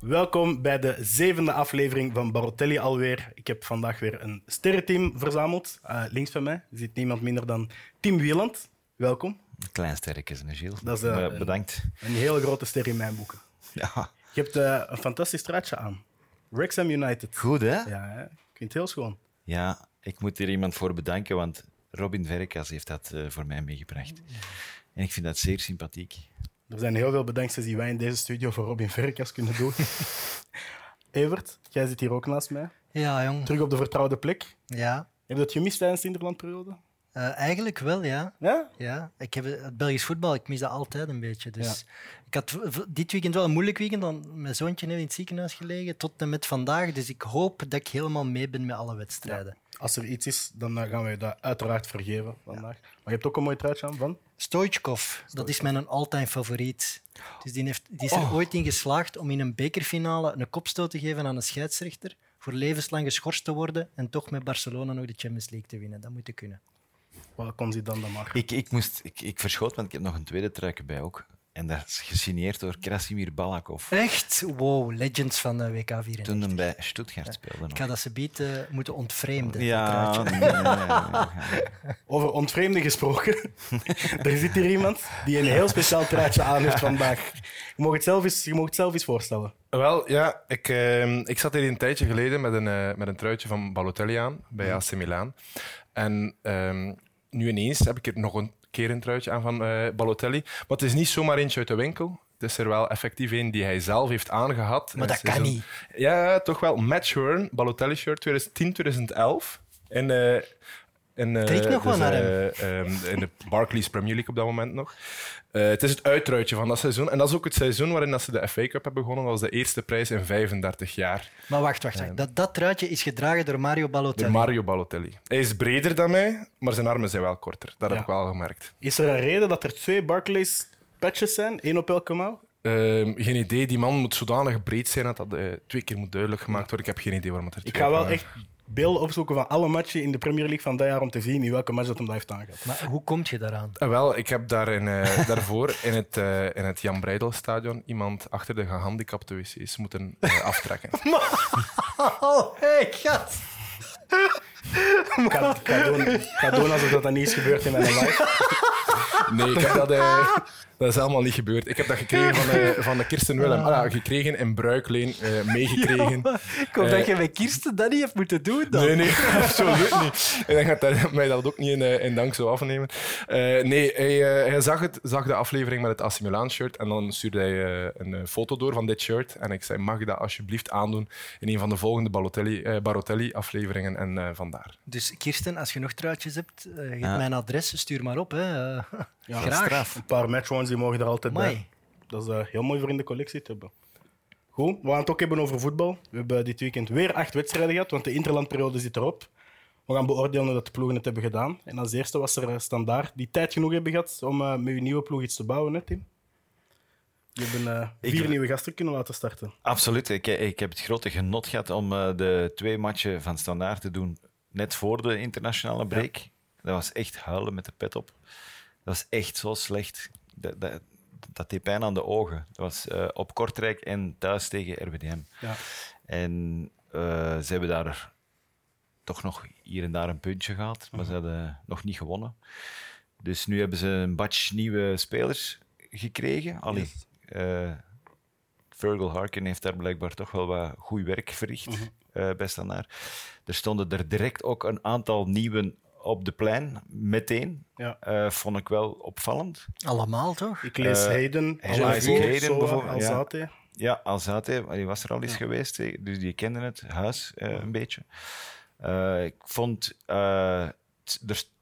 Welkom bij de zevende aflevering van Barotelli alweer. Ik heb vandaag weer een sterrenteam verzameld. Uh, links van mij zit niemand minder dan Tim Wieland. Welkom. Een klein sterretje, Gilles. Dat is, uh, uh, bedankt. Een, hele grote ster in mijn boeken. Ja. Je hebt uh, een fantastisch straatje aan. Wrexham United. Goed, hè? Ja, hè? ik vind het heel schoon. Ja, ik moet hier iemand voor bedanken, want Robin Verkas heeft dat voor mij meegebracht. En ik vind dat zeer sympathiek. Er zijn heel veel bedankjes die wij in deze studio voor Robin Verkas kunnen doen. Evert, jij zit hier ook naast mij. Ja, jong. Terug op de vertrouwde plek. Ja. Heb je dat gemist tijdens de Interlandperiode? Uh, eigenlijk wel, ja. Ja? Ja. Ik heb het Belgisch voetbal, ik mis dat altijd een beetje. Dus ja. Ik had dit weekend wel een moeilijk weekend, want mijn zoontje heeft in het ziekenhuis gelegen, tot en met vandaag. Dus ik hoop dat ik helemaal mee ben met alle wedstrijden. Ja. Als er iets is, dan gaan we je dat uiteraard vergeven vandaag. Maar je hebt ook een mooi truitje aan van? Stoichkov, dat is mijn all-time favoriet. Dus die, heeft, die is er oh. ooit in geslaagd om in een bekerfinale een kopstoot te geven aan een scheidsrechter, voor levenslang geschorst te worden en toch met Barcelona nog de Champions League te winnen. Dat moet je kunnen. Wat kon ze dan dan maar? Ik, ik, moest, ik, ik verschoot, want ik heb nog een tweede truikje bij ook. En dat is gesigneerd door Krasimir Balakov. Echt? Wow, legends van de WK 94. Toen hij bij Stuttgart speelde. Ik ga dat ze uh, moeten ontvreemden. Ja, nee, nee, nee, Over ontvreemden gesproken. er zit hier iemand die een heel speciaal truitje aan heeft vandaag. Je mag het zelf eens, je mag het zelf eens voorstellen. Wel, ja, ik, uh, ik zat hier een tijdje geleden met een, uh, met een truitje van Balotelli aan bij AC Milan. En um, nu ineens heb ik er nog een keer een truitje aan van uh, Balotelli. Maar het is niet zomaar eentje uit de winkel. Het is er wel effectief een die hij zelf heeft aangehad. Maar dat kan niet. Ja, toch wel. Match Hearn, Balotelli shirt 2010, 2011. En, uh, in, uh, Kijk nog wel naar hem. Um, in de Barclays Premier League op dat moment nog. Uh, het is het uitruitje van dat seizoen. En dat is ook het seizoen waarin dat ze de FA Cup hebben begonnen. Dat was de eerste prijs in 35 jaar. Maar wacht, wacht. wacht. Dat, dat truitje is gedragen door Mario Balotelli. Door Mario Balotelli. Hij is breder dan mij, maar zijn armen zijn wel korter. Dat ja. heb ik wel gemerkt. Is er een reden dat er twee Barclays patches zijn? één op elke mouw? Uh, geen idee. Die man moet zodanig breed zijn dat dat uh, twee keer moet duidelijk gemaakt worden. Ik heb geen idee waarom het er Ik ga wel echt beelden opzoeken van alle matchen in de Premier League van dat jaar om te zien in welke match dat hem blijft aangehad. Maar hoe kom je daaraan? Uh, wel, ik heb daar in, uh, daarvoor in het, uh, in het Jan Breidelstadion iemand achter de gehandicapte wc's moeten aftrekken. oh, hey, gast! Ik ga, ik, ga doen, ik ga doen alsof dat, dat niet is gebeurd in mijn live. Nee, ik heb dat, uh, dat is allemaal niet gebeurd. Ik heb dat gekregen van, uh, van de Kirsten Willem. Ah, ja, gekregen in bruikleen, uh, meegekregen. Ja, ik hoop dat je bij Kirsten dat niet hebt moeten doen dan. Nee, nee, absoluut niet. Ik denk dat hij mij dat ook niet in, in dank zou afnemen. nee, hij, hij zag, het, zag de aflevering met het AC Milan shirt en dan stuurde hij een foto door van dit shirt. En ik zei, mag je dat alsjeblieft aandoen in een van de volgende Balotelli, Barotelli afleveringen en vandaar. Dus Kirsten, als je nog truitjes hebt, ja. mijn adres, stuur maar op. Hè. Ja, Graag. Straf. Een paar matchwins die mogen er altijd Amai. bij. Dat is uh, heel mooi voor in de collectie te hebben. Goed, we gaan het ook hebben over voetbal. We hebben dit weekend weer acht wedstrijden gehad, want de interlandperiode zit erop. We gaan beoordelen hoe dat de ploegen het hebben gedaan. En als eerste was er standaard die tijd genoeg hebben gehad om uh, met je nieuwe ploeg iets te bouwen, hè, Tim? Je hebt uh, vier ik... nieuwe gasten kunnen laten starten. Absoluut. Ik, ik heb het grote genot gehad om uh, de twee matchen van standaard te doen net voor de internationale break. Ja. Dat was echt huilen met de pet op. Dat was echt zo slecht. Dat, dat, dat deed pijn aan de ogen. Dat was uh, op Kortrijk en thuis tegen RWDM. Ja. En uh, ze hebben daar toch nog hier en daar een puntje gehad, maar -huh. ze hadden nog niet gewonnen. Dus nu hebben ze een batch nieuwe spelers gekregen. Allee, yes. uh, Virgil Harkin heeft daar blijkbaar toch wel wat goed werk verricht uh bij Standaard. Er stonden er direct ook een aantal nieuwe op de plein, meteen. Ja. Uh, vond ik wel opvallend. Allemaal toch? Ik lees uh, Hayden, Hayden bijvoorbeeld. Alzate. Ja, ja Alzate, die was er al eens ja. geweest, dus die kende het huis uh, een beetje. ik vond, er,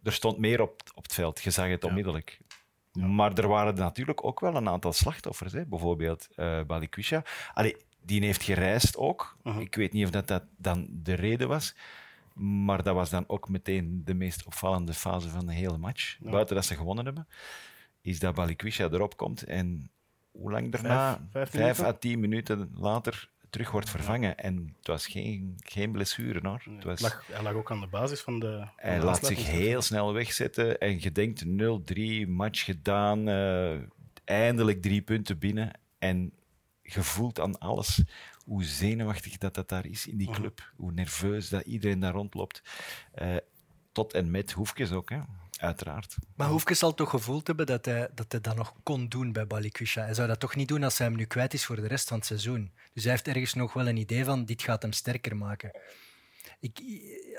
er stond meer op, op het veld, je zag het onmiddellijk. Ja. Maar er waren natuurlijk ook wel een aantal slachtoffers, hè? bijvoorbeeld uh, Balikwisha. Allee, die heeft gereisd ook. -huh. Ik weet niet of dat, dat dan de reden was. Maar dat was dan ook meteen de meest opvallende fase van de hele match. Ja. Buiten dat ze gewonnen hebben, is dat Balikwisha erop komt en hoe lang daarna, vijf, vijf, vijf à tien minuten later, terug wordt vervangen. Ja. En het was geen, geen blessure hoor. Nee, het was... lag, hij lag ook aan de basis van de. Van hij de laat zich heel snel wegzetten en je denkt 0-3, match gedaan, uh, eindelijk drie punten binnen. En je voelt aan alles hoe zenuwachtig dat, dat daar is in die club. Hoe nerveus dat iedereen daar rondloopt. Eh, tot en met Hoefkes ook, hè. uiteraard. Maar Hoefkes zal toch gevoeld hebben dat hij, dat hij dat nog kon doen bij Balikwisha. Hij zou dat toch niet doen als hij hem nu kwijt is voor de rest van het seizoen. Dus hij heeft ergens nog wel een idee van, dit gaat hem sterker maken. Ik,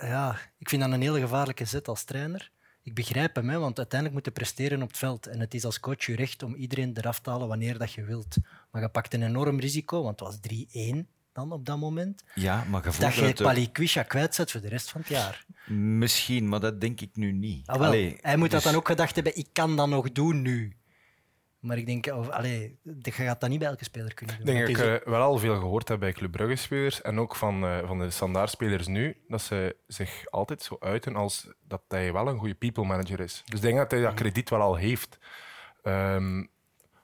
ja, ik vind dat een hele gevaarlijke zet als trainer. Ik begrijp hem, hè, want uiteindelijk moet je presteren op het veld. En het is als coach je recht om iedereen eraf te halen wanneer dat je wilt. Maar je pakt een enorm risico, want het was 3-1 dan op dat moment. Ja, maar je Dat je Balikwisha kwijtzet voor de rest van het jaar. Misschien, maar dat denk ik nu niet. Ah, wel, Allee, hij moet dat dan ook gedacht hebben, ik kan dat nog doen nu. Maar ik denk, of, allee, je gaat dat niet bij elke speler kunnen doen. Ik denk dat ik eh, wel al veel gehoord heb bij Club Brugge-spelers en ook van, eh, van de standaardspelers nu, dat ze zich altijd zo uiten als dat hij wel een goede people manager is. Dus ik denk dat hij dat krediet wel al heeft. Ehm,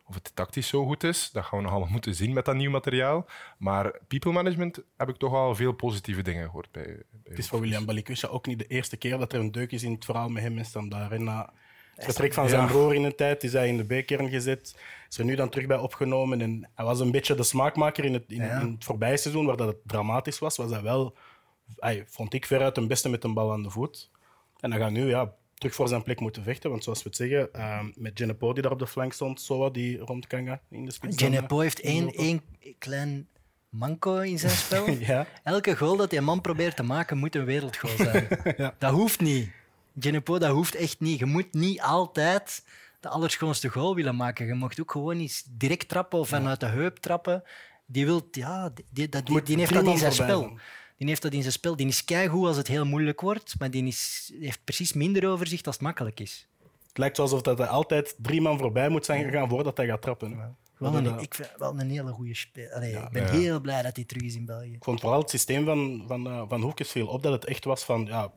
of het tactisch zo goed is, dat gaan we nog allemaal moeten zien met dat nieuw materiaal. Maar people management heb ik toch al veel positieve dingen gehoord bij. bij Het is voor William Balikwisha ook niet de eerste keer dat er een deuk is in het verhaal met hem en Standaard. En na vertrek van zijn Ja. broer in een tijd is hij in de B-kern gezet. Is er nu dan terug bij opgenomen. En hij was een beetje de smaakmaker in het, in, Ja. in het voorbije seizoen, waar dat het dramatisch was. Was hij wel, hij, vond ik, veruit een beste met een bal aan de voet. En dan gaat nu ja, terug voor zijn plek moeten vechten. Want zoals we het zeggen, ehm, met Genepo die daar op de flank stond, Soa die rondkanga in de spits. Genepo heeft één, één klein manco in zijn spel. Ja. Elke goal dat die man probeert te maken, moet een wereldgoal zijn. Ja. Dat hoeft niet. Genepo, dat hoeft echt niet. Je moet niet altijd de allerschoonste goal willen maken. Je mag ook gewoon eens direct trappen of vanuit de heup trappen. Die, wilt, ja, die, die, dat- die, moet die heeft dat in zijn spel. Die heeft dat in zijn spel. Die is keigoed als het heel moeilijk wordt, maar die is, heeft precies minder overzicht als het makkelijk is. Het lijkt alsof dat hij altijd drie man voorbij moet zijn gegaan voordat hij gaat trappen. Wel een, ik vind wel een hele goede speler. ik ben Ja. heel blij dat hij terug is in België. Ik vond vooral het systeem van, van, eh, van Hoekes viel op dat het echt was van ja,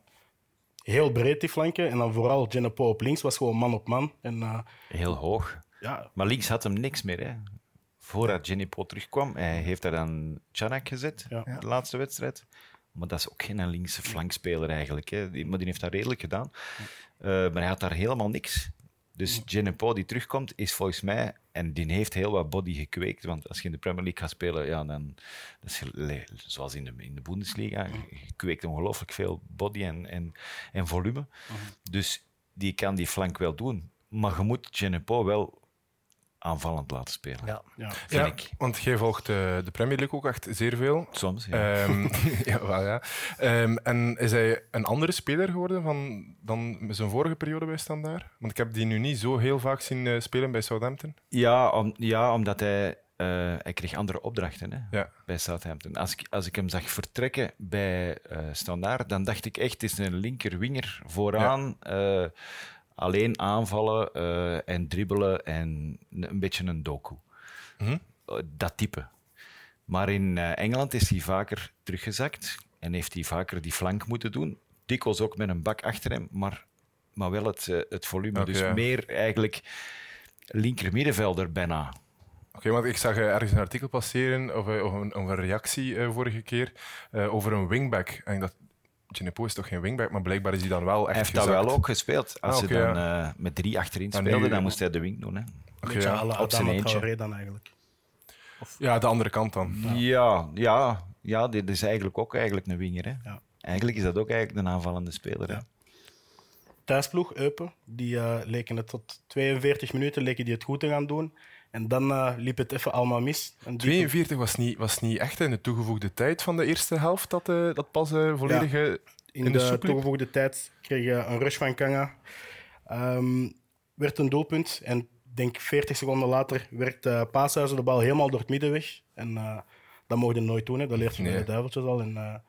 heel breed die flanken. En dan vooral Genepo op links was gewoon man op man. En eh, Heel hoog. ja, Maar links had hem niks meer. Hè. Voordat Jenny Po terugkwam, hij heeft daar dan Chanak gezet, Ja. de laatste wedstrijd. Maar dat is ook geen linkse flankspeler eigenlijk. Hè. Die, maar die heeft dat redelijk gedaan. Eh, maar hij had daar helemaal niks. Dus Jenny Po die terugkomt, is volgens mij... En die heeft heel wat body gekweekt. Want als je in de Premier League gaat spelen, ja, dan... Dat is zoals in de, in de Bundesliga. Je kweekt ongelooflijk veel body en, en, en volume. Dus die kan die flank wel doen. Maar je moet Jenny Po wel aanvallend laten spelen. Ja. ja. Vind Ja, ik. want jij volgt eh, de Premier League ook echt zeer veel. Soms, ja. Ehm, ja, wel, ja. Ehm, en is hij een andere speler geworden van, dan zijn vorige periode bij Standaard? Want ik heb die nu niet zo heel vaak zien eh, spelen bij Southampton. Ja, om, ja omdat hij, eh, hij kreeg andere opdrachten hè, Ja. bij Southampton. Als ik, als ik hem zag vertrekken bij eh Standaard, dan dacht ik echt, het is een linkerwinger vooraan. eh, alleen aanvallen eh, en dribbelen en een beetje een doku. Mhm. Eh, dat type. Maar in eh, Engeland is hij vaker teruggezakt en heeft hij vaker die flank moeten doen. Dikwijls ook met een bak achter hem, maar, maar wel het, het volume. Dus meer eigenlijk linker middenvelder bijna. Oké, want ik zag ergens een artikel passeren of, of, een, of een reactie vorige keer eh, over een wingback. En ik Genepo is toch geen wingback, maar blijkbaar is hij dan wel echt Hij heeft dat gezakt. wel ook gespeeld. Als Ah, ze dan eh, met drie achterin nu- speelden, dan moest hij de wing doen. Hè. Oké, Beetje ja. à la op zijn Adama eentje. Traoré dan eigenlijk. ja, de andere kant dan. Ja, ja, ja, dit is eigenlijk ook eigenlijk een winger. Hè. Ja. Eigenlijk is dat ook eigenlijk een aanvallende speler. Hè. Ja. Thuisploeg, Eupen, die eh, leken het tot 42 minuten leken die het goed te gaan doen. En dan eh, liep het even allemaal mis. En die- 42 was niet, was niet echt in de toegevoegde tijd van de eerste helft dat, eh, dat pas eh, volledig in, in de, toegevoegde tijd kreeg je een rush van Kanga. Ehm, werd een doelpunt. En ik denk 40 seconden later werd uh, Paashuizen de bal helemaal door het midden weg. En dat mocht je nooit doen, hè. dat leert je Nee. de duiveltjes al. En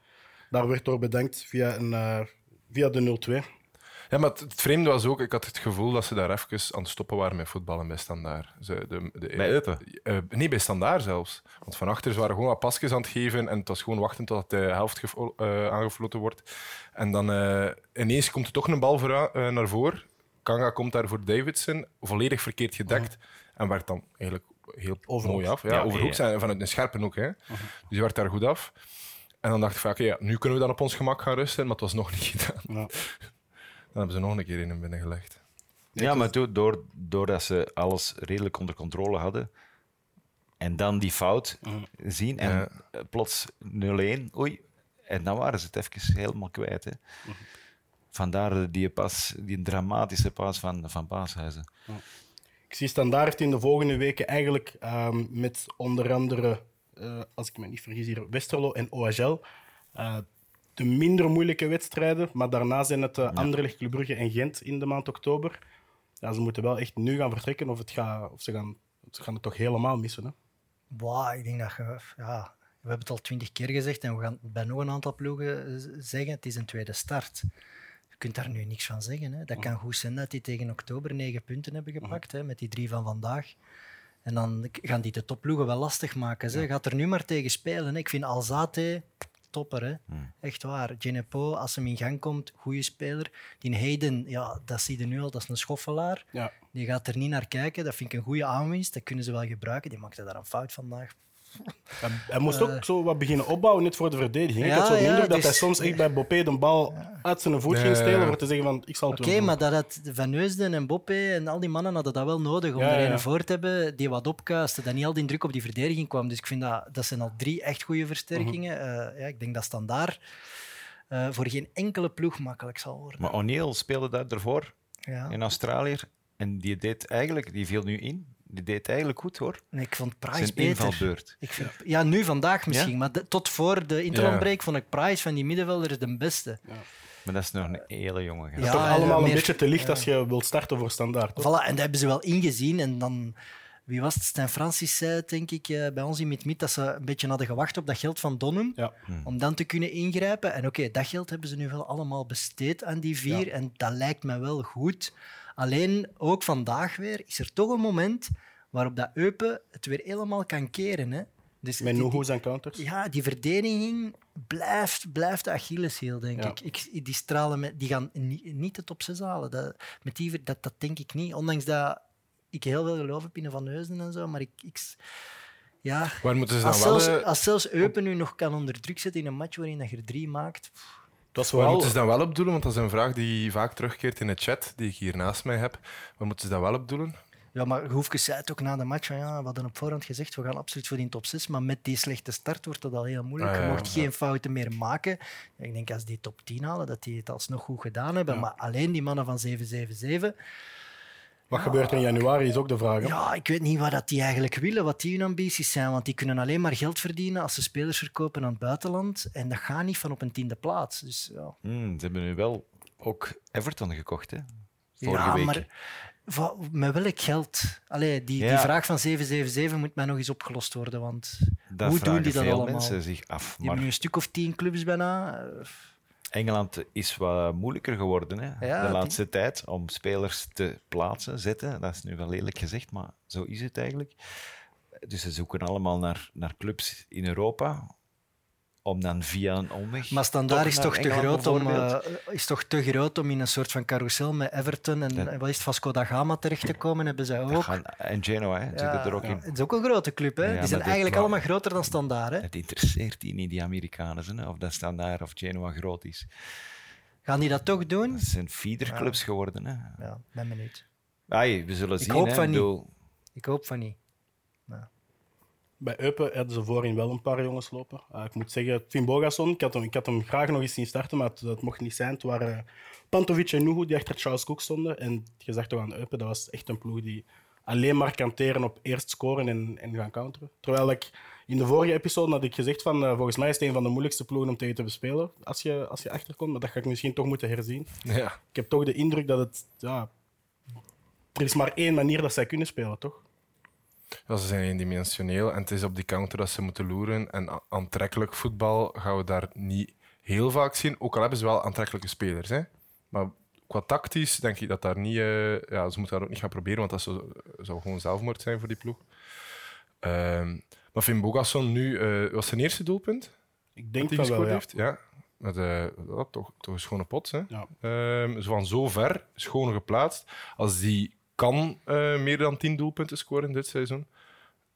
daar werd door bedankt via, een, via de 0-2. Ja, maar het, het vreemde was ook, ik had het gevoel dat ze daar even aan het stoppen waren met voetballen bij Standaard. Ze, de, de, Bij Eupen? Eh, nee, bij Standaard zelfs. Want van achter ze waren gewoon wat pasjes aan het geven en het was gewoon wachten tot de helft eh, aangefloten wordt. En dan eh, ineens komt er toch een bal eh, naar voren. Kanga komt daar voor Davidson, volledig verkeerd gedekt. En werd dan eigenlijk heel Overhoek. mooi af. Ja, Ja, overhoek ja. zijn vanuit een scherpe hoek. Hè. Dus die werd daar goed af. En dan dacht ik van, oké, ja, nu kunnen we dan op ons gemak gaan rusten, maar het was nog niet gedaan. Dan hebben ze nog een keer in hem binnengelegd. Ja, maar toen, door, doordat ze alles redelijk onder controle hadden, En dan die fout zien en Ja. eh, plots 0-1. Oei. En dan waren ze het even helemaal kwijt. Hè. Vandaar die, pas, die dramatische pas van, van Paashuizen. Ik zie Standaard in de volgende weken eigenlijk ehm, met onder andere, eh, als ik me niet vergis, hier Westerlo en OHL. eh, de minder moeilijke wedstrijden, maar daarna zijn het uh, Anderlecht, Club Brugge en Gent in de maand oktober. Ja, ze moeten wel echt nu gaan vertrekken of, het gaat, of ze, gaan, ze gaan het toch helemaal missen. Hè? Boah, ik denk dat je... Ja, we hebben het al twintig keer gezegd en we gaan bij nog een aantal ploegen eh, zeggen. Het is een tweede start. Je kunt daar nu niks van zeggen. Hè. Dat kan goed zijn dat die tegen oktober negen punten hebben gepakt, hè, met die drie van vandaag. En dan gaan die de topploegen wel lastig maken. Ze gaat er nu maar tegen spelen. Hè. Ik vind Alzate topper. Hè. Echt waar. Genepo, als hem in gang komt, goede speler. Die Hayden, ja, dat zie je nu al, dat is een schoffelaar. Ja. Die gaat er niet naar kijken. Dat vind ik een goede aanwinst. Dat kunnen ze wel gebruiken. Die maakte daar een fout vandaag. Hij, hij moest ook zo wat beginnen opbouwen, net voor de verdediging. ik had zo indruk dat dus- hij soms echt bij Bopé de bal uit zijn voet ging stelen ja. voor te zeggen van, ik zal het Oké, wel doen. maar dat had Van Neusden en Boppe en al die mannen hadden dat wel nodig om Ja, er ja. een voor te hebben die wat opkuiste, dat niet al die druk op die verdediging kwam. Dus ik vind dat, dat zijn al drie echt goede versterkingen. Mhm. Eh, ja, ik denk dat standaard eh, voor geen enkele ploeg makkelijk zal worden. Maar O'Neill speelde daar ervoor Ja. in Australië. En die deed eigenlijk, die viel nu in. Die deed eigenlijk goed hoor. Nee, ik vond Price Zijn beter. invalbeurt. Ik vind, ja, nu vandaag misschien, Ja? maar de- tot voor de interlandbreak vond ik Price van die middenvelders de beste. Maar dat is nog een hele jonge gast. Ja, toch allemaal een beetje te licht als je wilt starten voor standaard. toch? Voilà, en dat hebben ze wel ingezien. En dan, wie was het? Stijn Francis zei, denk ik, eh, bij ons in Meet, dat ze een beetje hadden gewacht op dat geld van Donum. Ja. Om dan te kunnen ingrijpen. En oké, dat geld hebben ze nu wel allemaal besteed aan die vier. Ja. En dat lijkt me wel goed. Alleen, ook vandaag weer, is er toch een moment waarop dat Eupen het weer helemaal kan keren. Hè? Dus Met Nuhu's en counters. ja, die verdediging blijft, blijft de Achilleshiel, denk Ja. ik. ik. Die stralen, met, die gaan niet, niet de top 6 halen. Dat, met die, dat, dat denk ik niet. Ondanks dat ik heel veel geloof heb in de Van Heusden en zo. Maar ik... ik ja, Waar moeten ze dan als, wel... zelfs, eh, als zelfs Eupen nu nog kan onder druk zetten in een match waarin dat je er drie maakt... Waar vooral... moeten ze dan wel op doelen? Want dat is een vraag die vaak terugkeert in de chat, die ik hier naast mij heb. Waar moeten ze dan wel op doelen? Ja, maar Hoefkes zei het ook na de match. Van, ja, we hadden op voorhand gezegd, we gaan absoluut voor die top 6. Maar met die slechte start wordt dat al heel moeilijk. Ah, ja, je mocht ja. geen fouten meer maken. Ja, ik denk als die top 10 halen, dat die het alsnog goed gedaan hebben. Maar alleen die mannen van 777... Wat gebeurt er in januari is ook de vraag. hè? Ja, ik weet niet wat dat die eigenlijk willen, wat die hun ambities zijn. Want die kunnen alleen maar geld verdienen als ze spelers verkopen aan het buitenland. En dat gaat niet van op een tiende plaats. Dus, ja. Hmm, ze hebben nu wel ook Everton gekocht, hè? Vorige ja, week. maar met welk geld? Allee, die, die vraag van 777 moet mij nog eens opgelost worden. Want Dat hoe doen die dat veel allemaal? mensen zich af. Die Maar hebben nu een stuk of tien clubs bijna. Engeland is wat moeilijker geworden hè? Ja, de die- laatste tijd om spelers te plaatsen, zetten. Dat is nu wel lelijk gezegd, maar zo is het eigenlijk. Dus ze zoeken allemaal naar, naar clubs in Europa om dan via een omweg. Maar standaard is toch, te groot om, eh, is toch te groot om in een soort van carousel met Everton en, en wat is het, Vasco da Gama terecht te komen, hebben zij ook. gaan- en Genoa hè, zitten er ook ja, in. Het is ook een grote club. Hè? Ja, die zijn eigenlijk maar- allemaal groter dan standaard. Hè? Het interesseert die niet, die Amerikanen, hè, of dat Standaard of Genoa groot is. Gaan die dat toch doen? Dat zijn feederclubs geworden. Hè. Ja, ben benieuwd. Ai, we zullen Ik zien. hoop hè. van niet. Ik hoop van niet. Bij Eupen hadden ze voorin wel een paar jongens lopen. Eh, ik moet zeggen, Finn Bogason, ik had, hem, ik had hem graag nog eens zien starten, maar het, dat mocht niet zijn. Het waren Pantovic en Nuhu die achter Charles Cook stonden. En je zag toch aan Eupen, dat was echt een ploeg die alleen maar kan teren op eerst scoren en, en gaan counteren. Terwijl ik in de vorige episode had ik gezegd van, eh, volgens mij is het een van de moeilijkste ploegen om tegen te bespelen als je, als je achterkomt. Maar dat ga ik misschien toch moeten herzien. Ja. Ik heb toch de indruk dat het... Ja, er is maar één manier dat zij kunnen spelen, toch? Ja, ze zijn eendimensioneel en het is op die counter dat ze moeten loeren. En aantrekkelijk voetbal gaan we daar niet heel vaak zien. Ook al hebben ze wel aantrekkelijke spelers. Hè. Maar qua tactisch denk ik dat daar niet... eh, ja, ze moeten dat ook niet gaan proberen, want dat zou, zou gewoon zelfmoord zijn voor die ploeg. Ehm, maar Finn Bogasson nu... eh, was zijn eerste doelpunt Ik denk dat wel, ja. heeft? Ja. Met, eh, toch, toch een schone pot. Hè. Ja. Ehm, zo van zo ver, schoon geplaatst. Als die kan eh, meer dan 10 doelpunten scoren dit seizoen,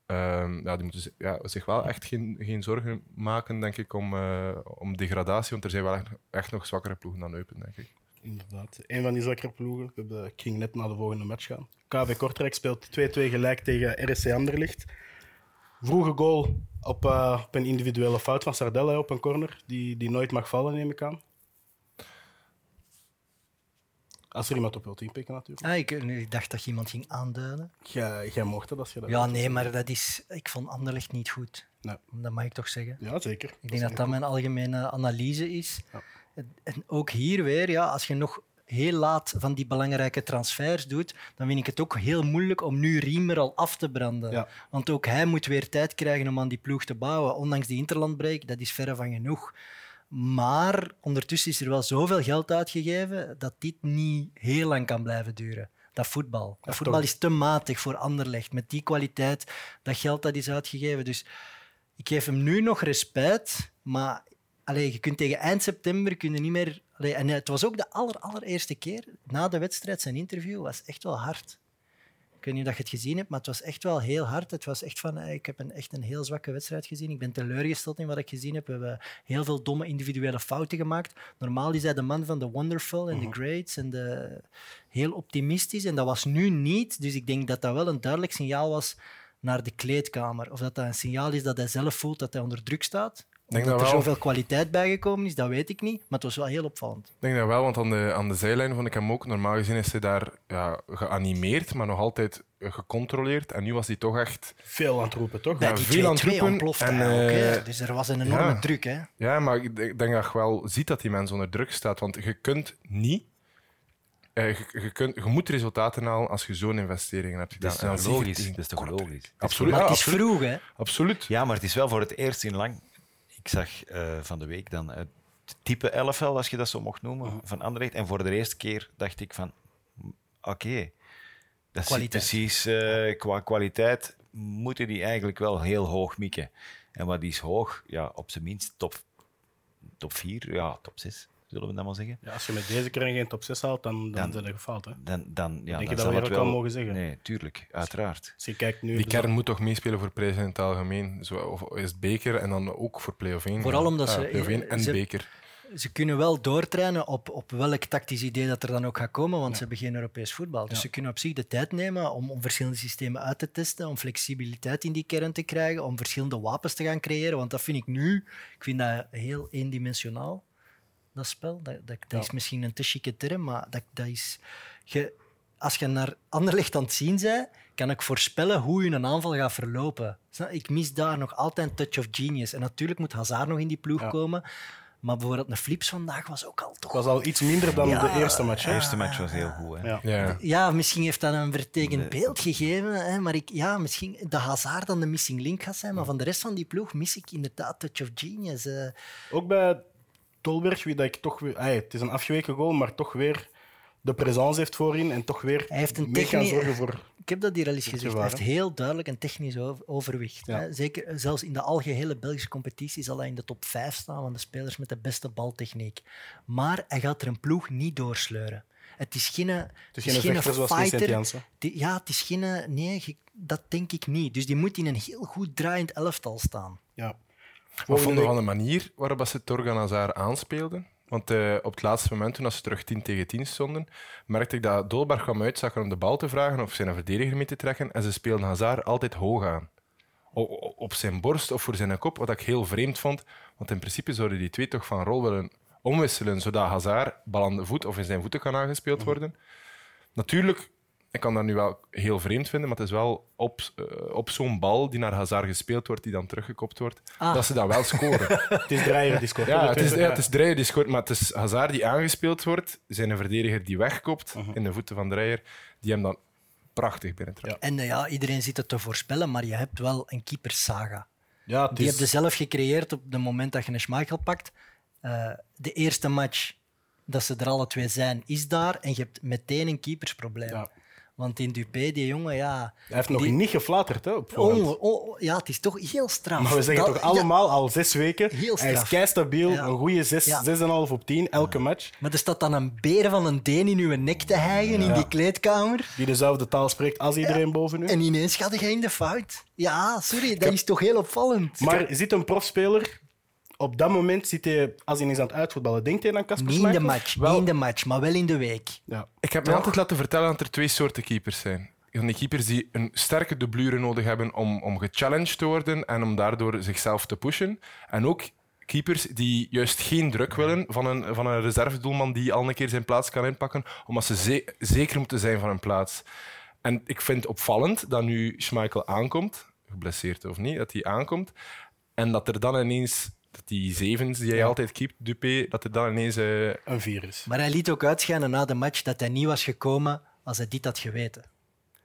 ehm, ja, die moeten ja, zich wel echt geen, geen zorgen maken, denk ik, om, eh, om degradatie. Want er zijn wel echt, nog zwakkere ploegen dan Eupen, denk ik. Inderdaad. Een van die zwakkere ploegen. Ik ging net naar de volgende match gaan. KV Kortrijk speelt 2-2 gelijk tegen RSC Anderlicht. Vroege goal op, eh, op een individuele fout van Sardella op een corner, die, die nooit mag vallen, neem ik aan. Als er iemand op wil inpikken, natuurlijk. Ah, ik, ik dacht dat je iemand ging aanduiden. Jij, jij mocht het als je dat Ja, wilt. nee, maar dat is, ik vond Anderlecht niet goed. Nee. Dat mag ik toch zeggen. Ja, zeker. Ik denk dat dat mijn algemene analyse is. Ja. En- En ook hier weer, ja, als je nog heel laat van die belangrijke transfers doet, dan vind ik het ook heel moeilijk om nu Riemer al af te branden. Ja. Want ook hij moet weer tijd krijgen om aan die ploeg te bouwen. Ondanks die interlandbreak, dat is verre van genoeg. Maar ondertussen is er wel zoveel geld uitgegeven dat dit niet heel lang kan blijven duren. Dat voetbal. Dat voetbal is te matig voor Anderlecht. Met die kwaliteit, dat geld dat is uitgegeven. Dus ik geef hem nu nog respect, maar allee, je kunt tegen eind september kun je niet meer. En het was ook de aller, allereerste keer na de wedstrijd. Zijn interview was echt wel hard. Ik weet niet of je het gezien hebt, maar het was echt wel heel hard. Het was echt van, eh, ik heb een, echt een heel zwakke wedstrijd gezien. Ik ben teleurgesteld in wat ik gezien heb. We hebben heel veel domme individuele fouten gemaakt. Normaal is hij de man van de wonderful en de greats en de heel optimistisch. En dat was nu niet. Dus ik denk dat dat wel een duidelijk signaal was naar de kleedkamer. Of dat dat een signaal is dat hij zelf voelt dat hij onder druk staat. Denk dat er wel. zoveel kwaliteit bijgekomen is, dat weet ik niet. Maar het was wel heel opvallend. Ik denk dat wel, want aan de, aan de zijlijn vond ik hem ook. Normaal gezien is hij daar ja, geanimeerd, maar nog altijd gecontroleerd. En nu was hij toch echt. Veel aan het roepen, toch? Bij Ja, die veel aan het 2-2 roepen ontplofte en, hij ook, hè. eh, Dus er was een enorme ja. druk. Hè. Ja, maar ik denk dat je wel ziet dat die mens onder druk staat. Want je kunt niet. eh, je, je, kunt, je moet resultaten halen als je zo'n investeringen hebt gedaan. Dat is toch logisch? Dat is toch logisch? Absoluut. Maar het is absoluut. vroeg, hè. absoluut. Ja, maar het is wel voor het eerst in lang. Ik zag eh, van de week dan het type LFL, als je dat zo mocht noemen, van Anderlecht. En voor de eerste keer dacht ik van, oké, dat is precies eh, qua kwaliteit moeten die eigenlijk wel heel hoog mikken. En wat is hoog? Ja, op zijn minst top, top 4, ja, top 6, zullen we dat maar zeggen. Ja, als je met deze kring geen top 6 haalt, dan, dan, Dan- zijn er gefaald. Hè? Dan, dan, ja, Denk je dat zal we dat ook wel mogen zeggen? Nee, tuurlijk, uiteraard. Als je kijkt nu... Die dus kern moet toch meespelen voor prijzen in het algemeen. Zo, of is het beker en dan ook voor play-off 1. Vooral omdat ze- play-off 1 en ze- beker. Ze kunnen wel doortrainen op, op welk tactisch idee dat er dan ook gaat komen, want ze hebben geen Europees voetbal. Dus Ja. ze kunnen op zich de tijd nemen om, om verschillende systemen uit te testen, om flexibiliteit in die kern te krijgen, om verschillende wapens te gaan creëren. Want dat vind ik nu, ik vind dat heel eendimensionaal, dat spel. Dat, dat, dat Ja. is misschien een te chique term, maar dat, dat is... Je, als je naar Anderlecht aan het zien bent, kan ik voorspellen hoe je een aanval gaat verlopen. Ik mis daar nog altijd een touch of genius. En natuurlijk moet Hazard nog in die ploeg Ja. komen. Maar bijvoorbeeld een Flips vandaag was ook al toch... Het was al iets minder dan Ja, de eerste match. De eerste match was heel goed. Hè? Ja. Ja. Ja, misschien heeft dat een vertekend Nee. beeld gegeven. Hè, maar ik, ja, misschien de Hazard dan de missing link gaat zijn. Maar van de rest van die ploeg mis ik inderdaad touch of genius. eh. Ook bij Tolberg, wie dat ik toch weer... ay, het is een afgeweken goal, maar toch weer de presence heeft voorin en toch weer Hij heeft een mee techni- zorgen voor... Ik heb dat hier al eens gezegd. Hij heeft heel duidelijk een technisch overwicht. Ja. Hè. Zeker, eh, zelfs in de algehele Belgische competitie zal hij in de top 5 staan van de spelers met de beste baltechniek. Maar hij gaat er een ploeg niet doorsleuren. Het is geen, het is geen fighter. Die- ja, het is geen... Nee, ge- dat denk ik niet. Dus die moet in een heel goed draaiend elftal staan. Ja. Wat vonden van de manier waarop ze Torgan Hazard aanspeelden? Want eh, op het laatste moment, toen ze terug 10 tegen 10 stonden, merkte ik dat Dolberg kwam uit, zag er om de bal te vragen of zijn verdediger mee te trekken. En ze speelden Hazard altijd hoog aan. O- op zijn borst of voor zijn kop, wat ik heel vreemd vond. Want in principe zouden die twee toch van rol willen omwisselen, zodat Hazard bal aan de voet of in zijn voeten kan aangespeeld worden. Natuurlijk, ik kan dat nu wel heel vreemd vinden, maar het is wel op, eh, op zo'n bal die naar Hazard gespeeld wordt, die dan teruggekopt wordt, Ah. dat ze dat wel scoren. Het is Dreyer die scoort. Ja, het is, ja, het is Dreyer die scoort, maar het is Hazard die aangespeeld wordt. Zijn een verdediger die wegkopt Mhm. in de voeten van Dreyer, die hem dan prachtig binnentrapt. En eh, ja, iedereen zit het te voorspellen, maar je hebt wel een keepersaga. Ja, het Die is... heb je zelf gecreëerd op het moment dat je een Schmeichel pakt. Eh, de eerste match dat ze er alle twee zijn, is daar. En je hebt meteen een keepersprobleem. Ja. Want in Dupé, die jongen, ja... Hij heeft nog niet geflatterd hè, op. Oh, oh, ja, het is toch heel straf. Maar we zeggen Dat- toch allemaal al zes weken. Heel hij is straf. kei stabiel, Ja. een goede 6, Ja. 6,5 op 10 elke match. Maar er staat dan een beer van een Deen in uw nek te hijgen in die kleedkamer. Die dezelfde taal spreekt als iedereen boven u. En ineens gaat hij in de fout. Ja, sorry, dat is toch heel opvallend. Maar zit een profspeler op dat moment, zit hij, als hij is aan het uitvoetballen, denkt hij aan Casper Niet in de match, Wel- niet in de match, maar wel in de week. Ja. Ik heb me altijd laten vertellen dat er twee soorten keepers zijn. van die keepers die een sterke doublure nodig hebben om, om gechallenged te worden en om daardoor zichzelf te pushen. En ook keepers die juist geen druk willen van een, van een reservedoelman die al een keer zijn plaats kan inpakken, omdat ze ze- zeker moeten zijn van hun plaats. En ik vind het opvallend dat nu Schmeichel aankomt, geblesseerd of niet, dat hij aankomt, en dat er dan ineens, dat die zevens die hij altijd keept, Dupé, dat er dan ineens... eh, Een virus. Maar hij liet ook uitschijnen na de match dat hij niet was gekomen als hij dit had geweten.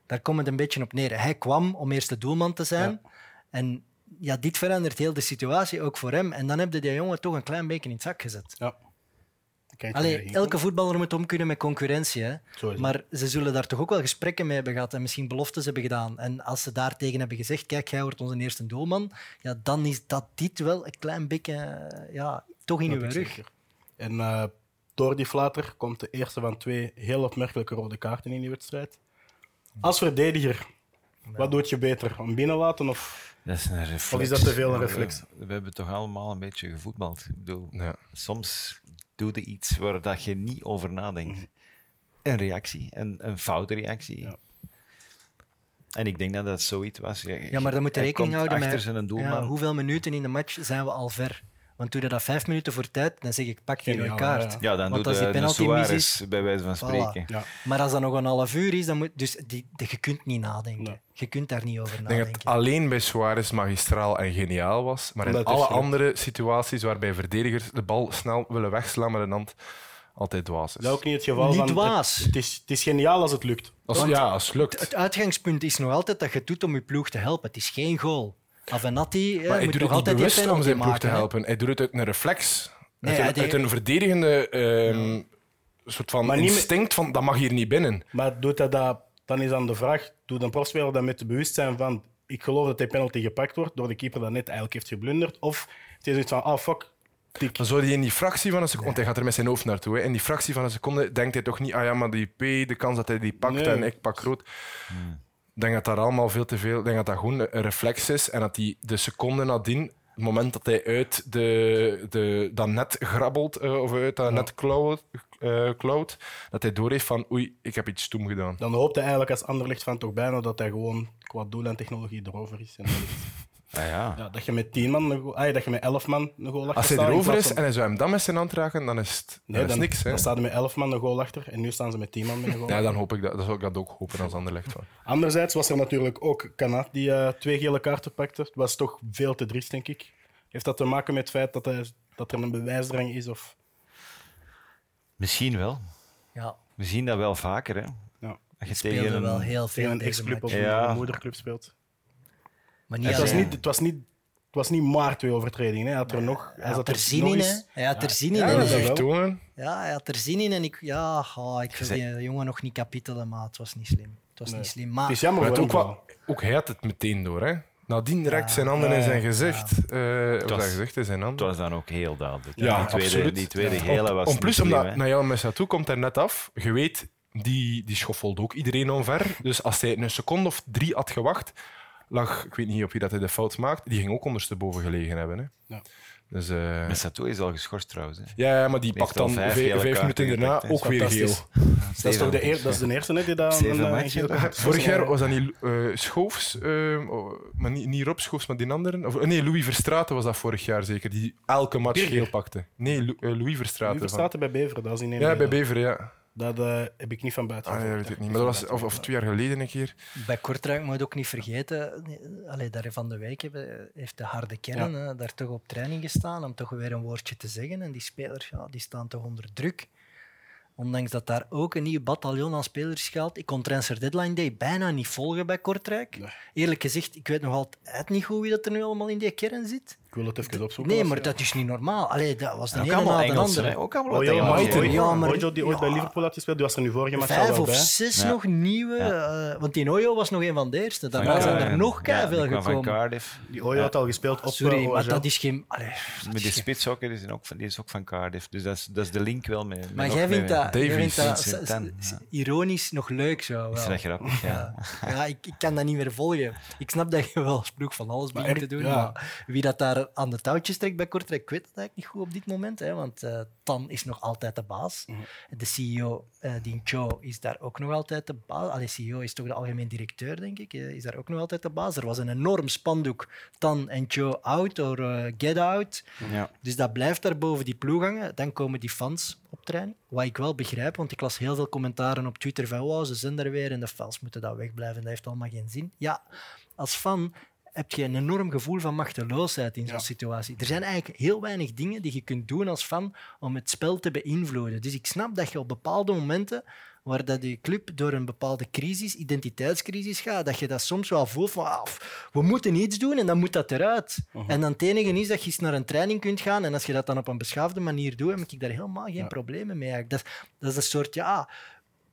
Daar komt het een beetje op neer. Hij kwam om eerste doelman te zijn. En ja, dit verandert heel de situatie, ook voor hem. En dan heb je die jongen toch een klein beetje in het zak gezet. Ja. Kijk, Allee, eh, elke voetballer moet om kunnen met concurrentie. Hè? Maar ze zullen daar toch ook wel gesprekken mee hebben gehad en misschien beloftes hebben gedaan. En als ze daartegen hebben gezegd, kijk, jij wordt onze eerste doelman, ja, dan is dat dit wel een klein beetje eh, ja, toch in Dat uw rug. zeker. En eh, door die flater komt de eerste van twee heel opmerkelijke rode kaarten in die wedstrijd. Als verdediger, wat doet je beter? Om binnenlaten of... Dat is een reflex. Of is dat te veel een Ja, reflex? We, we hebben toch allemaal een beetje gevoetbald. Ik bedoel, ja. soms doe je iets waar dat je niet over nadenkt. Een reactie, een, een foute reactie. Ja. En ik denk dat dat zoiets was. Ja, Ja, maar dan moet je rekening houden met zijn doelman. ja, hoeveel minuten in de match zijn we al ver. Want doe je dat vijf minuten voor tijd, dan zeg ik pak die rode Geniaal, kaart. ja. Dan Want doet als die de, de penalty mis is, Suarez bij wijze van spreken. Ja. Maar als dat nog een half uur is, dan moet... Dus die, die- je kunt niet nadenken. Nee. Je kunt daar niet over Ik denk dat nadenken. het alleen bij Suarez magistraal en geniaal was. Maar in het alle andere situaties waarbij verdedigers de bal snel willen wegslaan met een hand, altijd dwaas is. Dat is ook niet het geval Niet van... dwaas. Het, het, is, het is geniaal als het lukt. Als, ja, als het lukt. Het uitgangspunt is nog altijd dat je het doet om je ploeg te helpen. Het is geen goal. Avenatti eh, Maar hij moet doet nog altijd die bewust om zijn ploeg te hè. helpen. Hij doet het uit een reflex. Nee, uit, hij een, deed- uit een verdedigende ehm, soort van Maar niet met- instinct van dat mag hier niet binnen. Maar doet hij dat, dan is dan de vraag, doet een profspeler dat met het bewustzijn van ik geloof dat die penalty gepakt wordt door de keeper dat net eigenlijk heeft geblunderd? Of het is zoiets van, ah fuck, tik. Dan zou hij in die fractie van een seconde, want hij gaat er met zijn hoofd naartoe, hè. in die fractie van een seconde denkt hij toch niet, ah ja, maar die P, de kans dat hij die pakt Nee. en ik pak rood. Denk dat dat allemaal veel te veel, denk dat dat gewoon een reflex is en dat hij de seconde nadien, het moment dat hij uit de, de, dat net grabbelt eh, of uit dat net klauwt, klauwt, dat hij doorheeft van oei, ik heb iets stoem gedaan. Dan hoopt hij eigenlijk als Anderlecht van toch bijna dat hij gewoon qua doel en technologie erover is. En dat, het- Ah, ja. ja, dat je met 10 man, een goal- ah, dat je met 11 man een goal achter Als hij staat, in erover is van- en hij zou hem dan met zijn hand raken, dan is het, Nee, dan is niks. Hè. dan staat er met 11 man een goal achter en nu staan ze met 10 man met een goal Ja, achter. dan hoop ik dat. Dan zou ik dat ook hopen als Anderlecht. Van. Anderzijds was er natuurlijk ook Kana die eh, twee gele kaarten pakte. Het was toch veel te driest, denk ik. Heeft dat te maken met het feit dat, hij, dat er een bewijsdrang is? Of... Misschien wel. Ja, We zien dat wel vaker. Hè. Ja. Dat je speelde tegen wel een, heel Tegen veel een deze ex-club of een moederclub speelt. Maar niet Het was, alleen. niet, het, was niet, het was niet maar twee overtredingen. Hè. Hij had er nog... Hij had er zin in, eens- Hij had er zin in. Ja, dat tonen. Ja, hij had er zin in en ik, ja, oh, ik wil die jongen nog niet kapitelen, maar het was niet slim. Het was Nee. niet slim. Het Maar is jammer Maar het ook, wel, ook hij had het meteen door. Hè. Nadien raakt zijn handen Ja, in zijn ja. gezicht. eh of was- zijn gezicht in zijn Het handen. was dan ook heel duidelijk. Ja, die tweede, absoluut. Die tweede Ja. gele was Om plus, niet slim, omdat Messatou komt er net af. Je weet, die, die schoffelde ook iedereen omver. Dus als hij een seconde of drie had gewacht, lag, ik weet niet op wie dat hij de fout maakt, die ging ook ondersteboven gelegen hebben. Hè. Ja. Dus, eh, Messatou is al geschorst trouwens. Hè. ja, maar die pakt al dan vijf vijf, vijf minuten daarna ook weer geel. Dat is, toch de, eer, dat is de eerste hè, die daar een, kaart Vorig jaar was dat niet eh, Schoofs, oh, maar niet, niet Rob Schoofs, maar die anderen. Of, nee, Louis Verstraeten was dat vorig jaar zeker, die elke match Birger. geel pakte. Nee, Lou- Louis Verstraeten. Nu van- verstaat bij Beveren, dat is in één Ja, bij reden. Bever, ja. Dat eh, heb ik niet van buiten. Ah, ja, weet ik niet. Maar dat was of, of twee jaar geleden een keer. bij Kortrijk moet je ook niet vergeten, allee, daar van de week hebben, heeft de harde kern daar toch op training gestaan om toch weer een woordje te zeggen. En die spelers ja, die staan toch onder druk. Ondanks dat daar ook een nieuw bataljon aan spelers gaat. Ik kon Transfer Deadline Day bijna niet volgen bij Kortrijk. Nee. Eerlijk gezegd, ik weet nog altijd niet goed wie dat er nu allemaal in die kern zit. Ik wil het even opzoeken. Nee, maar dat is niet normaal. Allee, dat was de Ook ene allemaal na de andere. hè. Ook allemaal Oh, wat ja, Ja, ja, maar- die ooit ja. bij Liverpool had gespeeld, die was er nu vorige match al Vijf of bij. zes Ja. nog nieuwe. eh, want die Oyo was nog een van de eerste. Daarna Van zijn er nog ja, veel kwam van gekomen. Cardiff. Die Oyo had al gespeeld op Sorry, eh, maar dat is geen. Allee, dat Met is die spitshokker is ook van, die is ook van Cardiff. Dus dat is, dat is de link wel met. met Maar jij vindt dat, vindt ja. ironisch nog leuk zo. Is dat grappig? Ja. Ja, ja ik, ik kan dat niet meer volgen. Ik snap dat je wel ploeg van alles begint te doen, ja. maar wie dat daar daar aan de touwtjes trekt bij Kortrijk, ik weet het eigenlijk niet goed op dit moment. Hè, want eh, Tan is nog altijd de baas. Mhm. De CEO, eh Dean Cho, is daar ook nog altijd de baas. Allee, CEO is toch de algemeen directeur, denk ik. eh, is daar ook nog altijd de baas. Er was een enorm spandoek. Tan en Cho out, or eh, get out. Ja. Dus dat blijft daar boven die ploeg hangen. Dan komen die fans op trein. Wat ik wel begrijp, want ik las heel veel commentaren op Twitter van wow, ze zijn er weer en de fans moeten dat wegblijven. Dat heeft allemaal geen zin. Ja, als fan heb je een enorm gevoel van machteloosheid in zo'n Ja. situatie. Er zijn eigenlijk heel weinig dingen die je kunt doen als fan om het spel te beïnvloeden. Dus ik snap dat je op bepaalde momenten waar dat je club door een bepaalde crisis, identiteitscrisis gaat, dat je dat soms wel voelt van ah, we moeten iets doen en dan moet dat eruit. En dan het enige is dat je eens naar een training kunt gaan en als je dat dan op een beschaafde manier doet, heb ik daar helemaal geen problemen mee. Dat, dat is een soort ja,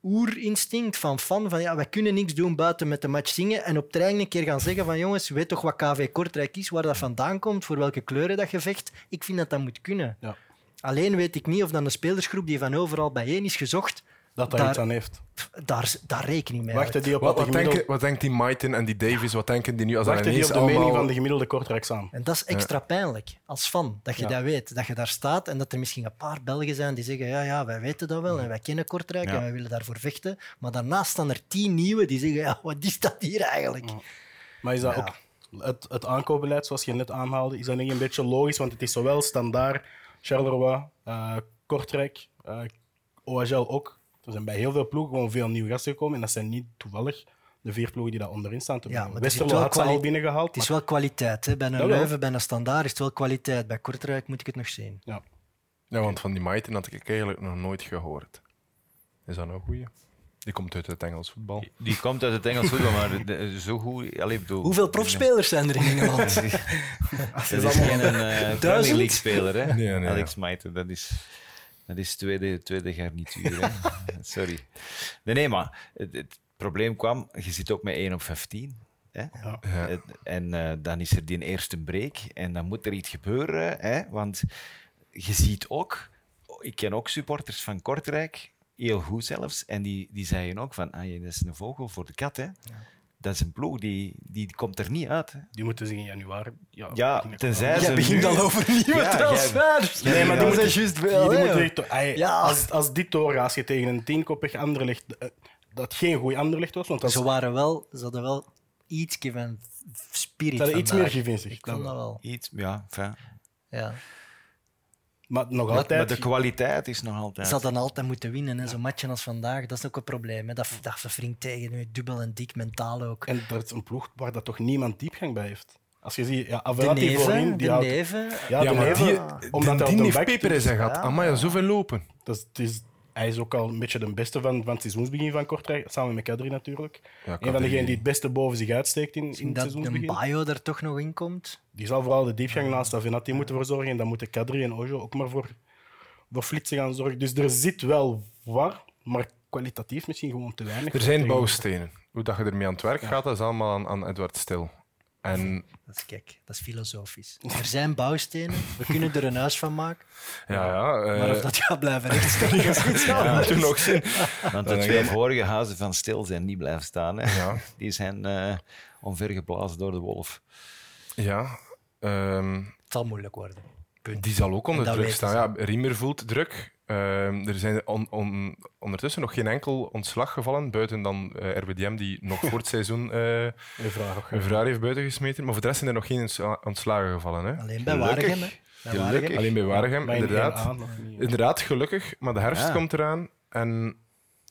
oerinstinct van fan van ja, wij kunnen niks doen buiten met de match zingen en op trein een keer gaan zeggen van jongens, weet toch wat KV Kortrijk is, waar dat vandaan komt, voor welke kleuren dat je vecht. Ik vind dat dat moet kunnen. Ja. Alleen weet ik niet of dan een spelersgroep die van overal bijeen is gezocht, Dat daar Daar- iets aan heeft. daar, daar rekening mee Wachten die op Wat, gemiddelde, denken, wat denkt die Maiten en die Davies? Wat denken die nu als wachten die op de mening allemaal... van de gemiddelde Kortrijks aan. En dat is extra pijnlijk als fan, dat je Ja. dat weet. Dat je daar staat en dat er misschien een paar Belgen zijn die zeggen ja, ja wij weten dat wel en wij kennen Kortrijk Ja. en wij willen daarvoor vechten. Maar daarnaast staan er tien nieuwe die zeggen ja, wat is dat hier eigenlijk? Maar is dat Ja. ook het, het aankoopbeleid, zoals je net aanhaalde, is dat niet een beetje logisch? Want het is zowel standaard, Charleroi, eh, Kortrijk, eh OHL ook. Er zijn bij heel veel ploegen gewoon veel nieuwe gasten gekomen. En dat zijn niet toevallig de vier ploegen die daar onderin staan. Te Ja, er Westerlo wel had ze al binnengehaald. Het is maar- wel kwaliteit. Hè? Bij een. Leuven, bij een Standaard is het wel kwaliteit. Bij Kortrijk moet ik het nog zien. ja. Ja, want van die Maiten had ik eigenlijk nog nooit gehoord. Is dat nou een goeie? Die komt uit het Engels voetbal. Die komt uit het Engels voetbal, maar de- zo goed... Allee, bedoel, Hoeveel profspelers zijn er in Engeland? Dat is geen een eh Premier League speler, hè? Nee, nee, Alex Maiten, dat is, dat is tweede, tweede garnituur. Hè? Sorry. Nee, nee, maar het, het probleem kwam, je zit ook met 1 op 15. Hè? Ja. En eh, dan is er die eerste break en dan moet er iets gebeuren. Hè? Want je ziet ook, ik ken ook supporters van Kortrijk, heel goed zelfs, en die, die zeiden ook van, ah, dat is een vogel voor de kat. Hè? Dat is een ploeg, die, die komt er niet uit. Hè? Die moeten zich in januari. Ja, Ja, begin tenzij ze Jij begint nu- al over nieuwe Ja, transfers. Nee, maar die dat moeten is juist Die, wel. die moeten echt- ey, Ja. als, als dit doorgaat, als je tegen een tienkoppig Anderlecht, eh, dat geen goed Anderlecht was, want dat Ze, waren wel, ze hadden wel iets van spirit. Ze hadden iets meer gif in zich, Ik dat vond dat wel. wel. Iets, ja, fijn. Ja. Maar nog altijd. maar de kwaliteit is nog altijd. Ze hadden altijd moeten winnen. En zo'n matchen als vandaag, dat is ook een probleem. Hè. Dat, dat verwringt tegen nu dubbel en dik, mentaal ook. En dat is een ploeg waar dat toch niemand diepgang bij heeft. Als je ziet, ja, De Averati voorin, neven, die de houdt... neven. Ja, Ja, de maar neven, die, omdat die, die de heeft back peper in zijn gat. Ja. Amai, zoveel lopen. Dat is, het is, hij is ook al een beetje de beste van, van het seizoensbegin van Kortrijk, samen met Kadri natuurlijk. Ja, een van degenen die het beste boven zich uitsteekt in, in het dat een seizoensbegin. bio er toch nog in komt. Die zal vooral de diepgang naast Avenatti moeten verzorgen. En dan moeten Kadri en Ojo ook maar voor, voor flitsen gaan zorgen. Dus er zit wel waar, maar kwalitatief misschien gewoon te weinig. Er zijn bouwstenen. Hoe dat je ermee aan het werk gaat, dat is allemaal aan, aan Edward Stil. En Dat is kijk, dat is filosofisch. Er zijn bouwstenen, we kunnen er een huis van maken. ja, ja. eh, Maar of dat gaat blijven rechtstaan, is iets ja, toen nog. Want de twee vorige huizen van Stil zijn niet blijven staan. Hè. Ja. Die zijn eh omvergeblazen door de wolf. Ja. ehm, Het zal moeilijk worden. Punt. die zal ook onder druk staan. Ja, Riemer voelt druk. Ehm, er zijn on- on- ondertussen nog geen enkel ontslag gevallen, buiten dan eh, RWDM, die nog voor het seizoen eh Een vraag ook. een vraag heeft buitengesmeten. Maar voor de rest zijn er nog geen ontsla- ontslagen gevallen. Hè? Alleen bij. Waregem. Alleen bij Waregem, inderdaad. 1A nog niet. Inderdaad, gelukkig. Maar de herfst Ja. komt eraan. En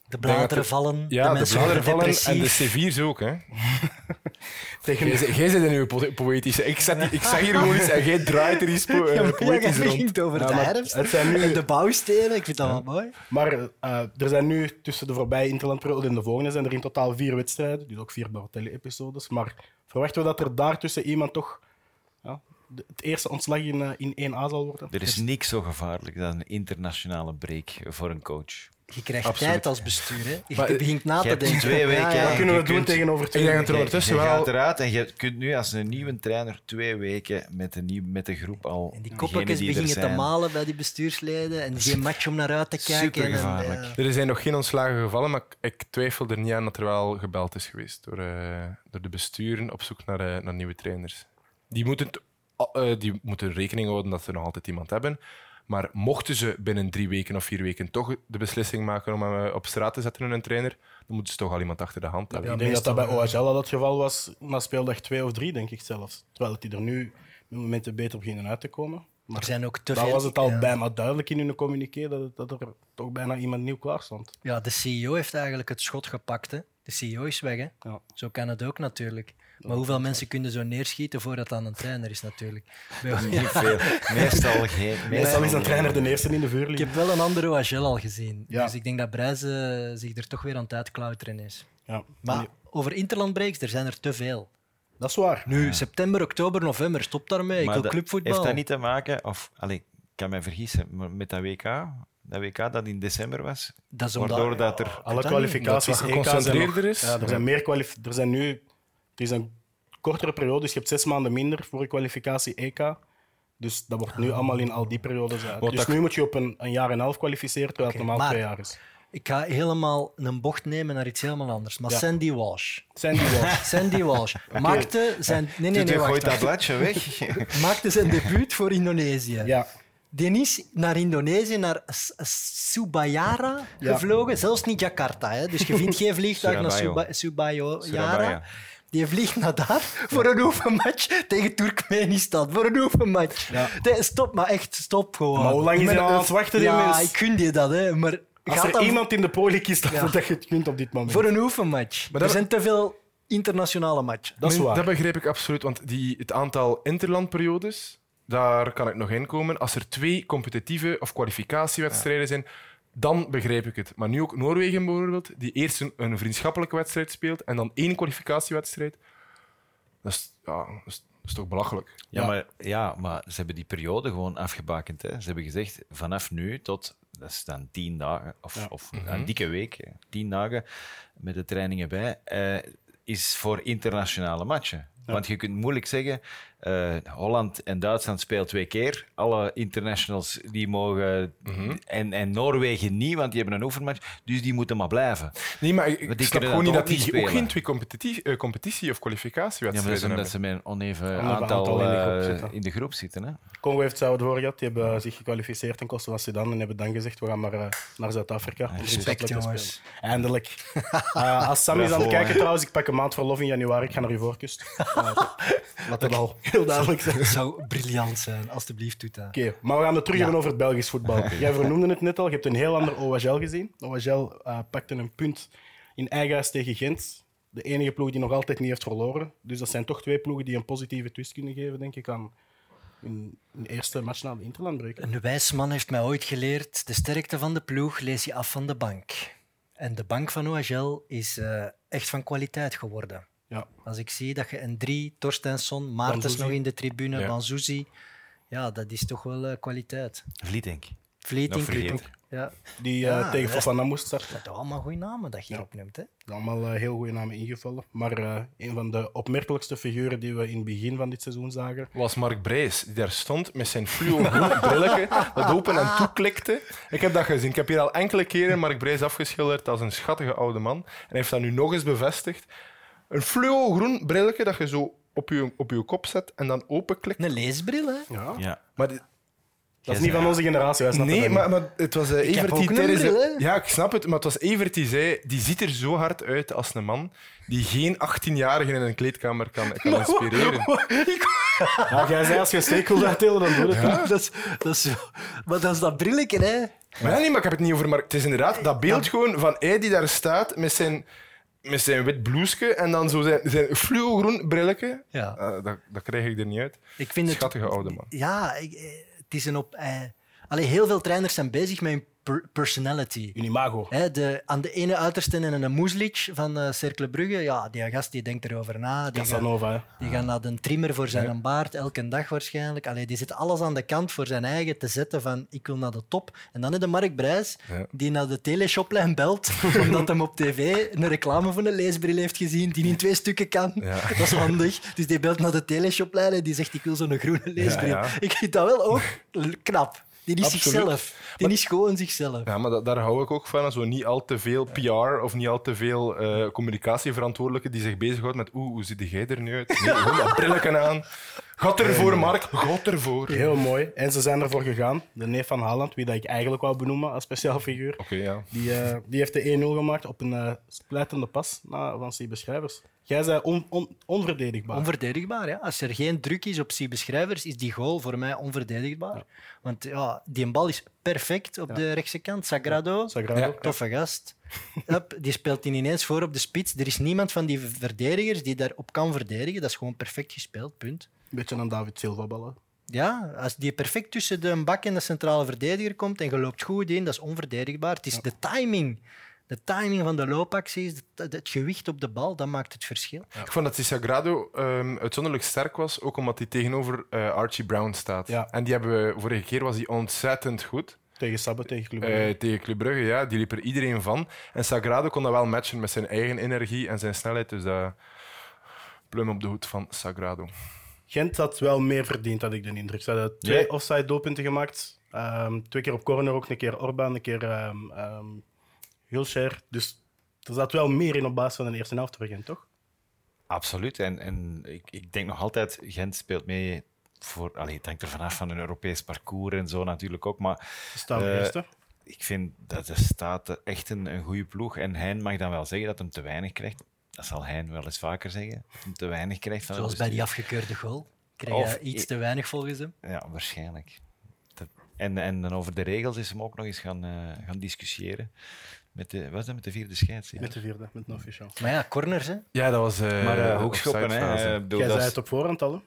De bladeren de- vallen, ja, de de, bladeren vallen en de depressief. C4's ook. Hè. Tegen Jij, jij zit in uw po- poëtische. Ik, zet, die- ik zeg hier gewoon iets en jij draait er iets po- eh, Ja, poëtisch rond. begint over Ja, de herfst het zijn nu- en de bouwstenen. Ik vind dat wel mooi. Maar eh, er zijn nu tussen de voorbije interlandperiode en de volgende zijn er in totaal vier wedstrijden, dus ook vier Balotelli-episodes. Maar verwachten we dat er daartussen iemand toch ja, het eerste ontslag in, eh, in 1A zal worden? Er is niks zo gevaarlijk dan een internationale break voor een coach. Je krijgt Absoluut. tijd als bestuur. Hè. Je Maar, begint na je te denken. twee weken, Ja, hè. ja. Wat kunnen we doen kunt- tegenover twee er weken? ondertussen je gaat wel... eruit en je kunt nu als een nieuwe trainer twee weken met de, nieuw, met de groep al. En die koppeltjes die beginnen te malen bij die bestuursleden. En geen match om naar uit te kijken. En, ja. Er zijn nog geen ontslagen gevallen, maar ik twijfel er niet aan dat er wel gebeld is geweest door, eh, door de besturen op zoek naar, eh, naar nieuwe trainers. Die moeten, eh, die moeten rekening houden dat ze nog altijd iemand hebben. Maar mochten ze binnen drie weken of vier weken toch de beslissing maken om hem eh, op straat te zetten, hun trainer, dan moeten ze toch al iemand achter de hand hebben. ik denk dat dat bij OHL al het geval was na speeldag twee of drie, denk ik zelfs. Terwijl het die er nu met momenten beter beginnen uit te komen. Maar Er zijn ook te veel... was het al ja. bijna duidelijk in hun communiqué dat, het- dat er toch bijna iemand nieuw klaar stond. Ja, de CEO heeft eigenlijk het schot gepakt. Hè. De CEO is weg. Hè. Ja. Zo kan het ook natuurlijk. Maar hoeveel mensen kunnen zo neerschieten voordat het aan een trainer is natuurlijk. Bij- Niet veel. Meestal geen. Meestal is een trainer de eerste in de Ik vuurlinie. heb wel een andere OHL al gezien. Ja. Dus ik denk dat Brijze zich er toch weer aan het uitklauteren is. Ja. Maar over interlandbreaks, er zijn er te veel. Dat is waar. Nu, september, oktober, november, stop daarmee. Ik Maar wil dat- clubvoetbal. Heeft dat niet te maken, of allee, ik kan mij vergissen, maar met dat WK, dat WK dat in december was, Dat is omdat- waardoor dat er. Alle dat kwalificaties, nog- geconcentreerder is. Ja, er zijn meer kwalif er zijn nu er is een kortere periode, dus je hebt zes maanden minder voor je kwalificatie EK. Dus dat wordt nu allemaal in al die periodes uit. Wat Dus dat- nu moet je op een, een jaar en een half kwalificeren, terwijl het normaal maar- twee jaar is. Ik ga helemaal een bocht nemen naar iets helemaal anders. Maar Ja. Sandy Walsh. Die wel? Sandy Walsh maakte zijn... Nee, nee, nee, gooit dat bladje weg. Maakte zijn debuut voor Indonesië. Ja, Die is naar Indonesië, naar Subayara Ja. gevlogen. Zelfs niet Jakarta. Hè. Dus je vindt geen vliegtuig naar Surabaya. Suba- Subayara. Die vliegt naar daar voor een oefenmatch tegen Turkmenistan. Voor een oefenmatch. Ja. Nee, stop, maar echt, stop gewoon. Maar hoe lang is hij aan het wachten, die Ja, mens? ik gun je dat, hè. Maar als gaat er dan iemand in de poli kiest, dan Ja. dat je het kunt op dit moment. voor een oefenmatch. Maar er zijn te veel internationale matchen. Dat is waar. Dat begrijp ik absoluut, want die, het aantal interlandperiodes, daar kan ik nog in komen. Als er twee competitieve of kwalificatiewedstrijden zijn, dan begrijp ik het. Maar nu ook Noorwegen bijvoorbeeld, die eerst een, een vriendschappelijke wedstrijd speelt en dan één kwalificatiewedstrijd. Dat is, ja, dat is, dat is toch belachelijk. Ja, Ja. Maar, ja, maar ze hebben die periode gewoon afgebakend. Hè. Ze hebben gezegd, vanaf nu tot, dat is dan tien dagen, of, Ja. of een dikke week, hè, tien dagen met de trainingen bij, eh, is voor internationale matchen. Want je kunt moeilijk zeggen, eh, Holland en Duitsland spelen twee keer. Alle internationals die mogen... en, en Noorwegen niet, want die hebben een oefenmatch. Dus die moeten maar blijven. Nee, maar ik, snap gewoon niet dat die niet ook geen spelen. twee competitie, eh, competitie- of Ja, maar dat is omdat ze met een oneven Oneven aantal, aantal in de groep eh, zitten. in de groep zitten. Hè. Congo heeft hetzelfde voor gehad. Die hebben zich gekwalificeerd ten koste van Sudan en hebben dan gezegd, we gaan maar naar Zuid-Afrika. om Respect, jongens. spelen. Eindelijk. Als Sam is aan het kijken trouwens, ik pak een maand verlof in januari, ik ga naar uw voorkust. Uh, laat dat al heel duidelijk zijn. Dat zou briljant zijn. Alsjeblieft, doe dat. Oké, maar we gaan het terug Ja. hebben over het Belgisch voetbal. Jij vernoemde het net al, je hebt een heel ander OHL gezien. OHL eh, pakte een punt in eigen huis tegen Gent. De enige ploeg die nog altijd niet heeft verloren. Dus dat zijn toch twee ploegen die een positieve twist kunnen geven, denk ik, aan hun eerste match na de Interlandbreuk. Een wijs man heeft mij ooit geleerd: de sterkte van de ploeg lees je af van de bank. En de bank van OHL is eh, echt van kwaliteit geworden. Ja. Als ik zie dat je een drie, Torstensson, Maartens nog in de tribune, Ja. Banzuzi, ja, dat is toch wel eh, kwaliteit. Vergeten. Club. Ja, Die Ja, tegen. Fofana moest starten. dat zijn allemaal goede namen dat je hier opneemt. Hè? Allemaal eh, heel goede namen ingevallen. Maar eh, een van de opmerkelijkste figuren die we in het begin van dit seizoen zagen. was Mark Brijs, die daar stond met zijn fluo-groen brilletje, dat open en toeklikte. Ik heb dat gezien. Ik heb hier al enkele keren Mark Brijs afgeschilderd als een schattige oude man. En hij heeft dat nu nog eens bevestigd. Een fluo-groen brilletje dat je zo op je, op je kop zet en dan openklikt. Een leesbril, hè? Ja. Ja. Maar dit- Dat is niet van onze generatie. wij snappen nee, dat maar, niet. maar het was eh, heb Evert ook die een tijdens de- bril, hè? Ja, ik snap het, maar het was Evert die zei, die ziet er zo hard uit als een man die geen 18-jarige in een kleedkamer kan, kan inspireren. Ja, jij zei als je een steek wil uitdelen, dan doe het. dat, is, dat is. Maar dat is dat brilletje, hè? Maar ja, nee, maar ik heb het niet over Mark. Het is inderdaad dat beeld gewoon van hij die daar staat met zijn, met zijn wit blouseje en dan zo zijn, zijn fluo-groen brilletje. Ja. Eh, dat, dat krijg ik er niet uit. Ik vind het, Schattige oude man. Ja, ik, eh, het is een op. Allee, heel veel trainers zijn bezig met hun per- personality. Hun imago. Hè, de, aan de ene uiterste en een Moeslic van uh, Cercle Brugge, ja, die gast die denkt erover na. Die gaat, Casanova, hè. die gaat naar de trimmer voor zijn Ja. baard, elke dag waarschijnlijk. Allee, die zit alles aan de kant voor zijn eigen te zetten van ik wil naar de top. En dan is de Mark Brijs, Ja. die naar de teleshoplijn belt, omdat hem op tv een reclame van een leesbril heeft gezien die in twee stukken kan. Ja. Dat is handig. Dus die belt naar de teleshoplijn en die zegt ik wil zo'n groene leesbril. Ik vind dat wel ook knap. Die is Absoluut. zichzelf. Die is gewoon zichzelf. Ja, maar dat, daar hou ik ook van. Zo niet al te veel PR of niet al te veel eh, communicatieverantwoordelijken die zich bezighoudt met oeh, hoe ziet jij er nu uit? Nee, gewoon dat brilletje aan. Gat ervoor, Mark. Gat ervoor. Heel mooi. En ze zijn ervoor gegaan. De neef van Haaland, wie dat ik eigenlijk wou benoemen als speciaal figuur. Oké, ja. Die, eh, die heeft de 1-0 gemaakt op een eh splijtende pas van C. Beschrijvers. Jij zei on, on- onverdedigbaar. Onverdedigbaar, ja. Als er geen druk is op die beschrijvers, is die goal voor mij onverdedigbaar. Want ja, die bal is perfect op de rechtse kant. Sagrado, Sagrado. Ja. toffe gast. Hup, die speelt die ineens voor op de spits. Er is niemand van die verdedigers die daarop kan verdedigen. Dat is gewoon perfect gespeeld, punt. Beetje aan David Silva ballen. Ja, als die perfect tussen de bak en de centrale verdediger komt en je loopt goed in, dat is onverdedigbaar. Het is de timing. De timing van de loopacties, het, het gewicht op de bal, dat maakt het verschil. Ik vond dat die Sagrado ehm, uitzonderlijk sterk was, ook omdat hij tegenover eh, Archie Brown staat. Ja. En die hebben we, vorige keer was hij ontzettend goed. Tegen Sabbe, tegen Club Eh, Brugge. tegen Club Brugge, ja. Die liep er iedereen van. En Sagrado kon dat wel matchen met zijn eigen energie en zijn snelheid. Dus dat plum op de hoed van Sagrado. Gent had wel meer verdiend, had ik de indruk. Ze hadden twee Ja. offside doelpunten gemaakt. Ehm, twee keer op corner ook, een keer Orban, een keer ehm ehm, Hulscher. Dus er zat wel meer in op basis van de eerste helft voor Gent, toch? Absoluut. En, en ik, ik denk nog altijd, Gent speelt mee voor. Allee, het hangt er vanaf van een Europees parcours en zo natuurlijk ook. Maar Ze staan Eh, eerste. ik vind dat de Staten echt een, een goede ploeg. En Hein mag dan wel zeggen dat hem te weinig krijgt. Dat zal Hein wel eens vaker zeggen. Dat hem te weinig krijgt. Van Zoals bij die afgekeurde goal. Krijg Of- je iets te weinig volgens hem. Ja, waarschijnlijk. En, en dan over de regels is hem ook nog eens gaan, eh, gaan discussiëren. Met de, wat is dat, met de vierde scheids? ja? Met de vierde, met een official. Maar ja, corners, hè. Ja, dat was. eh Maar eh hoekschoppen, hè? eh, bedoel, Jij dat zei het op voorhand al, hè?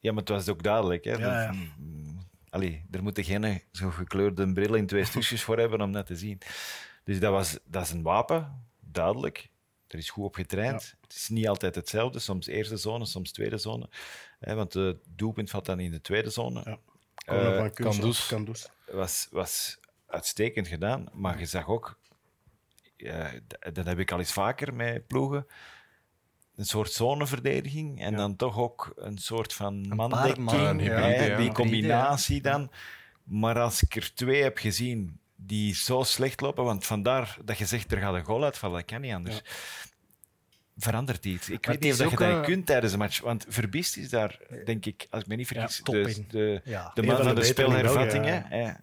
Ja, maar het was ook duidelijk. Hè? Ja, ja. Dat- mm, Allee, er moeten geen zo gekleurde bril in twee stukjes voor hebben om dat te zien. Dus dat, was, dat is een wapen, duidelijk. Er is goed op getraind. Het is niet altijd hetzelfde. Soms eerste zone, soms tweede zone. Hè, want het doelpunt valt dan in de tweede zone. Ja. Kums, Kandus. Kandus. was, was uitstekend gedaan. Maar je zag ook, dat heb ik al eens vaker met ploegen, een soort zoneverdediging en dan toch ook een soort van mandekking. man, ja. Die combinatie dan. Maar als ik er twee heb gezien die zo slecht lopen, want vandaar dat je zegt er gaat een goal uitvallen, dat kan niet anders. Verandert iets. Ik Maar weet niet of dat je dat eh, kunt tijdens een match. Want Verbist is daar, denk ik, als ik me niet vergis, de, de, Ja. de man van de de.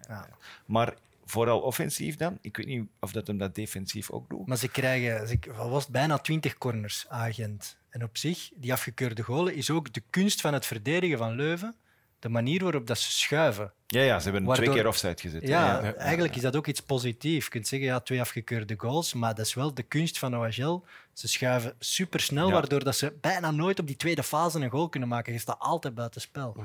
Maar vooral offensief dan. Ik weet niet of dat hem dat defensief ook doet. Maar ze krijgen ze, wat was het, bijna 20 corners, agent. En op zich, die afgekeurde golen is ook de kunst van het verdedigen van Leuven. De manier waarop dat ze schuiven. Ja, ja ze hebben twee keer offside gezet. Ja, ja. eigenlijk is dat ook iets positiefs. Je kunt zeggen, ja, twee afgekeurde goals, maar dat is wel de kunst van OHL. Ze schuiven supersnel, Ja. waardoor dat ze bijna nooit op die tweede fase een goal kunnen maken. Je staat altijd buiten spel.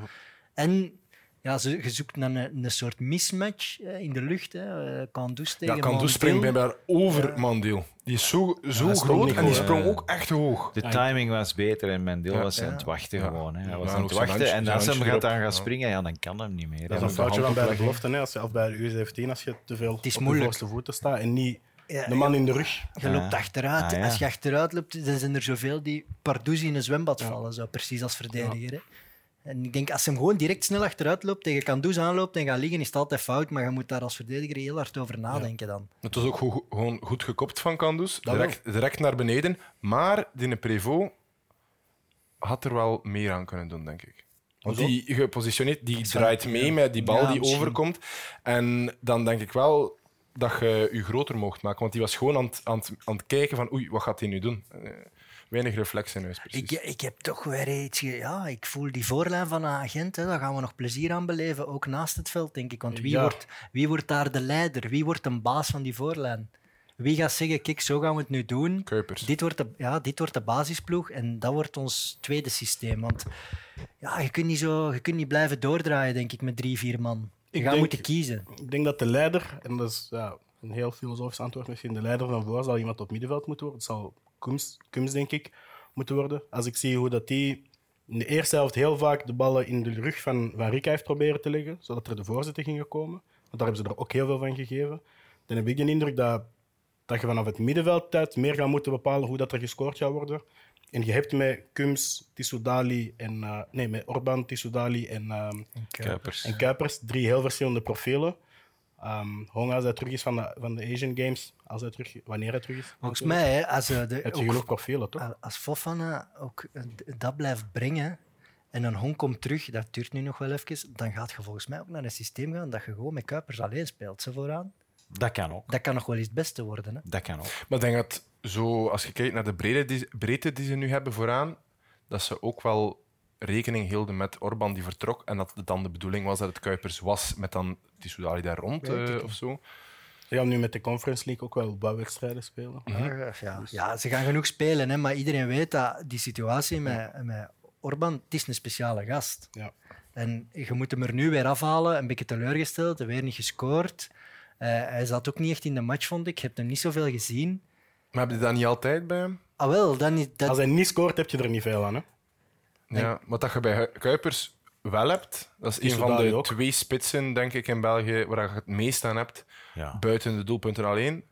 En ja, ze, je zoekt naar een, een soort mismatch eh, in de lucht. Hè. Eh, Kandus tegen Ja, Kandus springt bij daar over Mandeel. Die is zo, zo groot en die sprong hè. ook echt hoog. De timing was beter en Mendel Ja. was aan Ja. het wachten Ja. gewoon. Hè. Hij was Ja, aan het wachten. En als hem gaat aan gaan springen, ja, dan kan hem niet meer. Dat is een foutje van bij de belofte, hè, als je, of bij de U17, als je te veel op moeilijk. de voorste voeten staat en niet Ja, de man in de rug. Je loopt achteruit. Ah, ja. Als je achteruit loopt, dan zijn er zoveel die pardoes in een zwembad vallen, zo, precies als verdediger. Hè. En ik denk, als hij hem gewoon direct snel achteruit loopt, tegen Kandus aanloopt en gaat liggen, is het altijd fout. Maar je moet daar als verdediger heel hard over nadenken dan. Het was ook goed- gewoon goed gekopt van Kandus. Direct, direct naar beneden. Maar die Prevost had er wel meer aan kunnen doen, denk ik. Want die gepositioneerd, die draait mee met die bal Ja, die overkomt. En dan denk ik wel dat je je groter mocht maken. Want die was gewoon aan het, aan het, aan het kijken van oei, wat gaat hij nu doen? Weinig reflex in huis, precies. Ik, ik heb toch weer iets... Ja, ik voel die voorlijn van een agent. Hè, daar gaan we nog plezier aan beleven, ook naast het veld, denk ik. Want wie, Ja. wordt, wie wordt daar de leider? Wie wordt een baas van die voorlijn? Wie gaat zeggen, kijk, zo gaan we het nu doen. Kuipers. Dit wordt, de, ja, dit wordt de basisploeg en dat wordt ons tweede systeem. Want ja, je, kunt niet zo, je kunt niet blijven doordraaien, denk ik, met drie, vier man. Je Ik gaat denk- moeten kiezen. Ik denk dat de leider, en dat is ja, een heel filosofisch antwoord misschien, de leider van voor zal iemand op middenveld moeten worden. Het zal Kums, Kums, denk ik, moeten worden. Als ik zie hoe dat die in de eerste helft heel vaak de ballen in de rug van, van Rika heeft proberen te leggen, zodat er de voorzetten gingen komen. Want daar hebben ze er ook heel veel van gegeven. Dan heb ik de indruk dat, dat je vanaf het middenveld uit meer gaat moeten bepalen hoe dat er gescoord gaat worden. En je hebt met Kums, Tissoudali en... eh, nee, met Orban, Tissoudali en... ehm, Kuipers. en Kuipers, drie heel verschillende profielen. Ehm Honga, als hij terug is van de, van de Asian Games, als hij terug, wanneer hij terug is. Volgens mij, hè, als, eh, de, Heb je ook- genoeg profielen, toch? als Fofana ook eh, dat blijft brengen en een Hong komt terug, dat duurt nu nog wel even, dan gaat je volgens mij ook naar een systeem gaan dat je gewoon met Kuipers alleen speelt. Ze vooraan. Dat kan ook. Dat kan nog wel eens het beste worden. Hè? Dat kan ook. Maar ik denk dat zo, als je kijkt naar de breedte die, breedte die ze nu hebben vooraan, dat ze ook wel rekening hielden met Orban die vertrok en dat het dan de bedoeling was dat het Kuipers was met dan die Soudali daar rond eh, niet. of zo. Ze gaan nu met de Conference League ook wel wat wedstrijden spelen. Ja, ja. ja, ze gaan genoeg spelen, hè, maar iedereen weet dat die situatie met, met Orban, het is een speciale gast. Ja. En je moet hem er nu weer afhalen, een beetje teleurgesteld, weer niet gescoord. Eh, hij zat ook niet echt in de match, vond ik. Je hebt hem niet zoveel gezien. Maar heb je dat niet altijd bij hem? Ah, wel, dan is dat... Als hij niet scoort, heb je er niet veel aan. Hè? Ja, wat dat je bij Kuipers wel hebt, dat is een van de ook. twee spitsen, denk ik, in België waar je het meest aan hebt, Ja. buiten de doelpunten alleen.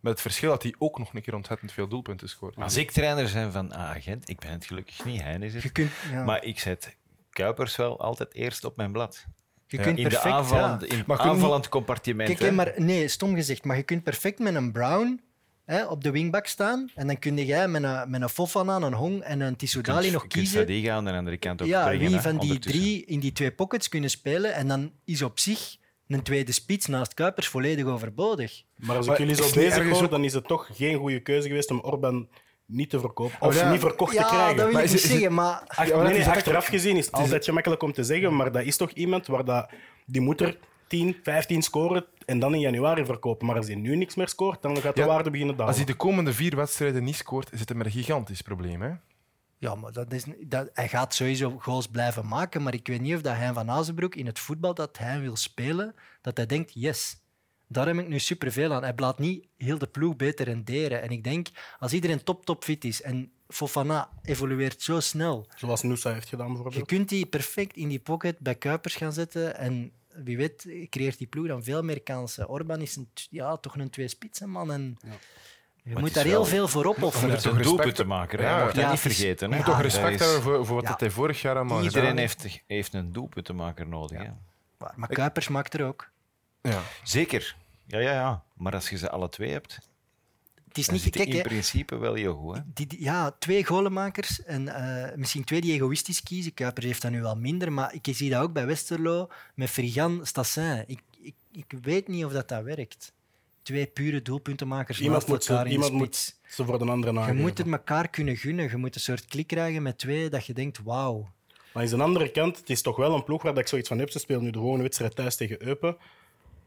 Met het verschil dat hij ook nog een keer ontzettend veel doelpunten scoort. Als ik trainer zijn van ah, agent, ik ben het gelukkig niet, hij is Je het. kunt, ja. Maar ik zet Kuipers wel altijd eerst op mijn blad. je ja, kunt In, de perfect... aanvallend, ja. in het aanvallend compartiment. Kijk, maar nee, stom gezegd, maar je kunt perfect met een Brown hè, op de wingback staan en dan kun jij met een, met een Fofana, een Hong en een Je Tissoudali nog je kunt kiezen Sadiga aan de andere kant ook ja, brengen. wie van die drie in die twee pockets kunnen spelen. En dan is op zich een tweede spits naast Kuipers volledig overbodig. Maar als ik Maar jullie zo het bezig hoor, dan is het toch geen goede keuze geweest om Orban niet te verkopen. Oh, Of ja. niet verkocht ja, te krijgen. dat wil Maar ik niet het- is zeggen, maar... Ach- Ja, maar nee, dat nee, is dat- achteraf gezien is het altijd gemakkelijk om te zeggen, maar dat is toch iemand waar dat, die moet er 10, 15 scoren en dan in januari verkopen. Maar als hij nu niks meer scoort, dan gaat de Ja, waarde beginnen dalen. Als hij de komende vier wedstrijden niet scoort, zit hij met een gigantisch probleem. Hè? Ja, maar dat is, dat, hij gaat sowieso goals blijven maken, maar ik weet niet of dat hij van Azenbroek in het voetbal dat hij wil spelen, dat hij denkt, yes, daar heb ik nu superveel aan. Hij laat niet heel de ploeg beter renderen. En ik denk, als iedereen top, top fit is en Fofana evolueert zo snel, Zoals Nusa heeft gedaan je bijvoorbeeld. kunt die perfect in die pocket bij Kuipers gaan zetten en wie weet creëert die ploeg dan veel meer kansen. Orban is een, ja, toch een twee-spitsenman en je het moet daar heel veel voor Om opofferen. het toch doelpunt te maken. hè. Ja, Je mocht dat ja, niet vergeten. Je Hè. moet toch Ja, respect is- hebben voor, voor wat Ja. hij vorig jaar allemaal Iedereen gedaan heeft, heeft een doelpuntenmaker nodig. Hè. Maar, maar Kuipers maakt er ook. Ja. Zeker. Ja, ja, ja. Maar als je ze alle twee hebt, Het is niet gek, in principe wel heel goed. Hè. Die, die- ja, twee golenmakers en eh, misschien twee die egoïstisch kiezen. Kuipers heeft dat nu wel minder, maar ik zie dat ook bij Westerlo met Frigan, Stassin. Ik, ik, ik weet niet of dat, dat werkt. Twee pure doelpuntenmakers Iemand naast moet, ze, elkaar in iemand moet ze voor de andere Je nageven. moet het elkaar kunnen gunnen. Je moet een soort klik krijgen met twee dat je denkt, wauw. Maar aan de andere kant, het is toch wel een ploeg waar dat ik zoiets van heb. Ze spelen nu de gewone wedstrijd thuis tegen Eupen.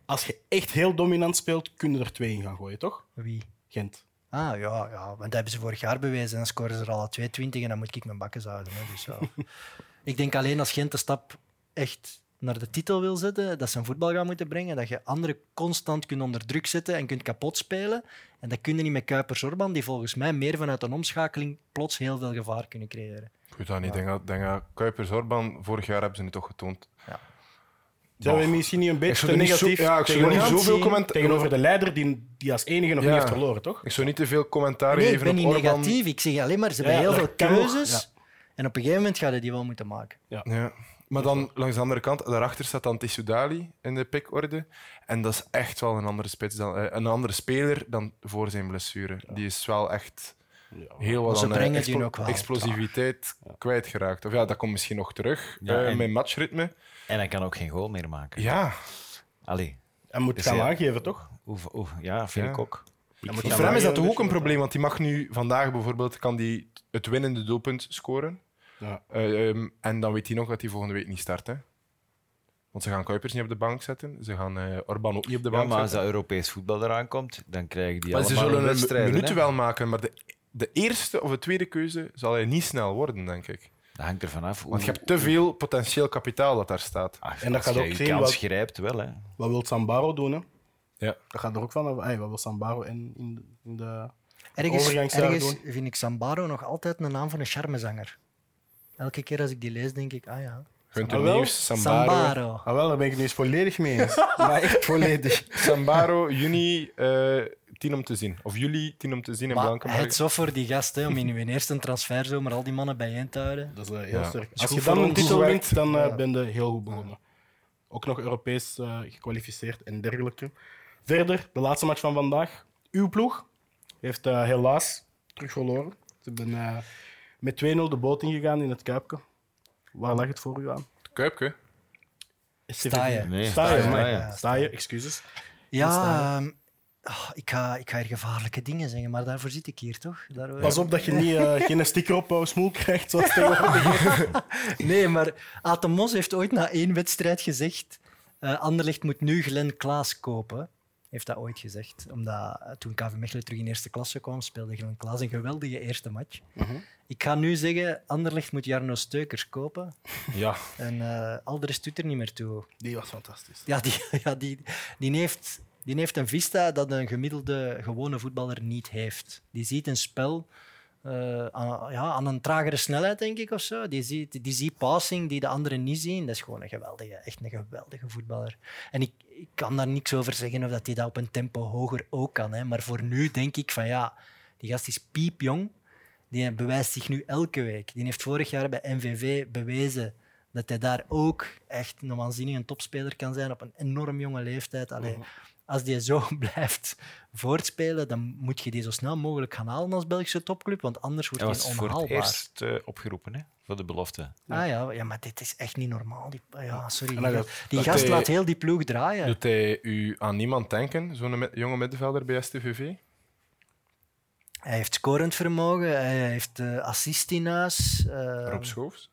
Als je echt heel dominant speelt, kunnen er twee in gaan gooien, toch? Wie? Gent. Ah, ja, ja, want dat hebben ze vorig jaar bewezen. En dan scoren ze er al 2-20 en dan moet ik mijn bakken houden. Hè. Dus, ja. ik denk alleen als Gent de stap echt naar de titel wil zetten, dat ze een voetbal gaan moeten brengen, dat je anderen constant kunt onder druk zetten en kunt kapot spelen. En dat kun je niet met Kuipers-Orban, die volgens mij meer vanuit een omschakeling plots heel veel gevaar kunnen creëren. Weet dat niet. Ik denk dat, denk dat Kuipers Orban, vorig jaar hebben ze nu toch getoond. Zijn we misschien niet een Ik beetje zou te niet zo- negatief ja, ik zou niet tegenover- zoveel comment- tegenover de leider die, die als enige nog Ja. niet heeft verloren, toch? Ik zou niet te veel commentaar Nee, ik geven ben op niet Orban. negatief. Ik zeg alleen maar, ze Ja, hebben heel veel keuzes. En op een gegeven moment ga je die wel moeten maken. Ja. Maar dan langs de andere kant, daarachter staat dan Tissoudali in de pikorde. En dat is echt wel een andere, spits dan, eh, een andere speler dan voor zijn blessure. Die is wel echt heel wat aan explosiviteit kwijtgeraakt. Of ja, dat komt misschien nog terug Ja, en- met matchritme. En hij kan ook geen goal meer maken. Ja, Allee, En moet Dus gaan ja. aangeven, toch? ja, vind Ja. ik ook. Ik voor hem is dat ook een probleem, want die mag nu vandaag bijvoorbeeld kan die het winnende doelpunt scoren. Ja. Eh, ehm, en dan weet hij nog dat hij volgende week niet start. Hè? Want ze gaan Kuipers niet op de bank zetten. Ze gaan eh, Orban ook niet op de Ja, bank maar als dat Europees voetbal eraan komt, dan krijgen die Maar ze allemaal zullen hun een minuten hè. wel maken, maar de, de eerste of de tweede keuze zal hij niet snel worden, denk ik. Dat hangt ervan af. Want je hoe- hebt te veel potentieel kapitaal dat daar staat. Ach, En dat gaat ook je zien kans wat- grijpt wel. Hè. Wat wil Sambaro doen, hè? Ja. Dat gaat er ook van. Hey, wat wil Sambaro in, in, de- in de... Ergens, ergens vind ik Sambaro nog altijd een naam van een charmezanger. Elke keer als ik die lees, denk ik, ah ja. Gunther Ah? Nieuws, Sambaro. Sambaro. Ah, wel, daar ben ik het eens volledig mee eens. maar echt volledig. Sambaro, juni, eh tien om te zien. Of juli, tien om te zien in Maar Blankenberg. het zo voor die gast, hè, om in uw eerste transferzomer al die mannen bijeen te houden. Dat is eh, heel Ja. sterk. Als je dan een titel wint, dan eh, Ja. ben je heel goed begonnen. Ook nog Europees eh, gekwalificeerd en dergelijke. Verder, de laatste match van vandaag. Uw ploeg heeft eh, helaas terug verloren. Ze hebben eh, met 2-0 de boot ingegaan in het Kuipke. Waar lag het voor u aan? Kuipke. Sta je? Nee, Sta je, sta maar- je. Sta je, excuses. Ja, ah, ik, ga, ik ga hier gevaarlijke dingen zeggen, maar daarvoor zit ik hier toch? Daar, Pas op dat je niet, eh, geen sticker op jouw smoel krijgt, zoals. Nee, maar Aten Mos heeft ooit na één wedstrijd gezegd: eh Anderlecht moet nu Glenn Klaas kopen. Heeft dat ooit gezegd. Omdat eh, toen KV Mechelen terug in eerste klasse kwam, speelde Glenn Klaas een geweldige eerste match. Ik ga nu zeggen: Anderlecht moet Jarno Steukers kopen. Ja. En eh al de rest doet er niet meer toe. Die was fantastisch. Ja, die, ja, die, die, heeft, die heeft een vista dat een gemiddelde gewone voetballer niet heeft. Die ziet een spel eh, aan, ja, aan een tragere snelheid, denk ik, of zo. Die ziet, die ziet passing die de anderen niet zien. Dat is gewoon een geweldige, echt een geweldige voetballer. En ik, ik kan daar niks over zeggen of dat hij dat op een tempo hoger ook kan. Hè. Maar voor nu denk ik van ja, die gast is piepjong. Die bewijst zich nu elke week. Die heeft vorig jaar bij NVV bewezen dat hij daar ook echt een topspeler kan zijn op een enorm jonge leeftijd. Allee, als die zo blijft voortspelen, dan moet je die zo snel mogelijk gaan halen als Belgische topclub, want anders wordt Hij hij was voor het onhaalbaar. eerst eh, opgeroepen hè, voor de belofte. Ah ja, ja, maar dit is echt niet normaal. Die, ja, sorry. Dan Die, gast- die dat gast hij- laat heel die ploeg draaien. Doet hij u aan niemand denken, zo'n jonge middenvelder bij STVV? Hij heeft scorend vermogen, hij heeft eh assist in huis. eh, Rob Schoofs?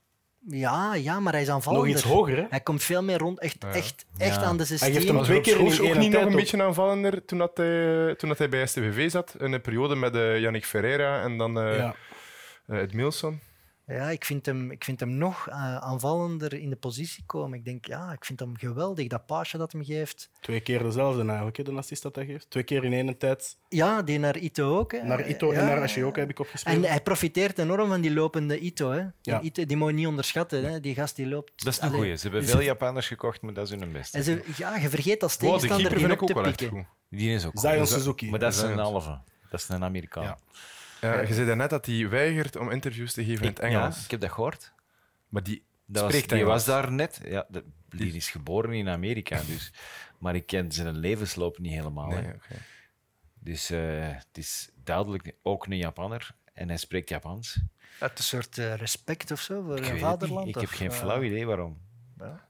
Ja, ja, maar hij is aanvallender. Nog iets hoger, hè? Hij komt veel meer rond, echt, echt, echt Ja. aan de Hij 16. geeft hem Was twee keer ook niet nog een op. beetje aanvallender toen, dat hij, toen dat hij bij STVV zat? In een periode met eh Yannick Ferreira en dan eh Ja. eh, Ed Milson. Ja, ik vind hem, ik vind hem nog eh, aanvallender in de positie komen. Ik denk, ja, ik vind hem geweldig, dat paasje dat hem geeft. Twee keer dezelfde eigenlijk, hè, de assist dat hij geeft. Twee keer in één tijd. Ja, die naar Ito ook. Hè. Naar Ito Ja. en naar Ashioka heb ik opgeschreven. En hij profiteert enorm van die lopende Ito. Hè. Ja. Ito, die moet je niet onderschatten. Hè. Die gast die loopt... Dat is een Allee, goeie. Ze hebben dus- veel Japanners gekocht, maar dat is hun beste. En ze, ja, je vergeet als tegenstander keeper die vind op ik ook te wel echt pikken. goed. Die is ook Zion. Suzuki. Maar dat is een halve. Dat is een Amerikaan. Ja. Ja, je zei net dat hij weigert om interviews te geven in het Engels. Ja, ik heb dat gehoord. Maar die Dat was, spreekt die Engels. was daar net. Ja, de, die is geboren in Amerika, dus. Maar ik ken zijn levensloop niet helemaal. Nee. Dus eh, het is duidelijk ook een Japanner en hij spreekt Japans. Uit een soort eh, respect of zo voor Ik, vaderland. niet. ik heb geen eh, flauw idee waarom.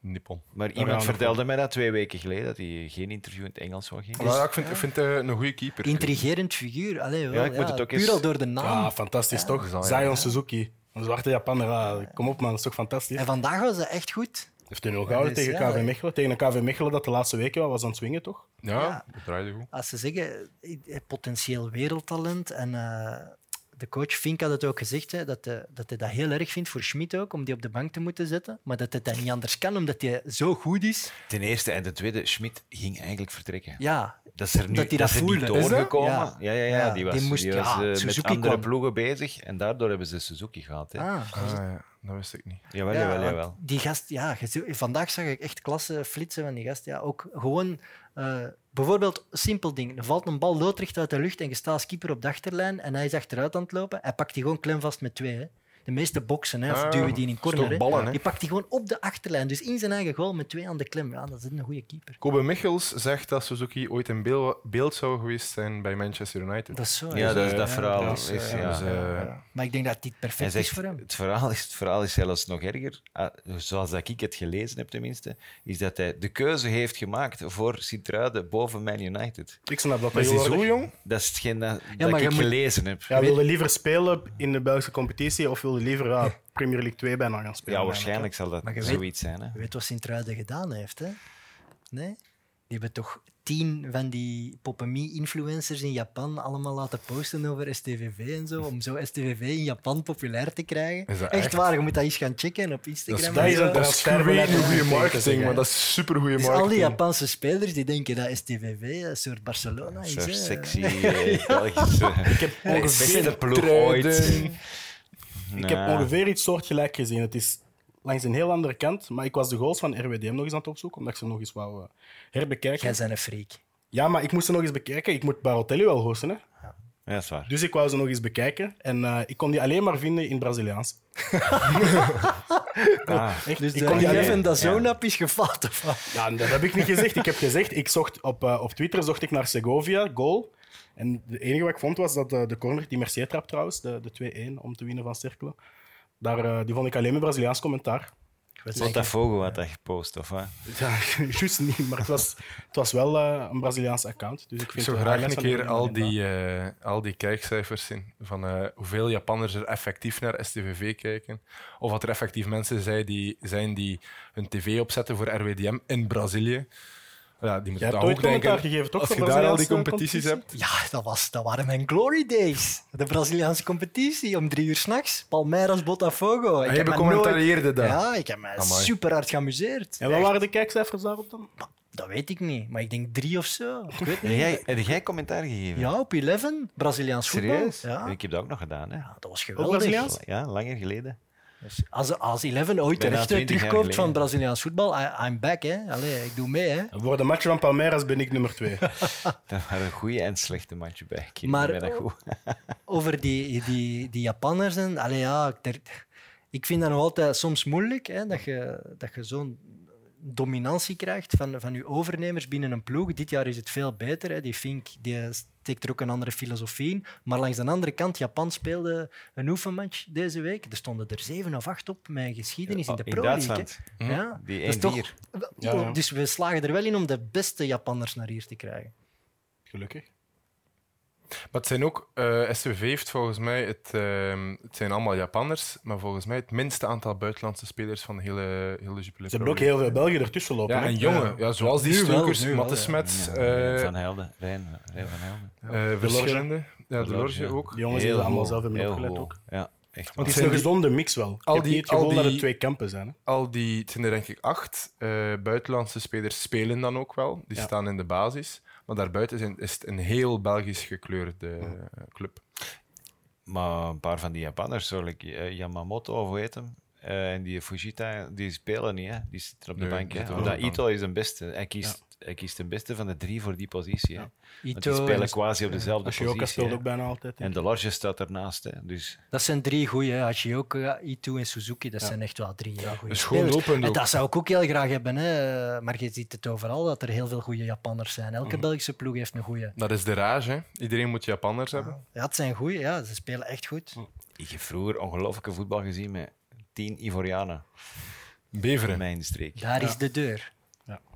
Nippon. Maar iemand vertelde mij dat twee weken geleden, dat hij geen interview in het Engels zou geven. Maar ja, ik vind, ik vind eh, een goede keeper. Intrigerend figuur. Allee, wel, Ja, ik moet het ook puur eens- al door de naam. Ja, fantastisch toch? Zion, Zion ja. Suzuki. Een zwarte Japaner. ja, kom op man, dat is toch fantastisch? En vandaag was hij echt goed. Heeft hij nul gehouden tegen ja, KV Mechelen. Tegen een KV Mechelen dat de laatste weken wel was aan het swingen, toch? Ja, Ja. dat draaide goed. Als ze zeggen, eh, potentieel wereldtalent. En eh, de coach Fink had het ook gezegd, hè, dat, hij, dat hij dat heel erg vindt voor Schmid ook, om die op de bank te moeten zetten. Maar dat het dat niet anders kan, omdat hij zo goed is. Ten eerste en ten tweede, Schmidt ging eigenlijk vertrekken. Ja, Dat is er nu Dat hij dat voelde. Doorgekomen. Ja. Ja, ja, ja, Ja, die was, die moest- die was ja, eh, met andere kwam. ploegen bezig en daardoor hebben ze Suzuki gehad. Hè. ah, Ah, ja, dat wist ik niet. Jawel, Ja, jawel, jawel. Die gast, ja, vandaag zag ik echt klasse flitsen van die gast. Ja, ook gewoon, eh, bijvoorbeeld, simpel ding. Er valt een bal loodrecht uit de lucht en je staat als keeper op de achterlijn en hij is achteruit aan het lopen. Hij pakt die gewoon klemvast met twee. De meeste boksen, hè, of Ah, duwen die in is corner. toch hè. ballen, hè? Die pakt die gewoon op de achterlijn. Dus in zijn eigen goal met twee aan de klem. Ja, dat is een goede keeper. Kobe Michels zegt dat Suzuki ooit in beeld, beeld zou geweest zijn bij Manchester United. Dat is zo. Ja, dat, eh, dat verhaal dat is, is... eh, ja. dus, Maar ik denk dat dit perfect is voor hem. het, verhaal is, het verhaal is zelfs nog erger, ah, zoals dat ik het gelezen heb tenminste, is dat hij de keuze heeft gemaakt voor Sint-Truiden boven Man United. Ik snap dat Maar is hij zo jong? Dat is hetgeen dat, Ja, dat maar ik moet- gelezen heb. Ja, wilde liever spelen in de Belgische competitie of wilde liever ja, Premier League 2 bijna gaan spelen? Ja, waarschijnlijk zal dat weet- zoiets zijn. Hè? Je weet wat Sint-Truiden gedaan heeft, hè? Nee? Die hebben toch tien van die Popemi-influencers in Japan allemaal laten posten over STVV en zo, om zo STVV in Japan populair te krijgen. Is dat echt, echt? waar, je moet dat eens gaan checken op Dat Instagram. is, dat is een dat is om goede marketing, maar dat is super goede Dus al die marketing. Japanse spelers die denken dat STVV een soort Barcelona Een is. soort hè. sexy eh, Belgische... Ik heb ongeveer beste ploeg truiden. ooit. Ik heb ongeveer iets soortgelijk gezien. Het is langs een heel andere kant, maar ik was de goals van RWDM nog eens aan het opzoeken, omdat ik ze nog eens wou eh, herbekijken. Jij bent een freak. Ja, maar ik moest ze nog eens bekijken. Ik moet Barotelli wel hosten, hè. Ja, dat is waar. Dus ik wou ze nog eens bekijken. En eh, ik kon die alleen maar vinden in Braziliaans. Ah, Echt, Dus ik de kon die alleen... Dat zo'n app is gefaald. Of wat? Ja, dat heb ik niet gezegd. Ik heb gezegd, ik zocht op, eh, op Twitter zocht ik naar Segovia, goal. En het enige wat ik vond was dat eh, de corner, die Mercier trap trouwens, de, de 2-1 om te winnen van Cercle, daar, eh, die vond ik alleen met Braziliaans commentaar. Botafogo had dat gepost, of wat? Ja, juist niet, maar het was, het was wel eh, een Braziliaans account. Dus ik Ik vind zou de graag een keer al die, al die kijkcijfers zien. Van hoeveel Japanners er effectief naar STVV kijken. Of wat er effectief mensen zijn die, zijn die hun tv opzetten voor RWDM in Brazilië. Ja, die Jij moeten hebt dan ooit ook commentaar denken. gegeven, toch? Als je daar al die competities competitie? hebt. Ja, dat, was, dat waren mijn glory days. De Braziliaanse competitie om drie uur s'nachts. Palmeiras, Botafogo. Ik En je becommentarieerde dat. Ja, ik heb me Amai. super hard geamuseerd. En wat Echt, waren de kijkcijfers daarop dan? Dat weet ik niet, maar ik denk drie of zo. Ik weet Heb niet. jij, heb jij commentaar gegeven? Ja, op 11, Braziliaans voetbal. Serieus? Ja. Ik heb dat ook nog gedaan. Hè. Ja, dat was Ook geweldig. Braziliaans? Ja, langer geleden. Dus als, als 11 ooit de Bijna rechten 20 jaar terugkoopt van. Braziliaans voetbal, I, I'm back. Hè. Allee, ik doe mee. Hè. Voor de match van Palmeiras ben ik nummer twee. Daar waren goede en slechte matchen bij. Ik Maar- dat goed. Over die, die, die Japanners. En, allee, ja, er- ik vind dat nog altijd soms moeilijk, hè, dat je, dat je zo'n dominantie krijgt van, van je overnemers binnen een ploeg. Dit jaar is het veel beter. Hè. Die Fink die steekt er ook een andere filosofie in. Maar langs de andere kant, Japan speelde een oefenmatch deze week. Er stonden er zeven of acht op met geschiedenis in de In Pro League. Ja. Die 1-4. toch- Ja, ja. Dus we slagen er wel in om de beste Japanners naar hier te krijgen. Gelukkig. Maar het zijn ook, eh STV heeft volgens mij, het, ehm, het zijn allemaal Japanners, maar volgens mij het minste aantal buitenlandse spelers van de hele, hele Jupiler Ze hebben ook heel veel Belgen ertussen lopen. Ja, en jongen, ja, zoals die wel, Matte ja. Smets, Ja, eh, van Helden. Rijn, Rijn van Helden. eh, verschillende. Ja, de Lorge ja. ook. Die jongens die dat allemaal zelf hebben opgeleid goed. ook. Ja, echt. Want Het is een die- gezonde mix wel. al die- niet het gevoel al dat die- het twee kampen zijn. Hè? Al die, het zijn er denk ik acht eh, buitenlandse spelers spelen dan ook wel. Die Ja. staan in de basis. Maar daarbuiten zijn, is het een heel Belgisch gekleurde club. Maar een paar van die Japanners, zoals eh, Yamamoto of hoe heet hem? Eh, en die Fujita, die spelen niet, hè? die zitten op de Nee, bank. Hè? Omdat. Ito is de beste. Hij kiest, hij kiest de beste van de drie voor die positie. Hè? Want die Ito spelen en- quasi op dezelfde Ashioka positie. speelt hè. ook bijna altijd. En de Lorge staat ernaast. Hè? Dus Dat zijn drie goeie. hè. Hachioka, Ito en Suzuki, dat zijn echt wel drie ja, goede spelers. open En dat zou ik ook heel graag hebben. Hè. Maar je ziet het overal, dat er heel veel goede Japanners zijn. Elke Belgische ploeg heeft een goeie. Dat is de rage. Hè. Iedereen moet Japanners hebben. Ja, het zijn goeie. Ja, ze spelen echt goed. ik heb vroeger ongelooflijke voetbal gezien met tien Ivorianen in Beveren. mijn streek. Daar is de deur.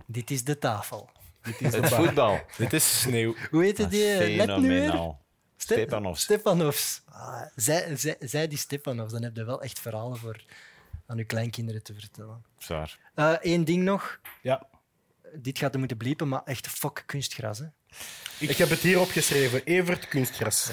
Ja. Dit is de tafel. Het voetbal. Dit is sneeuw. Hoe heette die eh, net nu weer? Stepanovs. Stepanovs. Ah, zij, zij, zij die Stepanovs, dan heb je wel echt verhalen voor aan je kleinkinderen te vertellen. Zwaar. Eén ding nog. Ja. Dit gaat er moeten bliepen, maar echt fuck kunstgras. Hè. Ik heb het hier opgeschreven. Evert Kunstgras.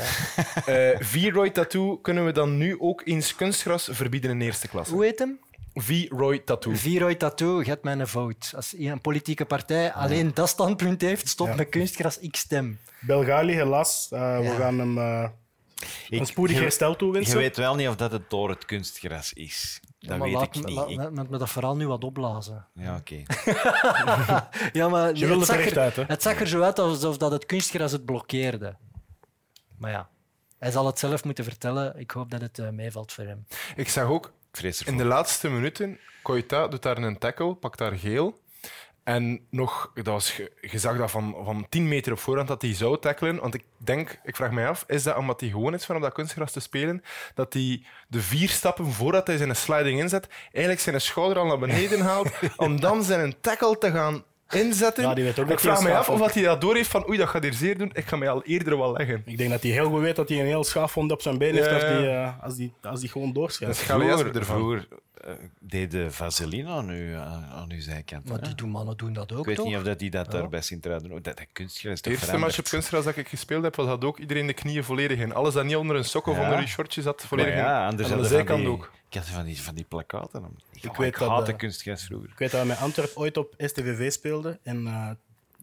Eh V-Roy Tattoo kunnen we dan nu ook eens kunstgras verbieden in eerste klasse. Hoe heet hem? V-Roy Tattoo. Viroy Tattoo, get mij een vote. Als een politieke partij alleen dat standpunt heeft, stop Ja. met kunstgras, ik stem. Belgali, helaas. Eh, We gaan hem eh, een Ik- spoedig je- herstel Je toewensen. weet wel niet of dat het door het kunstgras is. Dat maar weet laat, ik me- niet. laat, Ik- laat me dat vooral nu wat opblazen. Ja, oké. Ja, maar Je het, zag er echt er, uit, hè? het zag er zo uit alsof dat het kunstgras het blokkeerde. Maar ja, hij zal het zelf moeten vertellen. Ik hoop dat het eh, meevalt voor hem. Ik zag ook In de laatste minuten, Koita doet daar een tackle, pakt daar geel. En nog, dat was, je zag dat van, van 10 meter op voorhand dat hij zou tackelen. Want ik denk, ik vraag mij af, is dat omdat hij gewoon is van op dat kunstgras te spelen, dat hij de vier stappen voordat hij zijn sliding inzet, eigenlijk zijn schouder al naar beneden haalt, om dan zijn tackle te gaan inzetten. Ja, die weet ook dat ik hij vraag een mij af of dat hij dat door heeft van oei, dat gaat hier zeer doen. Ik ga mij al eerder wel leggen. Ik denk dat hij heel goed weet dat hij een heel schaafwond op zijn been heeft Ja, als, die, eh, als, die, als die gewoon is Galeas Vroeger, ervan. vroeger eh, deed de Vaseline aan, u, aan, aan uw zijkant. Maar hè? die doen, mannen doen dat ook, Ik weet toch? niet of dat die dat Ja. daar bij Sint-Truiden doen. Dat, dat kunstgras is De toch eerste match op kunstgras dat ik gespeeld heb, was dat ook iedereen de knieën volledig in. Alles dat niet onder een sok of Ja. onder je shortje zat, volledig in. Aan de zijkant die- ook. Ik had van die, van die plakaten. Ik, ik, weet ik dat, eh, kunstgras vroeger. Ik weet dat we met Antwerp ooit op STVV speelden. En uh,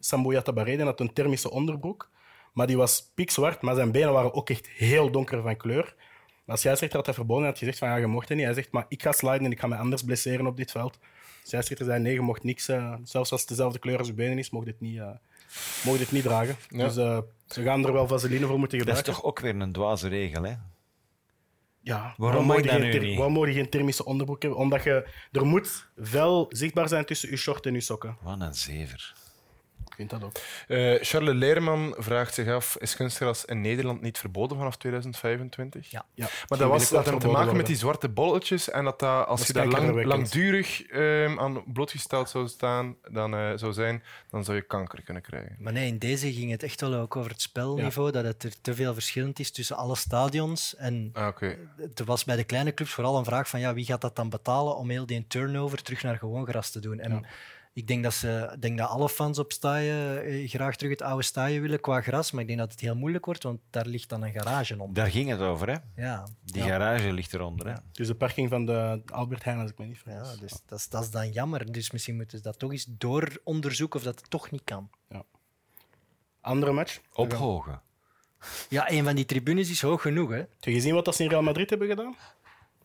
Samboya Tabarede had een thermische onderbroek. Maar die was pikzwart, maar zijn benen waren ook echt heel donker van kleur. Maar als scheidsrechter had hij verboden en had gezegd van ja, je mocht het niet. Hij zegt, maar ik ga sliden en ik ga mij anders blesseren op dit veld. De scheidsrechter zei nee, je mocht niks. eh, zelfs als het dezelfde kleur als je benen is, mocht dit niet, eh, mocht dit niet dragen. Ja. Dus eh, ze gaan er wel vaseline voor moeten Dat is gebruiken. toch ook weer een dwaze regel, hè? Ja, Waarom mag mag je dat geen nu ther- niet? Waarom mag je geen thermische onderbroek hebben? Omdat je, er moet wel zichtbaar zijn tussen je short en je sokken. Wat een zever. Ik vind dat ook. Eh, Charles Leerman vraagt zich af: is kunstgras in Nederland niet verboden vanaf 2025? Ja. Ja, Maar dat, was, dat had te maken met die zwarte bolletjes en dat, dat als Dat je daar lang, langdurig ehm, aan blootgesteld zou, staan, dan, eh, zou zijn, dan zou je kanker kunnen krijgen. Maar nee, in deze ging het echt wel ook over het spelniveau, dat het er te veel verschillend is tussen alle stadions. En Ah, oké. er was bij de kleine clubs vooral een vraag van ja, wie gaat dat dan betalen om heel die turnover terug naar gewoon gras te doen. En Ja. Ik denk dat, ze, denk dat alle fans op staaien eh, graag terug het oude staaien willen qua gras, maar ik denk dat het heel moeilijk wordt, want daar ligt dan een garage onder. Daar ging het over, hè? Ja, Die ja. garage ligt eronder. Hè? Dus de parking van de Albert Heijn, als ik me niet vergis. Ja, dus dat, is, dat is dan jammer. Dus misschien moeten ze dat toch eens dooronderzoeken of dat het toch niet kan. Andere match. Ophogen. Ja, een van die tribunes is hoog genoeg. Hè? Heb je gezien wat dat ze in Real Madrid hebben gedaan?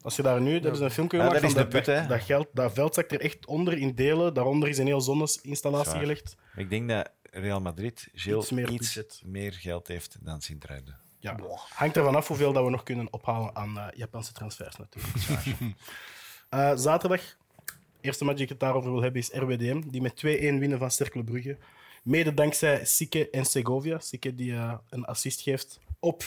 Als je daar nu, hebben ze een filmpje Ja, gemaakt dat is van de put, hè? dat, geld, dat veld zakt er echt onder in delen. Daaronder is een heel zonneinstallatie Zwaar. gelegd. Ik denk dat Real Madrid Gilles, Iets meer iets meer geld heeft dan Sint-Truiden. Ja. Hangt ervan af hoeveel dat we nog kunnen ophalen aan eh, Japanse transfers natuurlijk. Eh, zaterdag, eerste match die ik het daarover wil hebben, is RWDM. Die met 2-1 winnen van Cercle Brugge. Mede dankzij Sikke en Segovia. Sikke die eh, een assist geeft op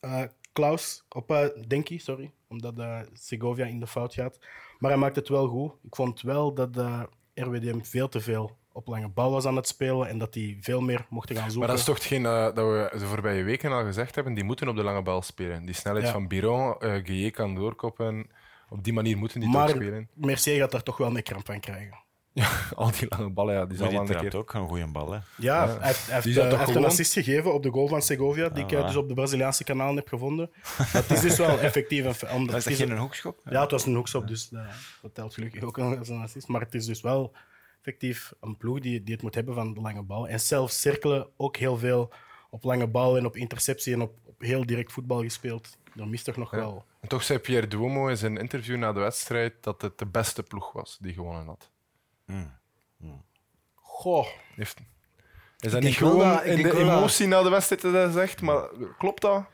eh, Klaus, op Denki, sorry. Omdat eh, Segovia in de fout gaat. Maar hij maakt het wel goed. Ik vond wel dat eh, RWDM veel te veel op lange bal was aan het spelen en dat die veel meer mochten gaan zoeken. Maar dat is toch hetgeen eh, dat we de voorbije weken al gezegd hebben, die moeten op de lange bal spelen. Die snelheid Ja. van Biron, eh Guillet kan doorkoppen. Op die manier moeten die maar toch spelen. Mercier gaat daar toch wel een kramp van krijgen. Al die lange ballen, ja, die zal Maar die wel een keer... ook een goede bal. Hè? Ja, Ja. hij heeft, hij heeft, heeft een assist gegeven op de goal van Segovia, die ik Ah, dus op de Braziliaanse kanaal heb gevonden. Dat is dus wel effectief. Een, omdat Was het dat is geen hoekschop? Ja, het was een hoekschop, dus dat telt gelukkig ook als een assist. Maar het is dus wel effectief een ploeg die, die het moet hebben van de lange bal. En zelf cirkelen ook heel veel op lange bal en op interceptie en op, op heel direct voetbal gespeeld. Er mist toch nog Ja. wel. En toch zei Pierre Duomo in zijn interview na de wedstrijd dat het de beste ploeg was die gewonnen had. Goh, Heeft... Is dat niet gewoon dat- in de dat- emotie na de wedstrijd dat hij zegt, maar klopt dat?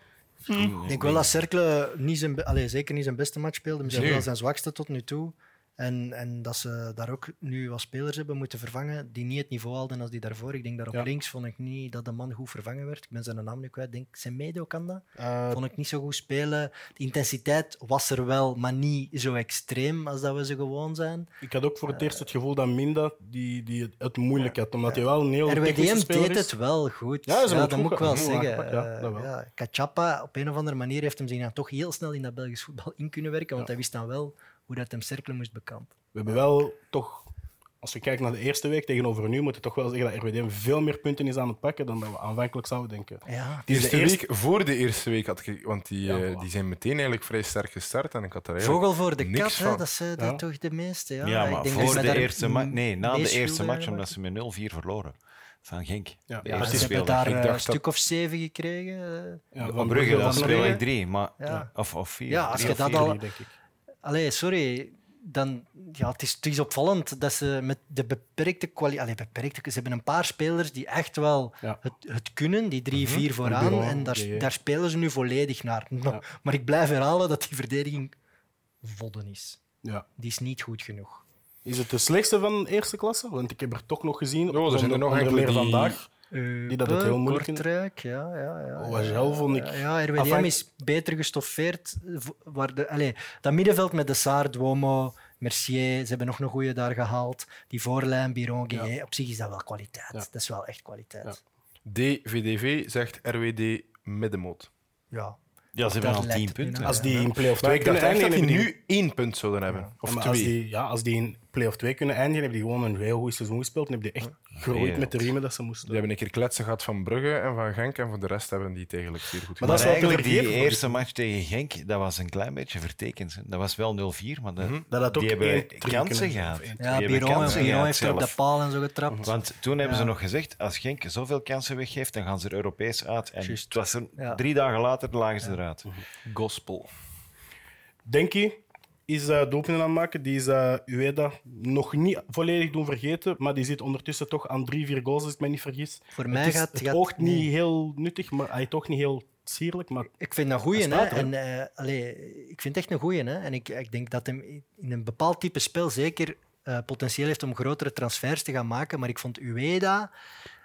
Ik denk wel dat Cercle niet zijn, allee, zeker niet zijn beste match speelde, misschien Nee. wel zijn zwakste tot nu toe. En, en dat ze daar ook nu wat spelers hebben moeten vervangen die niet het niveau hadden als die daarvoor. Ik denk daar op Ja. links vond ik niet dat de man goed vervangen werd. Ik ben zijn naam nu kwijt. Ik denk Semedo kan dat. eh, Vond ik niet zo goed spelen. De intensiteit was er wel, maar niet zo extreem als dat we ze gewoon zijn. ik had ook voor het eerst het gevoel dat Minda die, die het, moeilijk had, omdat hij wel een heel RWDM speler deed het wel goed. Ja, het dat moet ik wel zeggen. ja, ja, Cachapa, op een of andere manier heeft hem zich dan toch heel snel in dat Belgisch voetbal in kunnen werken, want hij wist dan wel hoe dat hem cirkelen moest bekant. We hebben wel toch, als we kijken naar de eerste week tegenover nu, moeten we toch wel zeggen dat RWDM veel meer punten is aan het pakken dan dat we aanvankelijk zouden denken. Ja, De is de eerste eerste- week, voor de eerste week, had ik, want die, Ja, eh, voilà. die zijn meteen eigenlijk vrij sterk gestart en ik had er Vogel voor de kat, hè, van. dat is eh, dat Ja. toch de meeste. Ja, Ja, Ik maar denk dat voor ze de eerste match. Nee, na de eerste match, omdat ze met 0-4 verloren. Van Genk. Ja, Ja, eerste ze hebben daar Ik eh, dacht een dat- stuk of zeven gekregen. eh. Ja, Op Brugge, dan van speel Brugge. ik drie. Maar, Ja. Of, of vier. Ja, als Drie je dat al- Vier, denk ik. Allee, sorry. Dan, ja, het, is, het is opvallend dat ze met de beperkte kwaliteit... beperkte, ze hebben een paar spelers die echt wel Ja. het, het kunnen, die drie, vier vooraan. Bureau, en daar, DE. daar spelen ze nu volledig naar. Ja. Maar ik blijf herhalen dat die verdediging vodden is. Ja. Die is niet goed genoeg. Is het de slechtste van de eerste klasse? Want ik heb er toch nog gezien, Oh, er zijn er nog enkele meer die- vandaag. Die dat het heel moeilijk in. Kortrijk, ja. ja, ja OHL vond ik- Ja, ja, RWDM is beter gestoffeerd. eh, Waar de, allee, dat middenveld met de Saar, Duomo, Mercier, ze hebben nog een goede daar gehaald. Die voorlijn, Biron, Guillet. Op zich is dat wel kwaliteit. Ja. Dat is wel echt kwaliteit. Ja. DVDV zegt RWD middenmoot. Ja. Ja, ze hebben al lijkt 10 het nu punten. Als die in play-off Maar 2 ik dacht echt dat die nu één punt zouden hebben. Of maar als twee. die, ja, als die in play-off 2 kunnen eindigen, hebben die gewoon een heel goed seizoen gespeeld. En hebben die echt gegroeid met de riemen dat ze moesten. Die hebben een keer kletsen gehad van Brugge en van Genk. En voor de rest hebben die het eigenlijk zeer goed Maar Maar dat is eigenlijk, die eerste match tegen Genk, dat was een klein beetje vertekend. Dat was wel 0-4, maar de- Dat had ook die hebben kansen gehad. Ja, hebben Biron, kansen Biron gehad heeft op de paal en zo getrapt. Want toen hebben ze nog gezegd, als Genk zoveel kansen weggeeft, dan gaan ze er Europees uit. En het was er, Ja. drie dagen later lagen ze eruit. Gospel. Denki is uh, doelpunten aan het maken. Die is uh, Ueda nog niet volledig doen vergeten, maar die zit ondertussen toch aan drie, vier goals, als ik me niet vergis. Voor Het, mij is, gaat het gaat- oogt nee. niet heel nuttig, maar hij toch niet heel sierlijk. Maar Ik vind dat een goeie, hè? En, eh, allee, ik vind het echt een goeie, hè? En ik, ik denk dat hem in een bepaald type spel zeker eh, potentieel heeft om grotere transfers te gaan maken. Maar ik vond Ueda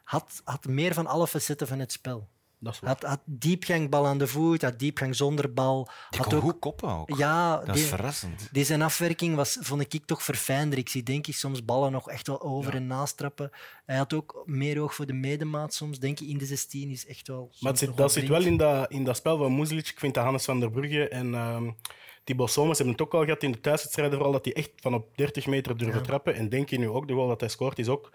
had, had meer van alle facetten van het spel. Dat is waar. Had, had diepgangbal aan de voet, had diepgang zonder bal. Die had kon ook, goed koppen ook. ja, dat is verrassend. die zijn afwerking was, vond ik toch verfijnder. Ik zie denk ik soms ballen nog echt wel over en nastrappen. Hij had ook meer oog voor de medemaat soms. Denk je in de 16 is echt wel. Maar zit, dat zit wel in dat, in dat spel van Moeslic. Ik vind dat Hannes van der Brugge en ehm Thibaut Somers hebben het ook al gehad in de thuiswedstrijden. Vooral dat hij echt van op 30 meter durven Ja. trappen. En denk je nu ook, de goal dat hij scoort is ook...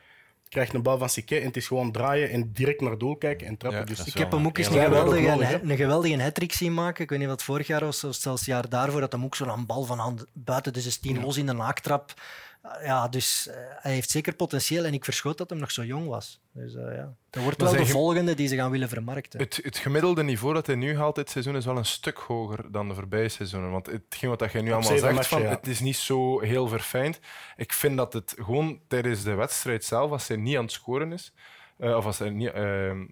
krijgt een bal van Sique en het is gewoon draaien en direct naar doel kijken en trappen. Ja, dus ik heb hem ook eens een geweldige, nodig, een geweldige hat-trick zien maken. Ik weet niet wat vorig jaar was, of zelfs het jaar daarvoor, dat hem ook zo'n bal van hand, buiten de 16 los in de naaktrap. Ja, dus eh, hij heeft zeker potentieel en ik verschoot dat hem nog zo jong was. Dus eh, ja, dat wordt Maar wel de volgende die ze gaan willen vermarkten. Het, het gemiddelde niveau dat hij nu haalt dit seizoen is wel een stuk hoger dan de voorbije seizoenen. Want hetgeen wat jij nu allemaal zegt, matchen, van, ja. het is niet zo heel verfijnd. Ik vind dat het gewoon tijdens de wedstrijd zelf, als hij niet aan het scoren is, eh, of als hij niet,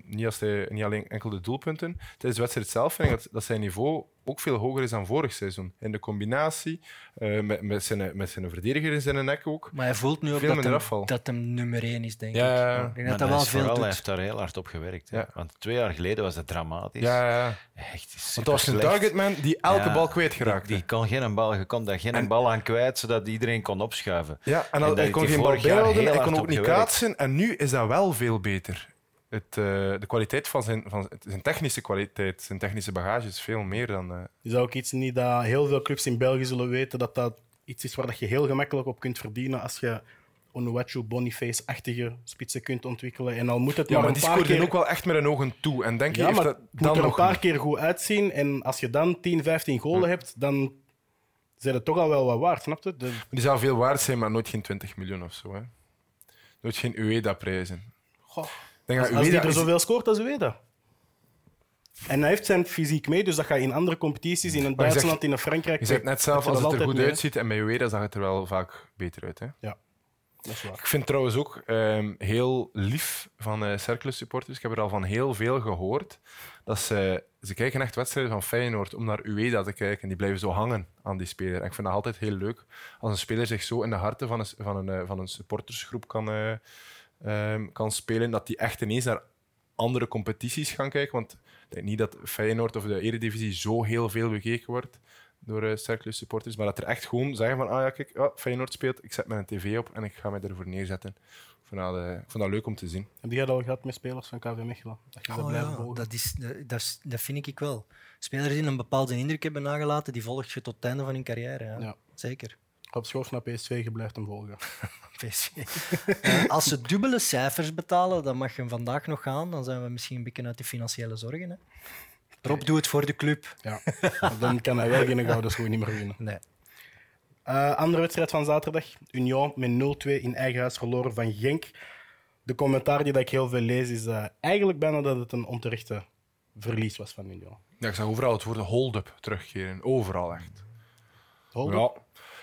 niet, als hij, niet alleen enkel de doelpunten, tijdens de wedstrijd zelf vind ik dat, dat zijn niveau ook veel hoger is dan vorig seizoen. In de combinatie, eh, met, met, zijn, met zijn verdediger in zijn nek ook. Maar hij voelt nu ook Veel dat hem, afval. dat hem nummer 1 is, denk Ja, ik. Ik denk dat dat dat wel veel vooral, hij heeft daar heel hard op gewerkt. hè. Ja. Want twee jaar geleden was het dramatisch. Ja, ja. Echt Want dat was een targetman die elke Ja, bal kwijtgeraakt. Die, die kon geen bal, je kon daar geen En- bal aan kwijt, zodat iedereen kon opschuiven. Ja, en, dat hij kon geen bal bijhouden, hij kon ook niet kaatsen. En nu is dat wel veel beter. Het, eh, de kwaliteit van zijn, van zijn technische kwaliteit, zijn technische bagage is veel meer dan... eh, Is dat ook iets niet dat heel veel clubs in België zullen weten dat dat iets is waar dat je heel gemakkelijk op kunt verdienen als je Onuachu, Boniface-achtige spitsen kunt ontwikkelen. En al moet het Ja, maar die scoorde keer... ook wel echt met een ogen toe. En denk je, Ja, heeft maar dat het moet dan er een paar keer goed uitzien. En als je dan 10, 15 golen hebt, dan zijn het toch al wel wat waard, snap je? De- Die zou veel waard zijn, maar nooit geen 20 miljoen of zo. Hè. Nooit geen UEFA-prijzen. Goh, Als die Ueda er is- zoveel scoort, weet dat. En hij heeft zijn fysiek mee, dus dat gaat in andere competities, in je Duitsland, zegt- in Frankrijk. Je zegt net zelf, als het er goed mee, uitziet, en bij Ueda zag het er wel vaak beter uit. Hè. hè. Dat is waar. Ik vind trouwens ook ehm, heel lief van eh Cercle supporters. Ik heb er al van heel veel gehoord. Dat ze, ze kijken echt wedstrijden van Feyenoord om naar Ueda te kijken. Die blijven zo hangen aan die speler. En ik vind dat altijd heel leuk als een speler zich zo in de harten van een, van een, eh, van een supportersgroep kan, eh, ehm, kan spelen. Dat die echt ineens naar andere competities gaan kijken. Want ik denk niet dat Feyenoord of de Eredivisie zo heel veel bekeken wordt door uh, Cercle supporters. Maar dat er echt gewoon zeggen van, ah ja, kijk, ah, Feyenoord speelt, ik zet mijn tv op en ik ga mij ervoor neerzetten. Ik vond dat, eh, ik vond dat leuk om te zien. Heb jij dat al gehad met spelers van KV Mechelen? Dat je Oh ja, volgen? dat, is, dat, dat, is- dat vind ik wel. Spelers die een bepaalde indruk hebben nagelaten, die volg je tot het einde van hun carrière. Ja. Ja. Zeker. Op schoof naar PSV, je blijft hem volgen. PSV. Als ze dubbele cijfers betalen, dan mag je hem vandaag nog gaan. Dan zijn we misschien een beetje uit de financiële zorgen. Hè. Rob, doe het voor de club. Ja. Dan kan hij wel geen gouden schoen niet meer winnen. Nee. Eh, andere wedstrijd van zaterdag. Union met 0-2 in eigen huis verloren van Genk. De commentaar die dat ik heel veel lees is eh, eigenlijk bijna dat het een onterechte verlies was van Union. Ja, ik zag overal het woord hold-up terugkeren. Overal echt. Hold Ja.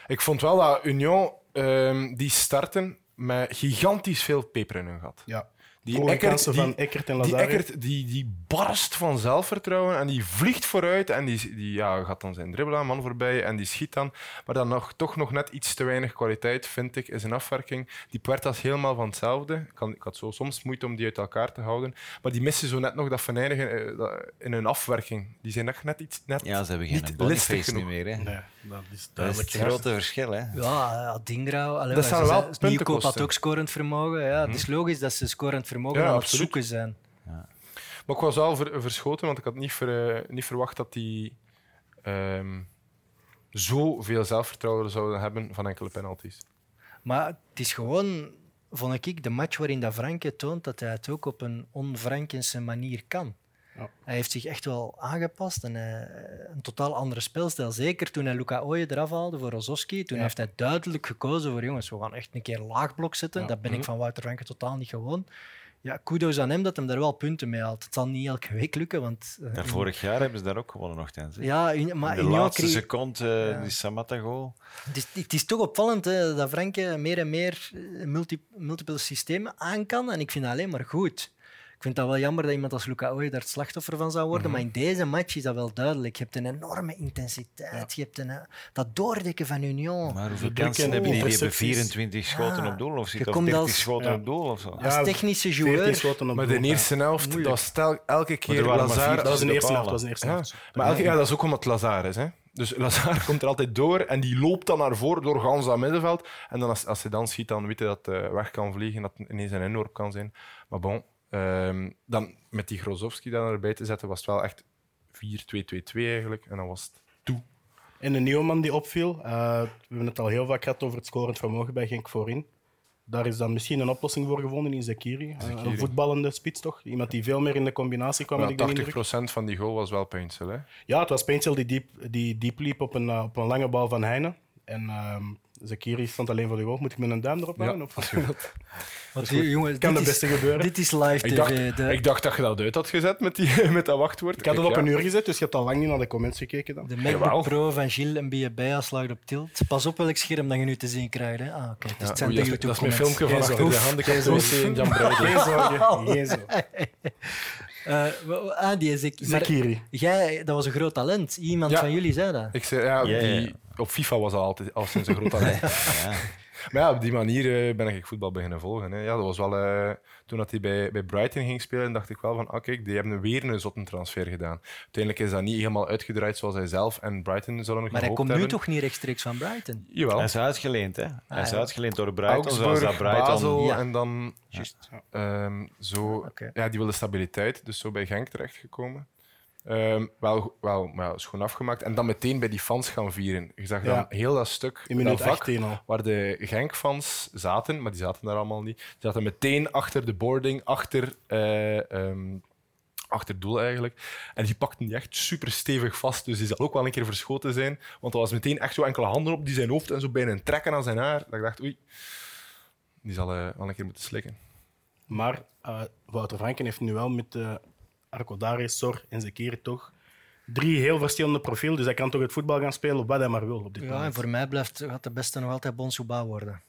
Ik vond wel dat Union, ehm, die starten met gigantisch veel peper in hun gat. Ja. Die Eckert, die, van Eckert en die. Eckert die, die barst van zelfvertrouwen en die vliegt vooruit en die, die ja, gaat dan zijn dribbel aan man voorbij en die schiet dan. Maar dan nog, toch nog net iets te weinig kwaliteit, vind ik, in zijn afwerking. Die Puerta is helemaal van hetzelfde. Ik, kan, ik had zo soms moeite om die uit elkaar te houden. Maar die missen zo net nog dat venijnigen eh, in hun afwerking. Die zijn echt net iets... Net Ja, ze hebben niet geen Boniface genoeg. nu meer. Hè. Nee, dat is Dat is duidelijk. het grote verschil. Hè. Ja, Dingrau. Allee, Dat wel zijn- punten Nieuwkoop had ook scorend vermogen. Ja, Het is logisch dat ze scorend vermogen Ja, aan het absoluut. zoeken zijn. Maar ik was wel ver- verschoten, want ik had niet, ver- eh, niet verwacht dat die ehm zoveel zelfvertrouwen zouden hebben van enkele penalties. Maar het is gewoon, vond ik, de match waarin dat Franke toont dat hij het ook op een on-Frankense manier kan. Ja. Hij heeft zich echt wel aangepast en hij- een totaal andere speelstijl. Zeker toen hij Luca Ooyen eraf haalde voor Rozovski. Toen Ja. heeft hij duidelijk gekozen voor jongens, we gaan echt een keer laag blok zetten. Ja. Dat ben ik Mhm. van Wouter Franke totaal niet gewoon. Ja, kudos aan hem dat hem daar wel punten mee haalt. Het zal niet elke week lukken, want... eh, Ja, vorig jaar hebben ze daar ook gewonnen nogthans. hè. ja, in- maar de Union laatste seconde, Ja. die Samatta-goal. Het is, het is toch opvallend hè, dat Franke meer en meer eh, multi, multiple systemen aan kan. En ik vind dat alleen maar goed. Ik vind dat wel jammer dat iemand als Luca Ooi daar het slachtoffer van zou worden. Maar in deze match is dat wel duidelijk. Je hebt een enorme intensiteit. Je hebt een, eh, dat doordekken van Union. Maar hoeveel kansen en hebben die? Die hebben intercepties. 24 schoten op doel of Je zit of komt 30 als- schoten Ja. op doel of zo. Als technische 14 joueur. Maar de eerste helft, dat was tel- elke er keer Lazar... Dat was een de eerste helft. Dat was eerste helft. maar elke, ja, dat is ook omdat Lazar is. Hè? Dus Lazar komt er altijd door en die loopt dan naar voren door gans dat middenveld. En dan als, als hij dan schiet, dan weet hij dat het weg kan vliegen, dat het ineens een inworp kan zijn. Maar bon, ehm, dan met die Grozowski dan erbij te zetten, was het wel echt 4-2-2-2 eigenlijk. En dan was het toe. En een nieuwe man die opviel. eh, we hebben het al heel vaak gehad over het scorend vermogen bij Genk voorin. Daar is dan misschien een oplossing voor gevonden in Zekiri. Zekiri. een voetballende spits toch? Iemand die veel meer in de combinatie kwam. de indruk. 80% van die goal was wel Peinsel. Hè? Ja, het was Pencil die diep, die diep liep op een, eh, op een lange bal van Heine. En ehm Zakiri stond alleen voor de goal. Moet ik met een duim erop Ja, houden? Of? als je wilt. Want die- jongen, kan dit de is- beste gebeuren. Dit is live Ik dacht, tv. de, ik dacht dat je dat uit had gezet met, die, met dat wachtwoord. Ik had het op ja. een uur gezet, dus je hebt al lang niet naar de comments gekeken. Dan. de Jawel. MacBook Pro van Gilles en BFB slaagt op tilt. Pas op welk scherm dat je nu te zien krijgt. Hè. Ah, kijk, dus Ja, het zijn oei, de dat, is, dat is mijn filmpje van achter de wc zorgen. in Jan. Geen zorgen. Geen zorgen. Eh, ah, die Zek- maar Zakiri. Jij, dat was een groot talent. Iemand Ja. van jullie zei dat. Ik zei, ja, die, op FIFA was al altijd al sinds een groot talent. Maar ja, op die manier eh, ben ik voetbal beginnen volgen. Hè. Ja, dat was wel, eh, toen dat hij bij, bij Brighton ging spelen, dacht ik wel van, ah kijk, die hebben weer een zotte transfer gedaan. Uiteindelijk is dat niet helemaal uitgedraaid zoals hij zelf en Brighton zullen nog Maar hij komt nu toch niet rechtstreeks van Brighton? Jawel. Hij is uitgeleend, hè? Hij is ja. uitgeleend door Brighton, zoals dat Augsburg, Brighton... Basel Ja. en dan Juist. ehm, zo... Oké. Ja, die wilde stabiliteit, dus zo bij Genk terechtgekomen. Ehm, wel, wel maar ja, schoon afgemaakt. En dan meteen bij die fans gaan vieren. Je zag dan Ja. heel dat stuk, In dat vak, 18 al. waar de Genk-fans zaten, maar die zaten daar allemaal niet. Die zaten meteen achter de boarding, achter, ehm, achter het doel eigenlijk. En die pakten die echt super stevig vast, dus die zal ook wel een keer verschoten zijn. Want er was meteen echt zo enkele handen op die zijn hoofd en zo bijna een trekken aan zijn haar. Dat ik dacht, oei, die zal eh, wel een keer moeten slikken. Maar eh, Wouter Franken heeft nu wel met uh, Arcodare, Sor en Zekiri toch drie heel verschillende profielen. Dus hij kan toch het voetbal gaan spelen wat hij maar wil op dit Ja, moment. en voor mij blijft, gaat de beste nog altijd Bonsouba worden.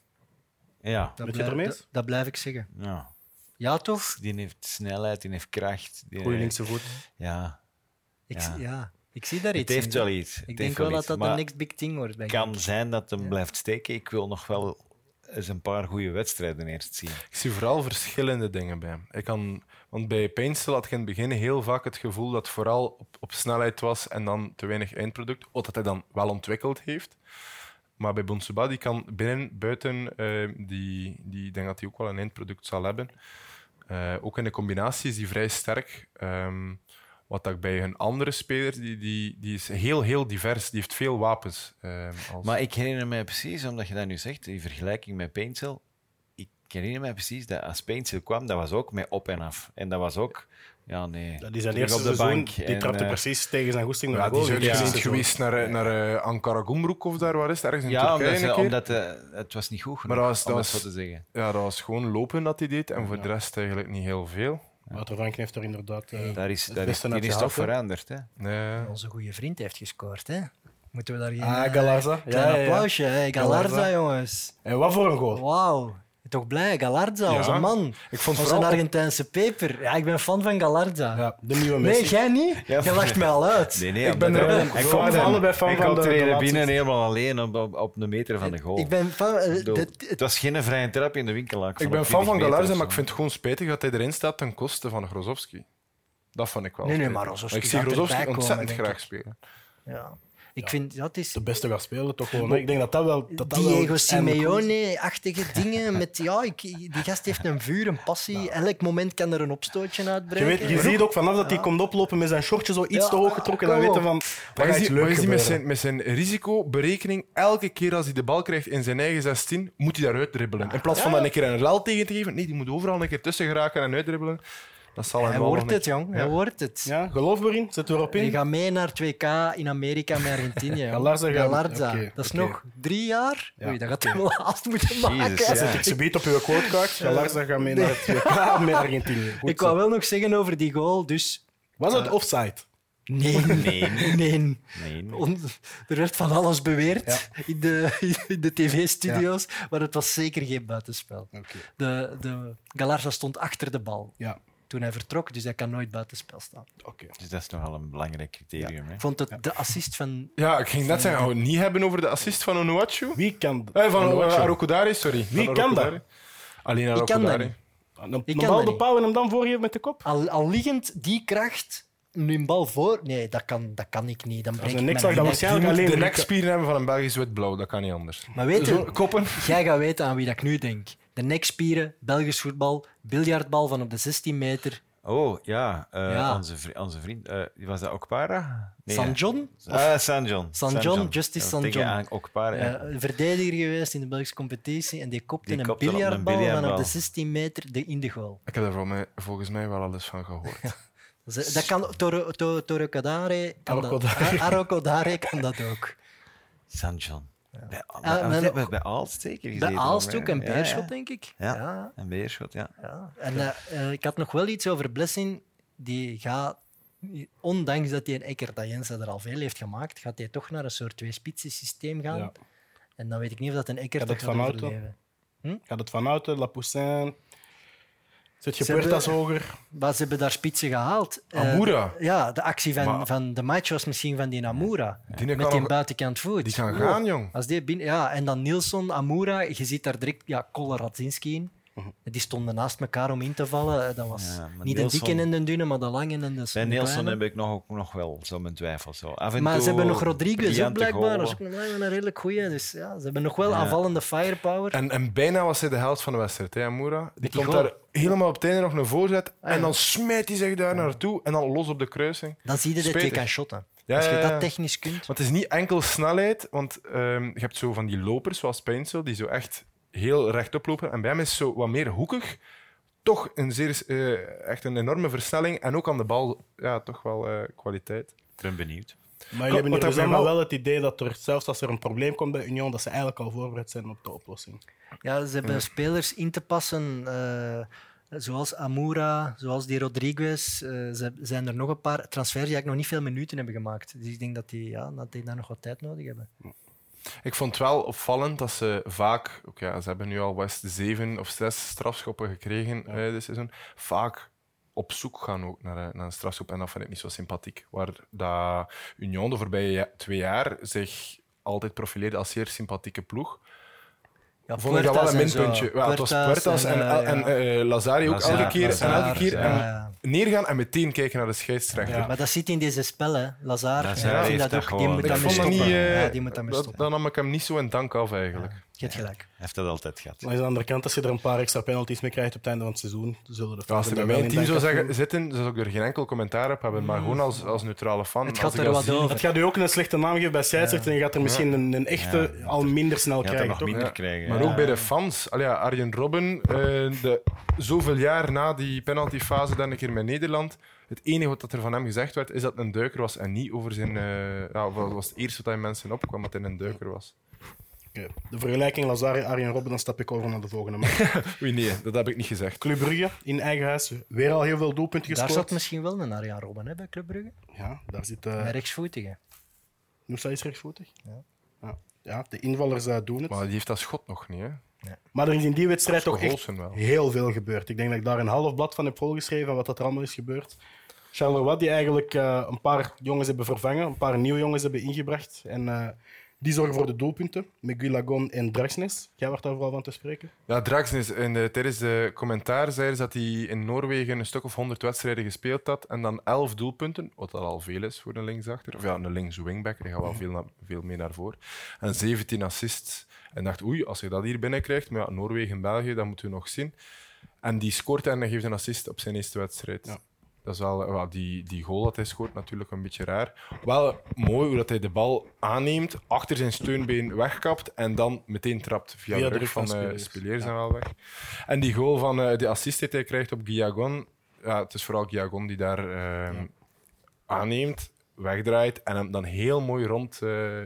Ja. Dat, je blijf- ermee eens? dat, dat blijf ik zeggen. ja. Ja, toch? Die heeft snelheid, die heeft kracht. Die Goeie linkse voet. Ja. Ik, Ja. ik zie daar Het iets heeft in. wel iets. Ik Het denk heeft wel dat dat de next big thing wordt. Het kan zijn dat hem blijft steken. Ik wil nog wel eens een paar goede wedstrijden eerst zien. Ik zie vooral verschillende dingen bij hem. Ik kan, want bij Painstil had ik in het begin heel vaak het gevoel dat vooral op, op snelheid was en dan te weinig eindproduct, wat dat hij dan wel ontwikkeld heeft. Maar bij Bonsuba, die kan binnen, buiten, eh, die, die denk dat hij ook wel een eindproduct zal hebben. Eh, ook in de combinatie is die vrij sterk. Ehm, wat dat bij een andere speler, die, die, die is heel, heel divers. Die heeft veel wapens. ehm, als... Maar ik herinner mij precies, omdat je dat nu zegt, die vergelijking met Paintcell. Ik herinner mij precies dat als kwam, dat was ook met op en af. En dat was ook, ja nee, Dat is zijn eerste op de seizoen. bank. Die En, trapte eh, precies tegen zijn goesting ja, die is Ja. geweest naar, eh, naar uh, Ankara Gumruk of daar, waar is het? Ergens in Ja, Turkije keer. omdat eh, het was niet goed genoeg, Maar dat was- om dat het was- zo te zeggen. Ja, dat was gewoon lopen dat hij deed en voor de rest eigenlijk niet heel veel. Wouter Franken heeft er inderdaad eh, Daar is, daar is, die is toch veranderd. Hè? Nee. Onze goede vriend heeft gescoord, hè? Moeten we daar geen Ah, eh, Galarza. klein Ja, ja, ja. applausje? hè? Galarza, Galarza. jongens. En wat voor een goal. Wauw. Toch blij, Galarza, Ja. onze man. Ik vond Onze vooral... Argentijnse peper. Ja, ik ben fan van Galarza. Ja, de nieuwe nee, Messi. jij niet? Ja, Je lacht mij al uit. Nee, nee, Ik ben er- ik hem van- allebei fan van komt de- er binnen helemaal alleen op, op, op een meter van de goal. Ik ben fan... eh, het was geen vrije trap in de winkel. Ik ben fan van Galarza, maar ik vind het gewoon spijtig dat hij erin staat ten koste van Grozowski. Dat vond ik wel Nee, nee, maar Grozowski Ik zie komen, ontzettend graag spelen. ja. Ik vind dat is... De beste gaat spelen, toch gewoon. hè. Ik denk dat dat wel. Dat dat wel Diego is. Simeone-achtige dingen. Met, ja, ik, die gast heeft een vuur, een passie. Elk moment kan er een opstootje Je, uitbreken. weet, je ziet ook vanaf dat hij komt oplopen met zijn shortje zo iets Ja, te hoog getrokken, dan weten van. Maar je ziet, je ziet met, zijn, met zijn risicoberekening, elke keer als hij de bal krijgt in zijn eigen 16, moet hij daaruit dribbelen. In plaats van dan een keer een rel tegen te geven, nee, die moet overal een keer tussen geraken en uitdribbelen. Dat zal hem Hij wordt het, jong. Hij wordt het. Ja, geloof erin, zet erop Je in. gaat mee naar 2K in Amerika met Argentinië. Galarza gaat- Galarza. Dat is nog drie jaar. Ja, Oei, dat gaat hij wel haast moeten maken. Jezus, ja. zet ik ze beet op uw quotekaart. Galarza gaat mee naar het WK met Argentinië. Goed Ik wou wel nog zeggen over die goal, dus... Was het offside? Nee. Nee. Nee. Nee. On- er werd van alles beweerd in de, in de tv-studio's, maar het was zeker geen buitenspel. De, de Galarza stond achter de bal. Ja. Toen hij vertrok, dus hij kan nooit buitenspel staan. Oké. Dus dat is nogal een belangrijk criterium. Hè? Ik vond het de assist van... Ja, ik ging net zeggen, gaan we het niet hebben over de assist van Onuachu? Wie kan Eh, van Onuachu? uh, Arokodare, sorry. Wie Van kan dat? Alleen dat. Een, Ik een kan bal dat niet. bepalen en hem dan voorgeven met de kop? Al, al liggend die kracht, nu een bal voor... Nee, dat kan, dat kan ik niet. Dan breek een ik mijn dat waarschijnlijk alleen de nekspieren hebben van een Belgisch wit-blauw, dat kan niet anders. Maar weet je, koppen. jij gaat weten aan wie dat ik nu denk. De nekspieren, Belgisch voetbal, biljartbal van op de 16 meter. Oh, ja. eh, Ja. Onze, vri- onze vriend. eh, was dat Okpara? Nee, San? John? Ah, San John. San John, Justice San John. aan Okpara. ja. Een verdediger geweest in de Belgische competitie en die kopte Die een kopte op een biljartbal van op de 16 meter de in de goal. Ik heb er mij- volgens mij wel alles van gehoord. Dat kan Toro, to, Toro Kadare dat. Kan dat ook. San John. Bij, bij, bij, bij Aalst zeker Bij Aalst ook Ja, beerschot, ja. denk ik. Ja. ja. Een beerschot, ja. ja. En eh, eh, ik had nog wel iets over Blessing. Die gaat, ondanks dat hij een Ecker dat Jensen er al veel heeft gemaakt, gaat hij toch naar een soort twee-spitsen systeem gaan. Ja. En dan weet ik niet of dat een Ecker Gaat het gaat Van overleven. Gaat het Van Houten, Lapoussin... Zet je Puertas hoger? Maar ze hebben daar spitsen gehaald. Eh, Amura. ja, de actie van, Maar- van de match was misschien van die Amura. Die Met die buitenkant voet. Die Oh. gaan, jong. Als die binnen, ja, en dan Nielsen, Amura, je ziet daar direct ja, Koller Radzinski in. Mhm. Die stonden naast elkaar om in te vallen. Eh, Dat was Ja, niet de dikke en de dunne, maar de lange en de Bij Nielsen heb ik nog, ook nog wel zo mijn twijfels. Zo. Af en Maar toe ze hebben nog Rodriguez ook blijkbaar. Dat is een redelijk goeie. Dus ja, ze hebben nog wel Ja. aanvallende firepower. En, en bijna was hij de helft van de wedstrijd, hè, Moura. Die die komt goal. daar helemaal op het einde nog een voorzet. Ah, En dan smijt hij zich daar naartoe. En dan los op de kruising. Dan zie je dat je kan shotten. Ja, Als je dat technisch kunt. Want het is niet enkel snelheid. Want ehm, je hebt zo van die lopers, zoals Peinsel, die zo echt heel rechtop lopen. En bij hem is zo wat meer hoekig. Toch een zeer, eh, echt een enorme versnelling. En ook aan de bal ja, toch wel eh, kwaliteit. Ik ben benieuwd. Maar jullie hebben dus mij allemaal wel- wel het idee dat er, zelfs als er een probleem komt bij Union, dat ze eigenlijk al voorbereid zijn op de oplossing. Ja, ze hebben spelers in te passen, eh, zoals Amura, zoals die Rodriguez. Eh, ze zijn er nog een paar transfers die eigenlijk nog niet veel minuten hebben gemaakt. Dus ik denk dat die, ja, dat die daar nog wat tijd nodig hebben. Ik vond het wel opvallend dat ze vaak, ook ja, ze hebben nu al West zeven of zes strafschoppen gekregen eh dit seizoen, vaak op zoek gaan ook naar, een- naar een strafschop. En dat vind ik niet zo sympathiek. Waar dat Union de voorbije ja- twee jaar zich altijd profileerde als zeer sympathieke ploeg, Ja, vond ik dat wel een en minpuntje. Ja, het was Puertas en, eh, en, ja. eh, Lazari ook Lazar, elke keer. Lazar, en elke keer ja, en ja. neergaan en meteen kijken naar de scheidsrechter. Ja. Maar dat zit in deze spellen, Lazar. Ook, die gewoon- moet daarmee dat stoppen. niet... eh, ja, die moet daarmee stoppen. dan nam ik hem niet zo in dank af, eigenlijk. Je hebt gelijk. Hij heeft dat altijd gehad. Maar aan de andere kant, als je er een paar extra penalties mee krijgt op het einde van het seizoen, zullen de Ja, als fans er daar bij mijn team zou zeggen, zitten, zou ik er geen enkel commentaar op hebben. Maar gewoon als, als neutrale fan. Het als gaat er dat wat zie- over. Dat gaat u ook een slechte naam geven bij scheidsrechter en je gaat er misschien een, een echte Ja. al minder snel krijgen. nog Toch? minder Ja. krijgen. Maar ook bij de fans. Allee, ja, Arjen Robben, eh, de, zoveel jaar na die penaltyfase dan een keer met Nederland. Het enige wat er van hem gezegd werd, is dat het een duiker was en niet over zijn... eh, ja, was het eerste wat hij mensen opkwam, dat hij een duiker was. Oké. De vergelijking Lazare Arjen Robben, dan stap ik over naar de volgende match. Oei, nee, dat heb ik niet gezegd. Club Brugge in eigen huis, weer al heel veel doelpunten Daar gescoord. zat misschien wel een Arjan Robben hè, bij Club Brugge. Ja, daar zit... Een Uh, rechtsvoetige. Noosa is rechtsvoetig. Ja. Ja. ja, de invallers eh, doen het. Maar die heeft dat schot nog niet, hè? Maar er is in die wedstrijd toch echt wel. heel veel gebeurd. Ik denk dat ik daar een half blad van heb volgeschreven, wat dat er allemaal is gebeurd. Charleroi, die eigenlijk eh, een paar jongens hebben vervangen, een paar nieuwe jongens hebben ingebracht. En eh, die zorgen voor de doelpunten, met Gulagon en Draxnes. Jij wordt daar vooral van te spreken. Ja, Draxnis, in de, tijdens de commentaar zei ze dat hij in Noorwegen een stuk of 100 wedstrijden gespeeld had en dan 11 doelpunten, wat dat al veel is voor een linksachter. Of ja, een links wingback, die gaat wel veel, na- veel mee naar voren. En 17 assists. En dacht, oei, als je dat hier binnenkrijgt, maar ja, Noorwegen, België, dat moeten we nog zien. En die scoort en geeft een assist op zijn eerste wedstrijd. Ja. Dat is wel, wel die, die goal dat hij scoort, natuurlijk een beetje raar. Wel mooi hoe dat hij de bal aanneemt, achter zijn steunbeen wegkapt en dan meteen trapt via, Via de rug van van Ja. en wel weg. En die goal van eh de assist die hij krijgt op Guillagon, ja, het is vooral Guillagon die daar ehm, aanneemt, wegdraait en hem dan heel mooi rond eh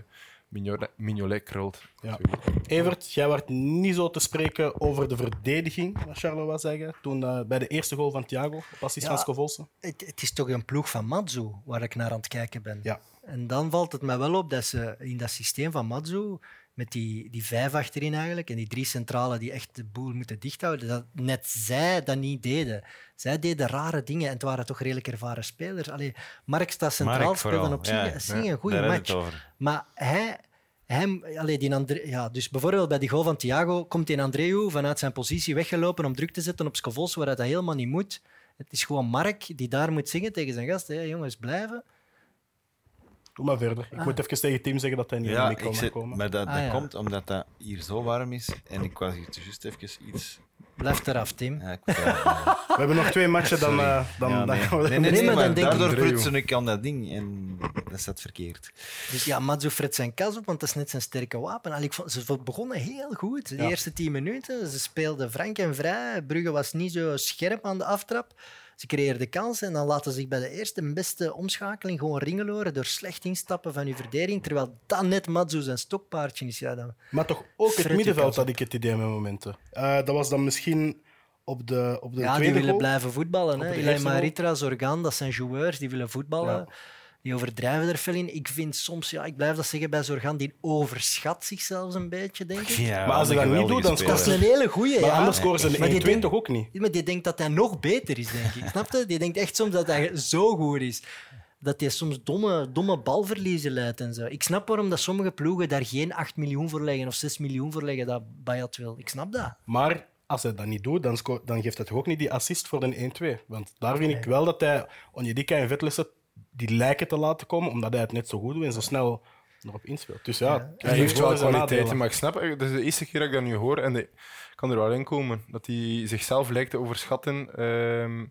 Mignolet, Mignolet krult. Ja. Evert, jij werd niet zo te spreken over de verdediging, wat Charleroi zeggen, toen eh, bij de eerste goal van Thiago, op assist Ja. van Scovolse. Het, het is toch een ploeg van Matsu waar ik naar aan het kijken ben. Ja. En dan valt het mij wel op dat ze in dat systeem van Matsu, met die, die vijf achterin eigenlijk en die drie centralen die echt de boel moeten dichthouden, dat net zij dat niet deden. Zij deden rare dingen en het waren toch redelijk ervaren spelers. Allee, Mark staat centraal, Mark speelde op ja. zich een goede match. Maar hij, hem, allee, die Andre, ja, dus bijvoorbeeld bij die goal van Thiago komt die Andreu vanuit zijn positie weggelopen om druk te zetten op Scovos, waar dat helemaal niet moet. Het is gewoon Mark die daar moet zeggen tegen zijn gast. Hé, jongens, blijven. Doe maar verder. Ik moet even tegen team zeggen dat hij niet in de Ja, ik mag zit, komen. maar dat, Ah, ja. komt omdat dat hier zo warm is. En ik was hier juist even iets... Blijf eraf, Tim. Ja, We hebben nog twee matchen, dan, eh, dan, Ja, dan nee. gaan we nee, nee, Nee, maar maar dan denk ik- daardoor prutsen ik aan dat ding en dat staat verkeerd. Dus ja, Matsu fret zijn kas op, want dat is net zijn sterke wapen. Allee, ik vond, ze begonnen heel goed. De Ja. eerste tien minuten, ze speelden frank en vrij. Brugge was niet zo scherp aan de aftrap. Ze creëerden kansen en dan laten ze zich bij de eerste en beste omschakeling gewoon ringeloren door slecht instappen van uw verdediging. Terwijl dat net Matsu zijn stokpaardje is. Ja, dan... Maar toch ook het die middenveld had ik het idee met momenten. Eh, dat was dan misschien op de, op de ja, die tweede willen goal. blijven voetballen. Hè. de goal. Maritra, Zorgan, dat zijn joueurs, die willen voetballen. Ja. Die overdrijven er veel in. Ik vind soms, ja, ik blijf dat zeggen bij Zorgan, die overschat zichzelf een beetje, denk ik. Ja, Maar als een hij dat niet doet, dan Dat speler. is een hele goeie. Maar ja. anders scoren ze Maar die een 1-2 denkt- toch ook niet? Maar die denkt dat hij nog beter is, denk ik. Snap je? Die denkt echt soms dat hij zo goed is. Dat hij soms domme, domme balverliezen leidt en zo. Ik snap waarom dat sommige ploegen daar geen 8 miljoen voor leggen of 6 miljoen voor leggen dat Bayat wil. Ik snap dat. Maar als hij dat niet doet, dan, dan geeft hij toch ook niet die assist voor de 1-2. Want daar vind ik wel dat hij Onyedika en Vetlessen die lijken te laten komen, omdat hij het net zo goed doet en zo snel erop inspeelt. Dus ja, Hij heeft wel kwaliteiten, maar ik snap, het is de eerste keer dat ik dat nu hoor en ik kan er wel in komen. Dat hij zichzelf lijkt te overschatten ehm,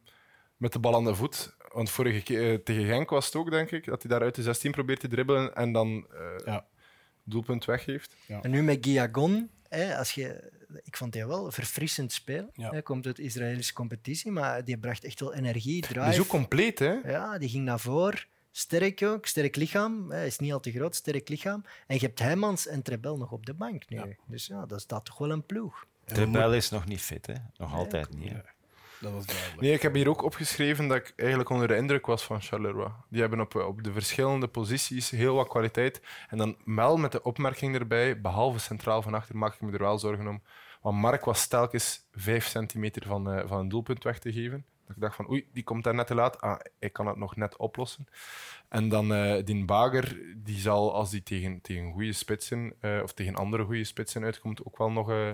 met de bal aan de voet. Want vorige keer eh, tegen Genk was het ook, denk ik, dat hij daar uit de 16 probeert te dribbelen en dan eh Ja. doelpunt weggeeft. En nu met Giagon, hè, als je, ik vond hij wel verfrissend spelen. Ja. Hij komt uit de Israëlische competitie, maar die bracht echt wel energie, Die drive. is ook compleet, hè? Ja, die ging naar voren. Sterk ook, sterk lichaam. Hij is niet al te groot, sterk lichaam. En je hebt Heijmans en Trebel nog op de bank nu. Ja. Dus ja, dat staat toch wel een ploeg. De bel is nog niet fit, hè? Nog altijd niet. Hè? Dat was duidelijk. Nee, ik heb hier ook opgeschreven dat ik eigenlijk onder de indruk was van Charleroi. Die hebben op, op de verschillende posities heel wat kwaliteit. En dan wel met de opmerking erbij, behalve centraal van achter maak ik me er wel zorgen om. Want Mark was telkens vijf centimeter van, eh, van een doelpunt weg te geven. Dat ik dacht van, oei, die komt daar net te laat. Ah, ik kan het nog net oplossen. En dan eh die Bager, die zal als die tegen, tegen goede spitsen, eh, of tegen andere goede spitsen uitkomt, ook wel nog eh,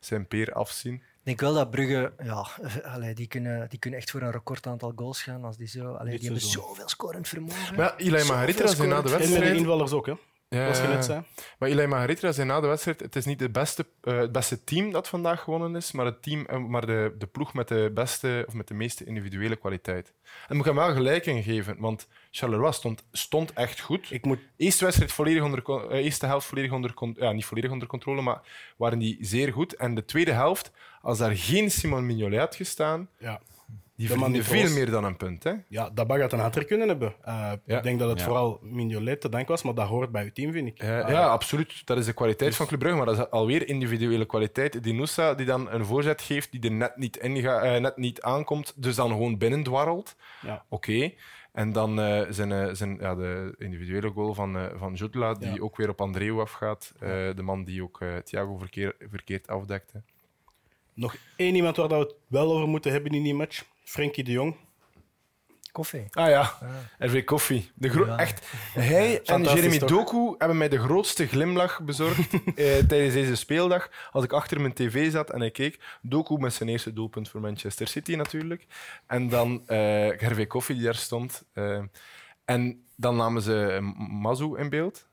zijn peer afzien. Ik denk wel dat Brugge, ja, allee, die, kunnen, die kunnen echt voor een record aantal goals gaan. Als die zo, allee, die hebben zoveel scorend vermogen. Maar ja, Eli Margarita na de En met de wedstrijd... invallers ook, hè? Ja, Zoals je net zei. Maar Eli Margarita zei na de wedstrijd: het is niet de beste, eh, het beste team dat vandaag gewonnen is, maar, het team, eh, maar de, de ploeg met de beste of met de meeste individuele kwaliteit. En moet ik hem wel gelijk in geven, want Charleroi stond, stond echt goed. Ik moet Eerste wedstrijd volledig onder, eh, eerste helft volledig onder, ja, niet volledig onder controle, maar waren die zeer goed. En de tweede helft, als daar geen Simon Mignolet had gestaan, ja, die die veel meer dan een punt. Hè? ja, dat bag had een hat kunnen hebben. Eh, Ja. Ik denk dat het Ja. vooral Mignolet te danken was, maar dat hoort bij uw team, vind ik. Ja, Ah, ja, absoluut. Dat is de kwaliteit van Club Brugge, maar dat is alweer individuele kwaliteit. Die Nusa die dan een voorzet geeft die er net niet, in ga- eh, net niet aankomt, dus dan gewoon binnendwarrelt. Ja. Oké. En dan eh, zijn, zijn, ja, de individuele goal van, eh van Jutla, die Ja. ook weer op Andreu afgaat. Eh, de man die ook eh, Thiago verkeer, verkeerd afdekte. Nog één iemand waar dat we het wel over moeten hebben in die match. Frenkie de Jong. Koffie. Ah ja, RV Koffie. De gro- Ja. Echt, hij en Fantastisch, Jeremy toch? Doku hebben mij de grootste glimlach bezorgd eh, tijdens deze speeldag. Als ik achter mijn tv zat en ik keek. Doku met zijn eerste doelpunt voor Manchester City natuurlijk. En dan eh Hervé Koffie die daar stond. eh, en dan namen ze Mazu in beeld.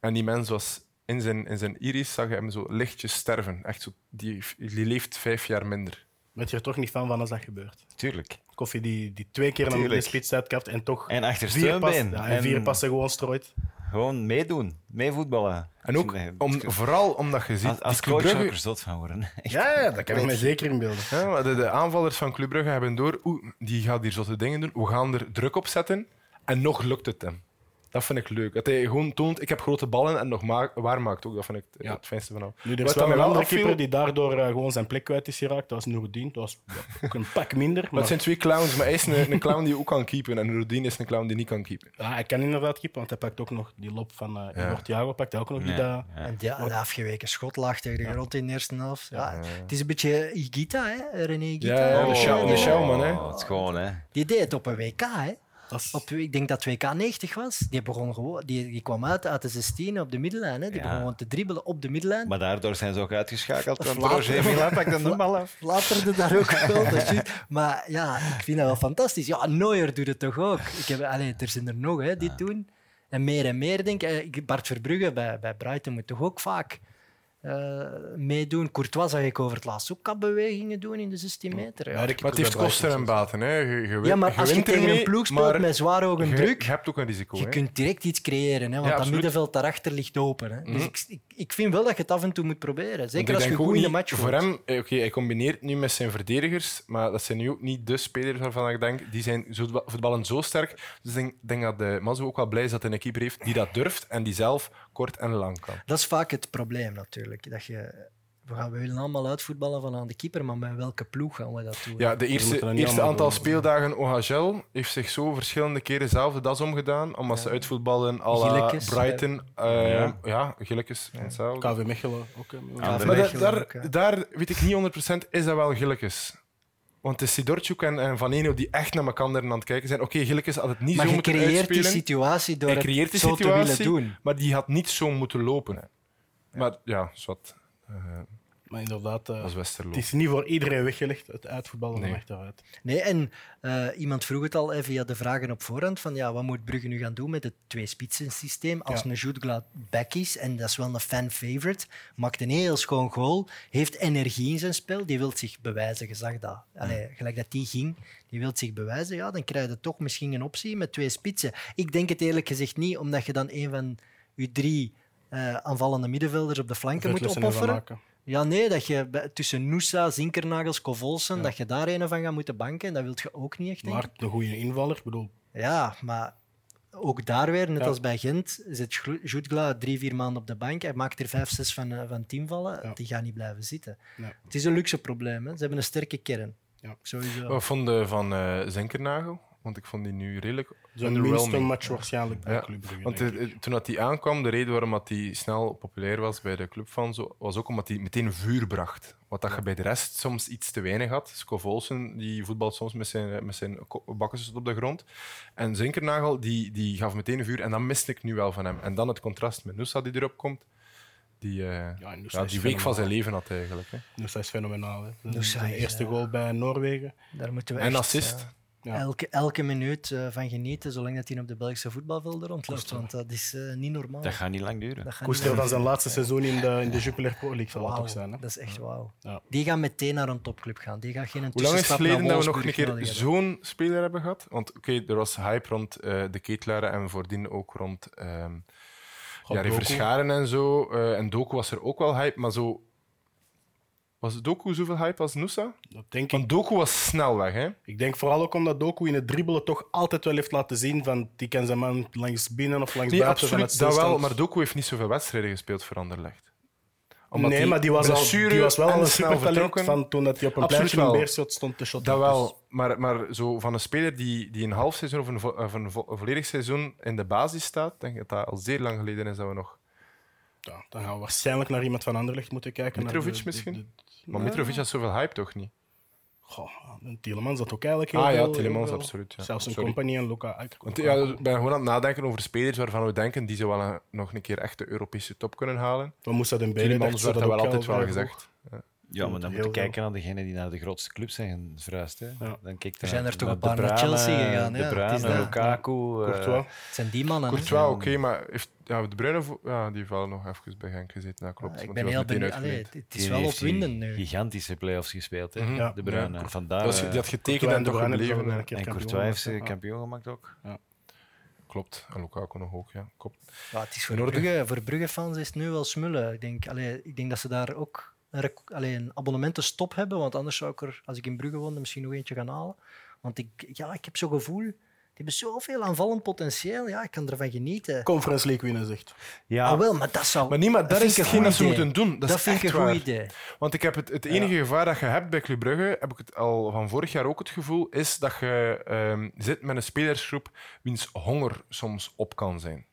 En die mens was in zijn, in zijn iris, zag je hem zo lichtjes sterven. Echt zo, die, die leeft vijf jaar minder. Werd je er toch niet van van als dat gebeurt? Tuurlijk. Koffie die, die twee keer naar de spits uitkapt en toch En achter vier, pas, steunbeen. ja, en vier En passen gewoon strooit. Gewoon meedoen. Meevoetballen. En ook om, vooral omdat je ziet... Als, als Club Brugge- er zot van worden. Echt. Ja, ja, dat kan ik me zeker inbeelden. Ja, maar de, de aanvallers van Club Brugge hebben door, oeh, die gaat hier zotte dingen doen. We gaan er druk op zetten. En nog lukt het hem. Dat vind ik leuk. Dat hij gewoon toont, ik heb grote ballen en nog ma- waarmaakt ook. Dat vind ik het, Ja. het fijnste van hem. Nu, er is wel een andere afviel- keeper die daardoor eh, gewoon zijn plek kwijt is geraakt. Dat was Nourdin. Dat was ja, ook een pak minder. Maar Maar, het zijn twee clowns, maar hij is een, een clown die ook kan keepen. En Rodin is een clown die niet kan keepen. ja, hij kan inderdaad keeper, want hij pakt ook nog die lop van uh, Ja. Pakt hij ook nog die Ja, daar. ja. En die, een afgeweken schot lag tegen de Ja. grond in de eerste helft. Ja, Ja. Het is een beetje Igita, hè? René Igita. Ja, ja, de de Schauman, hè. Oh, het is gewoon, hè. Die deed het op een WK, hè? Op, ik denk dat het WK 90 was. Die, begon gewoon, die, die kwam uit uit de 16 op de middenlijn. Hè? Die Ja. begon gewoon te dribbelen op de middenlijn. Maar daardoor zijn ze ook uitgeschakeld. Later- Roger Mila pakt de bal af. Flatterde daar ook wel. Maar ja, ik vind dat wel fantastisch. Ja, Neuer doet het toch ook. Ik heb, allee, er zijn er nog hè, die het doen. En meer en meer, denk ik. Eh, Bart Verbrugge bij, bij Brighton moet toch ook vaak eh, meedoen. Courtois zag ik over het laatst ook kapbewegingen doen in de 16 meter. Ja, Maar het heeft kosten en baten. Hè. Je, je, ja maar als je tegen een ploeg speelt met zwaar hoge je, druk, je hebt ook een risico. je hè. kunt direct iets creëren. Hè, want dat middenveld daarachter ligt open. Hè. Dus Mhm. ik, ik, ik vind wel dat je het af en toe moet proberen. Zeker ik als je denk ook goed in de niet- match Voor hem, eh, oké, hij combineert nu met zijn verdedigers, maar dat zijn nu ook niet de spelers waarvan ik denk, die zijn zo, voetballen zo sterk. Dus ik denk, denk dat de Mazu ook wel blij is dat hij een keeper heeft die dat durft en die zelf kort en lang kan. Dat is vaak het probleem natuurlijk. Dat je, we, gaan, we willen allemaal uitvoetballen van aan de keeper, maar met welke ploeg gaan we dat doen? Ja, de eerste, eerste aantal doen. speeldagen OHL heeft zich zo verschillende keren zelf de das omgedaan, omdat ze uitvoetballen à Brighton. eh, Ja. ja, Gillekes. hetzelfde. KV Mechelen ook. Ja, Maar daar, ja. daar weet ik niet 100% is dat wel Gillekes. Want het is Sidorchuk en, en Van Eno die echt naar elkaar aan het kijken zijn. Oké, Gillekes had het niet maar zo je moeten creëert die uitspelen, situatie door het die zo te willen situatie. doen. maar die had niet zo moeten lopen. Maar ja, zwart. Eh, Maar inderdaad, eh, dat is Westerlo. het is niet voor iedereen weggelegd, het uitvoetballen Nee. van achteruit. Nee, en eh, iemand vroeg het al via de vragen op voorhand: van ja, wat moet Brugge nu gaan doen met het twee-spitsen systeem? Als Ja. een back is, en dat is wel een fan-favorite, maakt een heel schoon goal, heeft energie in zijn spel, die wil zich bewijzen. Je zag dat. Allee, gelijk dat die ging, die wil zich bewijzen, ja, dan krijg je toch misschien een optie met twee spitsen. Ik denk het eerlijk gezegd niet, omdat je dan een van je drie eh, aanvallende middenvelders op de flanken moet opofferen. Ja, nee, dat je bij- tussen Noosa, Zinkernagels, Kovolsen, dat je daar een van gaat moeten banken, dat wil je ook niet echt, denk ik. Maar een goede invaller, ik bedoel, Ja, maar ook daar weer, net Ja. als bij Gent, zit Jutgla drie, vier maanden op de bank. Hij maakt er vijf, zes van, eh, van tien vallen. Ja. Die gaan niet blijven zitten. Nee. Het is een luxe probleem. Hè. Ze hebben een sterke kern. Ja. Sowieso. Wat vond je van eh Zinkernagel? Want ik vond die nu redelijk zijn underwhelming. minste match waarschijnlijk bij Ja, Club Brugge. Want denk eh, ik. toen dat hij aankwam, de reden waarom dat hij snel populair was bij de club van zo, was ook omdat hij meteen vuur bracht. Wat dat je bij de rest soms iets te weinig had. Scott Olsen die voetbalt soms met zijn, met zijn op de grond. En Zinkernagel die, die gaf meteen vuur en dat miste ik nu wel van hem. En dan het contrast met Nusa die erop komt. Die, eh, Ja, die week van zijn leven had eigenlijk. Hè. Nusa is fenomenaal. Hè. Nusa is, eerste eh, goal bij Noorwegen. Daar moeten we En echt, assist. Ja. elke, elke minuut eh, van genieten, zolang dat hij op de Belgische voetbalvelden rondloopt. Want dat is eh, niet normaal. Dat gaat niet lang duren. Dat niet dan zijn laatste seizoen in de, in de Jupiler Pro League zal dat Wauw, toch zijn. Hè? Dat is echt wauw. Ja. Die gaan meteen naar een topclub gaan. Die gaat geen Hoe lang is het geleden dat we nog een keer zo'n speler hebben gehad? Want oké, er was hype rond eh, de ketelaren en voordien ook rond ehm God, ja. Scharen en zo. eh, en Doku was er ook wel hype, maar zo... Was Doku zoveel hype als Nusa? Dat denk ik. Want Doku was snel weg, hè? Ik denk vooral ook omdat Doku in het dribbelen toch altijd wel heeft laten zien van die kan zijn man langs binnen of langs Nee, buiten van het dat wel. Maar Doku heeft niet zoveel wedstrijden gespeeld voor Anderlecht. Omdat nee, die maar die was, al, die was wel al een snel vertrokken. van toen dat hij op een Absoluut pleintje in. Beerschot stond te shotten. Dat Dus wel, maar, maar zo van een speler die, die een half seizoen of een, vo- of een, vo- een volledig seizoen in de basis staat, denk ik dat dat al zeer lang geleden is dat we nog... ja, dan gaan we waarschijnlijk naar iemand van Anderlecht moeten kijken. Mitrovic de- de- misschien? de- Maar. Mitrovic had zoveel hype toch niet? Goh, en Tielemans dat ook eigenlijk heel Ah ja, veel- Tielemans, heel veel. absoluut, ja. Zelfs een Sorry. compagnie en Luka. ik- Want ja, ik ben gewoon aan het nadenken over spelers waarvan we denken die ze wel een- nog een keer echt de Europese top kunnen halen. We moesten den Tielemans werd dat wel altijd wel gezegd. Ja, maar moet dan moet je kijken naar degenen die naar de grootste clubs zijn verhuisd. Hè. Ja. Dan kijk Er zijn er toch naar een paar De naar Chelsea gegaan, De ja, het is Bruyne. Lukaku. eh, Courtois. Het zijn die mannen. Courtois, oké, maar heeft, ja, de Bruyne ja, die vallen nog even bij Genk gezeten. Dat klopt. Ja, ik want ben heel was meteen benieuwd. Allee, het is die wel opwindend nu. Gigantische play-offs gespeeld, hè. Ja. De Bruyne. Ja, Vandaar, Dat was- eh, die had getekend en toch gebleven. en kampioen Courtois heeft ze ja. kampioen gemaakt ook. Klopt. En Lukaku nog ook, ja. Klopt. Ja, het is voor. Brugge, voor Brugge-fans is het nu wel smullen. Ik denk, allee, ik denk dat ze daar ook een, allee, een abonnementenstop hebben, want anders zou ik er, als ik in Brugge woonde, misschien nog eentje gaan halen. Want ik, ja, ik heb zo'n gevoel, Die hebben zoveel aanvallend potentieel. Ja, ik kan ervan genieten. Conference League winnen, zegt. Ja, Ah, wel, maar dat zou... Maar niet, maar dat is hetgeen dat ze moeten doen. Dat, Dat, is vind ik een goed idee. Want ik heb het, het enige gevaar dat je hebt bij Club Brugge, heb ik het al van vorig jaar ook het gevoel, is dat je ehm, zit met een spelersgroep wiens honger soms op kan zijn.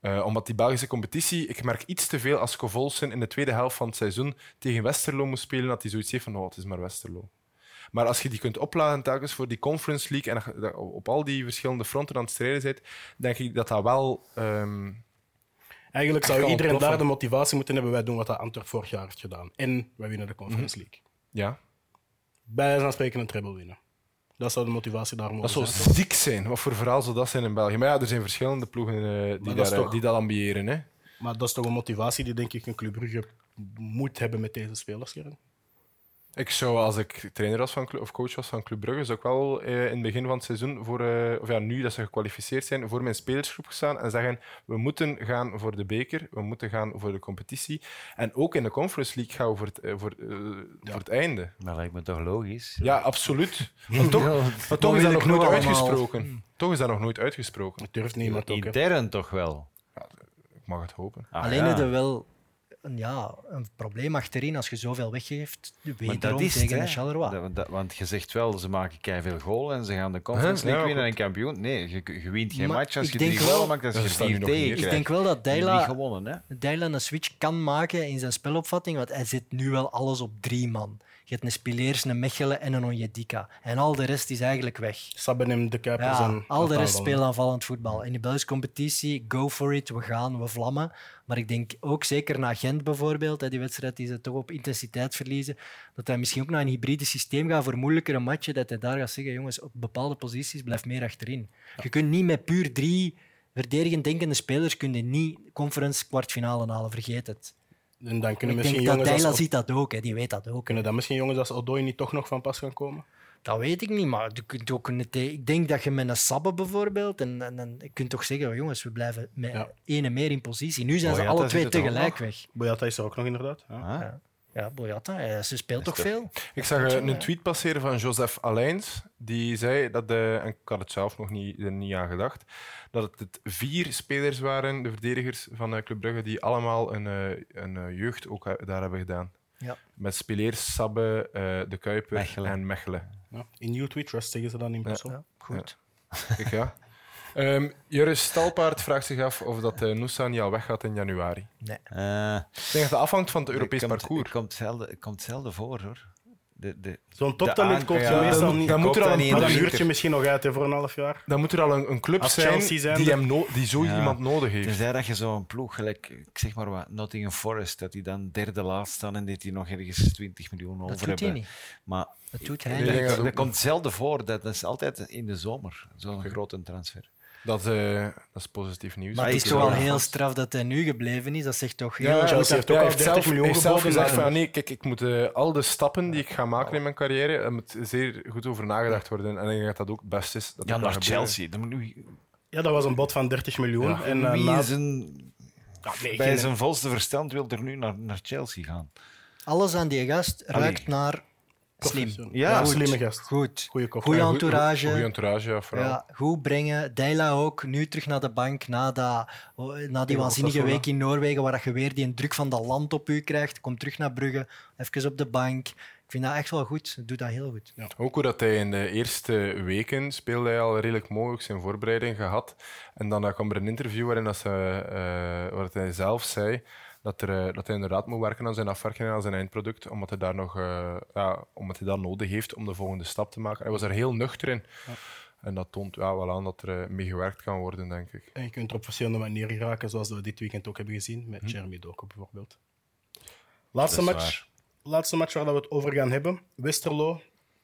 Eh, omdat die Belgische competitie, ik merk iets te veel als Kovolsen in de tweede helft van het seizoen tegen Westerlo moest spelen, dat hij zoiets heeft van, oh, het is maar Westerlo. Maar als je die kunt opladen telkens voor die Conference League en op al die verschillende fronten aan het strijden bent, denk ik dat dat wel... ehm, Eigenlijk zou iedereen ontploffen. daar de motivatie moeten hebben. Wij doen wat dat Antwerp vorig jaar heeft gedaan. En wij winnen de Conference Mhm. League. ja, Bij van spreken een treble winnen. Dat zou de motivatie daar mogen Dat zou zijn. ziek zijn. Wat voor verhaal zou dat zijn in België? Maar ja, er zijn verschillende ploegen eh, die, dat daar, toch- die dat ambiëren. Hè? Maar dat is toch een motivatie die denk ik een Club Brugge moet hebben met deze spelerskern. Ik zou, als ik trainer was van, Clu- of coach was van Club Brugge, zou ik wel eh, in het begin van het seizoen, voor, eh, of ja, nu dat ze gekwalificeerd zijn, voor mijn spelersgroep staan en zeggen: we moeten gaan voor de beker, we moeten gaan voor de competitie. En ook in de Conference League gaan we voor het, eh, voor, eh, voor het einde. dat lijkt me toch logisch. Ja, absoluut. Maar toch, maar toch is dat nog nooit allemaal. uitgesproken. Toch is dat nog nooit uitgesproken. Dat durft niemand ook. Intern toch wel. Ik mag het hopen. Ah, Alleen ja. heb je wel een, ja, een probleem achterin als je zoveel weggeeft. Maar Wederom dat is tegen het, de hè. Charleroi. Dat- dat- want je zegt wel, ze maken keiveel goal en ze gaan de Conference Huh? League Ja, winnen en kampioen. Nee, je, je wint geen Maar match als je drie wel- goal maakt, als Ja, je tegen. Ik denk wel dat. Deila een switch kan maken in zijn spelopvatting, want hij zit nu wel alles op drie man. Je hebt een Spileers, een Mechelen en een Onjedika. En al de rest is eigenlijk weg. Sabben en de Kuipers Ja, en al de rest speelt aanvallend voetbal. In de Belgische competitie, go for it, we gaan, we vlammen. Maar ik denk ook zeker naar Gent bijvoorbeeld, die wedstrijd die ze toch op intensiteit verliezen, dat hij misschien ook naar een hybride systeem gaat voor moeilijkere matchen, dat hij daar gaat zeggen, jongens, op bepaalde posities blijf meer achterin. Je kunt niet met puur drie verdedigend denkende spelers kun je niet conference kwartfinale halen, vergeet het. En dan kunnen Ik misschien, denk dat jongens ziet dat ook, hè, die weet dat ook. kunnen dan misschien jongens als Odoi niet toch nog van pas gaan komen? Dat weet ik niet, maar je kunt ook een, ik denk dat je met een Sabbe bijvoorbeeld, en, en, en je kunt toch zeggen, jongens, we blijven met Ja. één en meer in positie. Nu zijn ze alle twee tegelijk weg. Boyata is er ook nog inderdaad. Ja. Ah. Ja. Ja, Boyata, eh, ze speelt toch veel? Ik zag eh, een tweet passeren van Joseph Allijns. Die zei dat, de, en ik had het zelf nog niet, er niet aan gedacht, dat het, het vier spelers waren, de verdedigers van eh, Club Brugge, die allemaal een, eh, een eh, jeugd ook eh, daar hebben gedaan. Ja. Met Spileers, Sabbe, eh, De Kuiper Mechelen. en Mechelen. Ja. In You We Trust zeggen ze dan in Brussel. Ja, goed. Ik, ja. Ehm Joris Stalpaard vraagt zich af of dat uh, Noosa niet al weggaat in januari. Nee. Eh, Ik denk dat het afhangt van het Europees het komt, parcours. Het komt zelden, het komt zelden voor, hoor. De, de, Zo'n toptalent koopt je ja, meestal niet. dan moet er al dat een misschien nog uit hè, voor een half jaar. Dan moet er al een, een club zijn, die, hem no- die zo Ja. iemand nodig heeft. Tenzij dat je zo'n ploeg, gelijk, ik zeg maar wat, Nottingham Forest, dat die dan derde laatst staan en dat die nog ergens 20 miljoen over Dat doet hebben. hij niet. Maar Dat doet hij niet. dat dat, komt zelden voor. Dat, dat is altijd in de zomer, zo'n grote transfer. Dat, eh, dat is positief nieuws. Maar het is toch wel heel straf dat hij nu gebleven is. Dat zegt toch heel Ja, Chelsea heeft ook hij al heeft 30 zelf, miljoen heeft zelf gezegd van nee, kijk, ik moet eh, al de stappen die ik ga maken in mijn carrière, er moet zeer goed over nagedacht worden. En ik denk dat dat ook het beste is. Dat Ja, dat naar. Chelsea. Dan moet nu, Ja, dat was een bod van 30 miljoen. Ja. En, eh, wie is een, Ja, nee, bij geen- zijn volste verstand wil er nu naar, naar Chelsea gaan? Alles aan die gast ruikt naar slim. Ja, Ja, goed. slimme gast. Goed. Goeie goed- entourage. Goeie entourage, ja, vooral. Ja, goed brengen. Deila ook, nu terug naar de bank na, dat, na die waanzinnige week in Noorwegen, waar je weer die druk van dat land op u krijgt. Kom terug naar Brugge, even op de bank. Ik vind dat echt wel goed. Doe dat heel goed. Ook hoe dat hij in de eerste weken speelde hij al redelijk mooi, ook zijn voorbereiding gehad. En dan kwam er een interview waarin dat ze, eh, waar hij zelf zei dat, er, eh, dat hij inderdaad moet werken aan zijn afwerking en aan zijn eindproduct, omdat hij daar nog eh, ja, omdat hij dat nodig heeft om de volgende stap te maken. Hij was er heel nuchter in. En dat toont ja, wel aan dat er eh, mee gewerkt kan worden, denk ik. En je kunt er op verschillende manieren geraken, zoals we dit weekend ook hebben gezien, met Jeremy Doku bijvoorbeeld. Laatste match, laatste match waar dat we het over gaan hebben. Westerlo,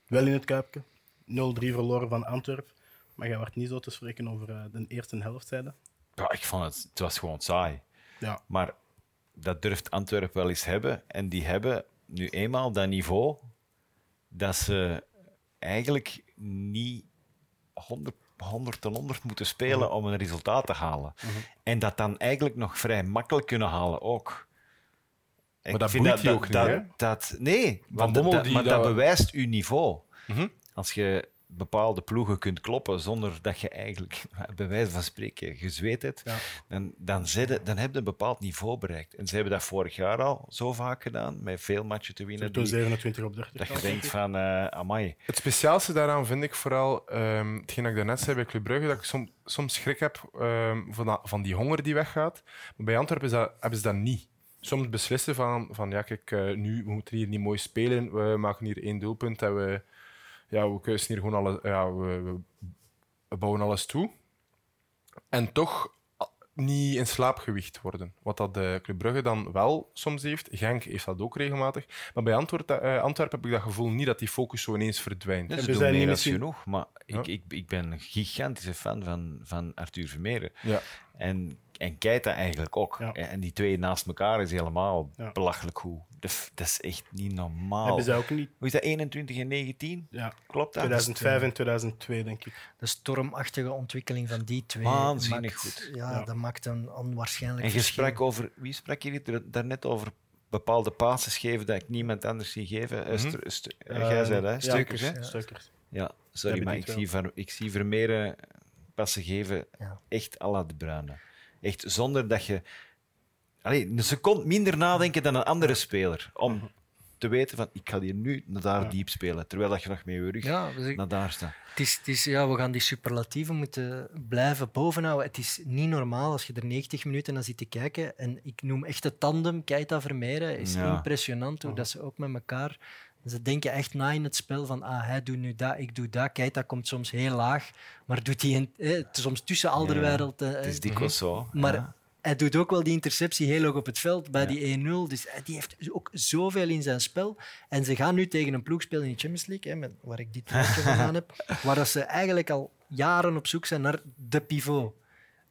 wel in het Kuipje. 0-3 verloren van Antwerp. Maar jij werd niet zo te spreken over eh, de eerste helft, zeiden. Ja, ik vond het, het was gewoon saai. Ja, Maar dat durft Antwerpen wel eens hebben. En die hebben nu eenmaal dat niveau dat ze eigenlijk niet 100, 100 en 100 moeten spelen om een resultaat te halen. En dat dan eigenlijk nog vrij makkelijk kunnen halen ook. Ik Maar dat vind die ook niet, dat, dat, Nee, want dat, maar dat dat- bewijst uw niveau. Mhm. Als je bepaalde ploegen kunt kloppen zonder dat je eigenlijk, bij wijze van spreken, gezweet hebt, Ja. dan, dan, zit het- dan heb je een bepaald niveau bereikt. En ze hebben dat vorig jaar al zo vaak gedaan, met veel matchen te winnen. Toen die- 27 op 30. dat je denkt van, eh amai. Het speciaalste daaraan vind ik vooral, ehm hetgeen dat ik daarnet zei bij Club Brugge, dat ik som- soms schrik heb ehm, van, dat- van die honger die weggaat. Maar bij Antwerpen is dat, hebben ze dat niet. Soms beslissen van, van ja, kijk, eh, nu we moeten hier niet mooi spelen, we maken hier één doelpunt en we, ja, we kuisen hier gewoon alles, ja, we, we- we bouwen alles toe. En toch niet in slaapgewicht worden. Wat dat de Club Brugge dan wel soms heeft. Genk heeft dat ook regelmatig. Maar bij Antwerp, eh, Antwerpen heb ik dat gevoel niet dat die focus zo ineens verdwijnt. Ja, we ze doen zijn meer niet dan misschien- genoeg. Maar Ja. ik, ik, ik ben een gigantische fan van, van Arthur Vermeeren. Ja. En, en Keita eigenlijk ook. Ja. En die twee naast elkaar is helemaal Ja. belachelijk goed. Dat, is- echt niet normaal. Hebben zij ook niet. Hoe is dat, 21 en 19? Ja, Klopt dat? 2005 en 2002, denk ik. De stormachtige ontwikkeling van die twee. Waanzinnig maakt- goed. Ja, Ja. dat maakt een onwaarschijnlijk En je verschil. sprak over, wie sprak je hier daarnet over? Bepaalde passes geven dat ik niemand anders zie geven. Eh, eh, Jij zei dat, hè? ja, Steukers, hè? ja. Steukers. Ja, sorry, maar ik zie, Ver, ik zie Vermeeren passen geven Ja. echt à la de Bruyne. Echt zonder dat je... Allee, een seconde minder nadenken dan een andere speler. Om te weten van, ik ga hier nu naar daar Ja. diep spelen. Terwijl dat je nog met je rug Ja, dus ik- naar daar staat. Het is, het is, ja, we gaan die superlatieven moeten blijven bovenhouden. Het is niet normaal als je er 90 minuten naar zit te kijken. En ik noem echt de tandem Keita Vermeeren. is Ja. impressionant hoe dat ze ook met elkaar... Ze denken echt na in het spel van ah, hij doet nu dat, ik doe dat. Keita komt soms heel laag, maar doet hij in- eh, soms tussen Alderweireld. eh, Het is dikwijls zo. maar ja. hij doet ook wel die interceptie heel hoog op het veld bij die 1-0. Dus hij- die heeft ook zoveel in zijn spel. En ze gaan nu tegen een ploeg spelen in de Champions League, hè, met, waar ik dit truitje gedaan heb, waar dat ze eigenlijk al jaren op zoek zijn naar de pivot.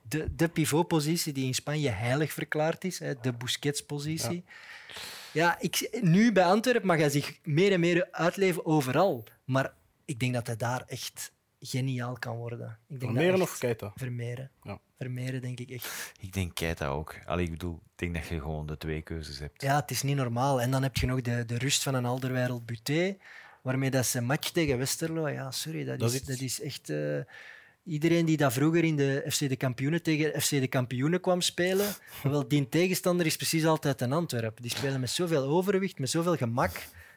De, de pivotpositie die in Spanje heilig verklaard is, hè, de Busquets-positie. Ja, ik, nu bij Antwerpen mag hij zich meer en meer uitleven overal. Maar ik denk dat hij daar echt geniaal kan worden. Ik denk dat Vermeeren of Keita? Vermeeren. Ja. Vermeeren, denk ik echt. Ik denk Keita ook. Allee, ik bedoel, ik denk dat je gewoon de twee keuzes hebt. Ja, het is niet normaal. En dan heb je nog de, de rust van een Alderweireld Buté, waarmee dat ze match tegen Westerlo... Ja, sorry, dat, Dat is, dat is echt... eh, iedereen die dat vroeger in de FC de Kampioenen tegen FC de Kampioenen kwam spelen, wel, die tegenstander is precies altijd een Antwerp. Die spelen met zoveel overwicht, met zoveel gemak.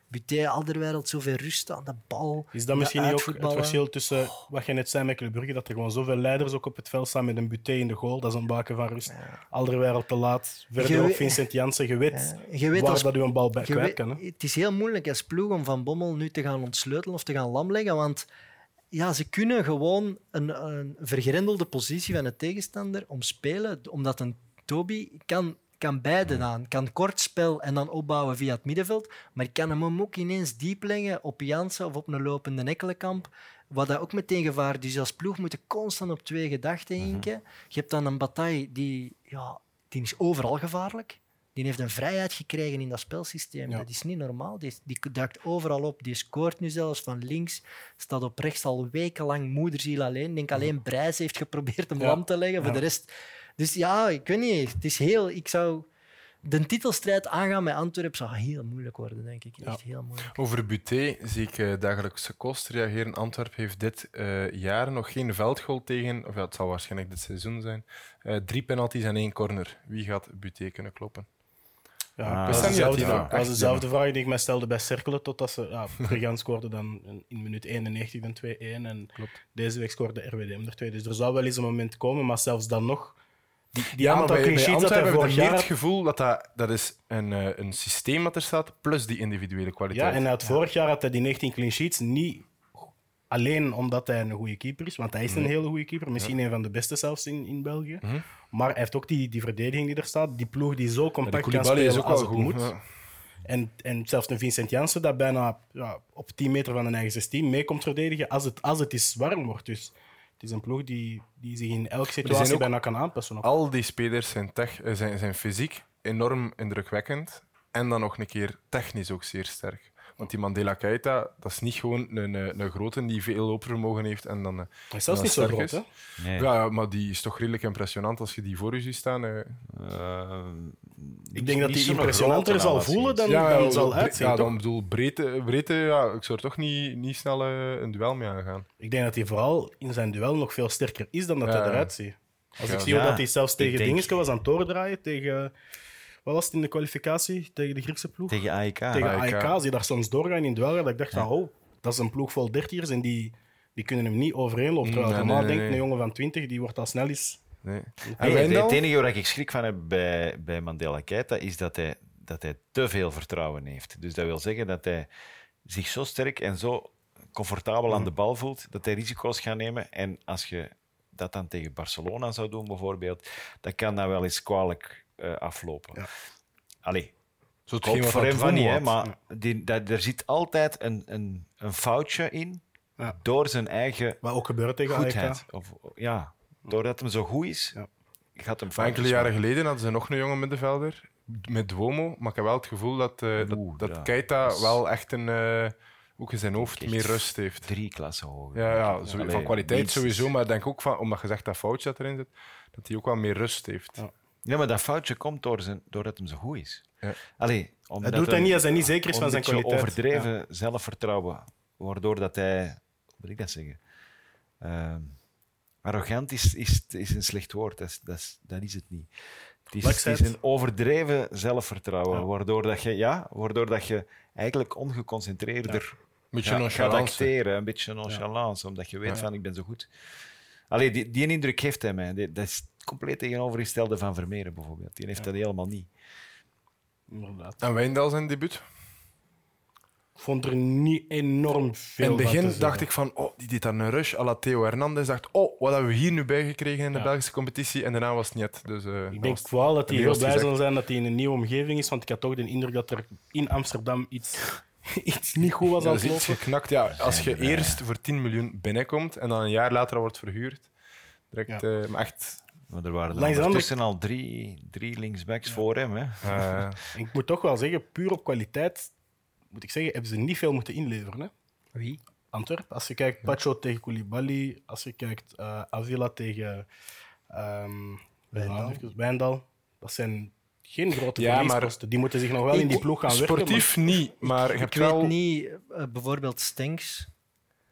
Buté, Alderweireld, zoveel rust aan de bal. Is dat misschien niet ook het verschil tussen wat je net zei met Club Brugge, dat er gewoon zoveel leiders ook op het veld staan met een buté in de goal, dat is een baken van rust. Alderweireld te laat, verder ook Vincent Janssen, je weet, Ja, je weet waar als- dat u een bal bij kwijt kan. Hè? Het is heel moeilijk als ploeg om Van Bommel nu te gaan ontsleutelen of te gaan lamleggen, want ja, ze kunnen gewoon een, een vergrendelde positie van de tegenstander omspelen, omdat een Toby kan, kan beide aan. Kan kort spel en dan opbouwen via het middenveld, maar kan hem ook ineens diep leggen op Jansen of op een lopende Nekkelenkamp, wat dat ook meteen gevaar is. Dus als ploeg moet je constant op twee gedachten hinken. Je hebt dan een bataille die, ja, die is overal gevaarlijk. Die heeft een vrijheid gekregen in dat spelsysteem. Ja. Dat is niet normaal. Die, die duikt overal op. Die scoort nu zelfs van links. Staat op rechts al wekenlang moederziel alleen. Ik denk alleen Brijs heeft geprobeerd hem lam te leggen. Voor de rest... Dus ja, ik weet niet. Het is heel... Ik zou... De titelstrijd aangaan met Antwerpen zou heel moeilijk worden, denk ik. Echt heel moeilijk. Over Buté zie ik eh, dagelijkse kost reageren. Antwerpen heeft dit eh, jaar nog geen veldgoal tegen, of ja, het zal waarschijnlijk dit seizoen zijn. Eh, drie penalties en één corner. Wie gaat Buté kunnen kloppen? Ja, Ah. dat Ik is dezelfde, was dezelfde vraag die ik mij stelde bij Cerkelen, totdat ze ja, scoorde dan in minuut 91 dan 2-1 en deze week scoorde RWDM er 2. Dus er zou wel eens een moment komen, maar zelfs dan nog, die, die maar bij, clean bij sheets dat hij ik vorig jaar het gevoel dat dat, dat is een, eh, een systeem dat er staat, plus die individuele kwaliteit. Ja, en had vorig jaar had hij die 19 clean sheets niet alleen omdat hij een goede keeper is, want hij is een hele goede keeper, misschien een van de beste zelfs in, in België. Mhm. Maar hij heeft ook die, die verdediging die er staat, die ploeg die zo compact kan spelen is ook als het goed. moet. Ja. En, en zelfs een Vincent Janssen dat bijna ja, op 10 meter van een eigen 16 mee komt verdedigen als het, als het is warm wordt. Dus het is een ploeg die, die zich in elke situatie bijna kan aanpassen. Al die spelers zijn, tech, eh, zijn, zijn fysiek enorm indrukwekkend en dan nog een keer technisch ook zeer sterk. Want die Mandela Keita, dat is niet gewoon een, een, een grote die veel loopvermogen heeft en dan... eh, Hij is zelfs niet zo sterk groot, is. hè? Nee. Ja, maar die is toch redelijk impressionant als je die voor je ziet staan. eh. Eh, Ik denk dat hij zo'n impressionanter zal voelen dan, ja, dan ja, zal uitzien, Ja, dan bedoel, breedte, breedte ja, ik zou er toch niet, niet snel eh, een duel mee aangaan. Ik denk dat hij vooral in zijn duel nog veel sterker is dan dat Ja. hij eruit ziet. Als Ja. ik zie hoe dat hij zelfs tegen denk- Dingske was aan het doordraaien, tegen... Wat was het in de kwalificatie? Tegen de Griekse ploeg? Tegen AEK. tegen AEK. AEK. Zie je daar soms doorgaan in duel, dat ik dacht van, oh, dat is een ploeg vol dertiers en die, die kunnen hem niet overeenlopen. Terwijl Nee, ik normaal nee, nee, denk, nee. een jongen van 20, die wordt al snel eens... Nee. En het enige waar ik schrik van heb bij, bij Mandela Keita is dat hij, dat hij te veel vertrouwen heeft. Dus dat wil zeggen dat hij zich zo sterk en zo comfortabel aan de bal voelt dat hij risico's gaat nemen. En als je dat dan tegen Barcelona zou doen, bijvoorbeeld, dat kan dan wel eens kwalijk eh, aflopen. Ja. Allee, Zo wat voor hem van niet, hè, maar die, dat, er zit altijd een, een, een foutje in Ja. door zijn eigen Wat ook gebeurt tegen goedheid. Of, ja, doordat hem zo goed is, Ja. gaat hem Maar enkele jaren geleden hadden ze nog een jonge middenvelder met Duomo, maar ik heb wel het gevoel dat, eh, dat, Oeh, dat ja. Keita is- wel echt een, eh, ook in zijn hoofd meer rust heeft. drie klassen hoger. Ja, ja zo- Allee, van kwaliteit sowieso, maar ik denk ook van, omdat je zegt dat foutje dat erin zit, dat hij ook wel meer rust heeft. Ja. Ja, maar dat foutje komt door zijn, doordat hem zo goed is. Ja. Allee, omdat Hij doet dat niet als hij niet zeker is van zijn kwaliteit. overdreven zelfvertrouwen, waardoor dat hij, hoe moet ik dat zeggen? Ehm, arrogant is, is, is een slecht woord, dat is, dat is, dat is het niet. Het is, het is een overdreven zelfvertrouwen, Ja. waardoor, dat je, ja, waardoor dat je eigenlijk ongeconcentreerder ja, gaat acteren, een beetje nonchalance, omdat je weet van ik ben zo goed. Allee, die, die indruk heeft hij mij. Dat is compleet tegenovergestelde van Vermeeren bijvoorbeeld. Die heeft dat helemaal niet. Inderdaad. En Wijndal zijn debuut? Ik vond er niet enorm veel In het begin dacht ik van, oh, die deed daar een rush à la Theo Hernandez. dacht, oh, wat hebben we hier nu bijgekregen in de Ja. Belgische competitie? En daarna was het niet. Dus, eh, Ik denk vooral dat hij heel blij zal zijn dat hij in een nieuwe omgeving is, want ik had toch de indruk dat er in Amsterdam iets, iets niet goed was Ja, aan het is iets lopen. geknakt. Ja, als je eerst voor 10 miljoen binnenkomt en dan een jaar later wordt verhuurd, direct, eh, maar echt... Maar er waren er ondertussen al drie, drie linksbacks voor hem. Hè. eh, Ik moet toch wel zeggen, puur op kwaliteit, moet ik zeggen, hebben ze niet veel moeten inleveren. Hè? Wie? Antwerp. Als je kijkt Pacho tegen Koulibaly, als je kijkt eh, Avila tegen ehm, Wijndal. dat zijn geen grote Ja, maar- verliesposten. Die moeten zich nog wel in die ploeg gaan werken. Sportief niet, maar je Ik weet wel... niet, eh, bijvoorbeeld Stenks.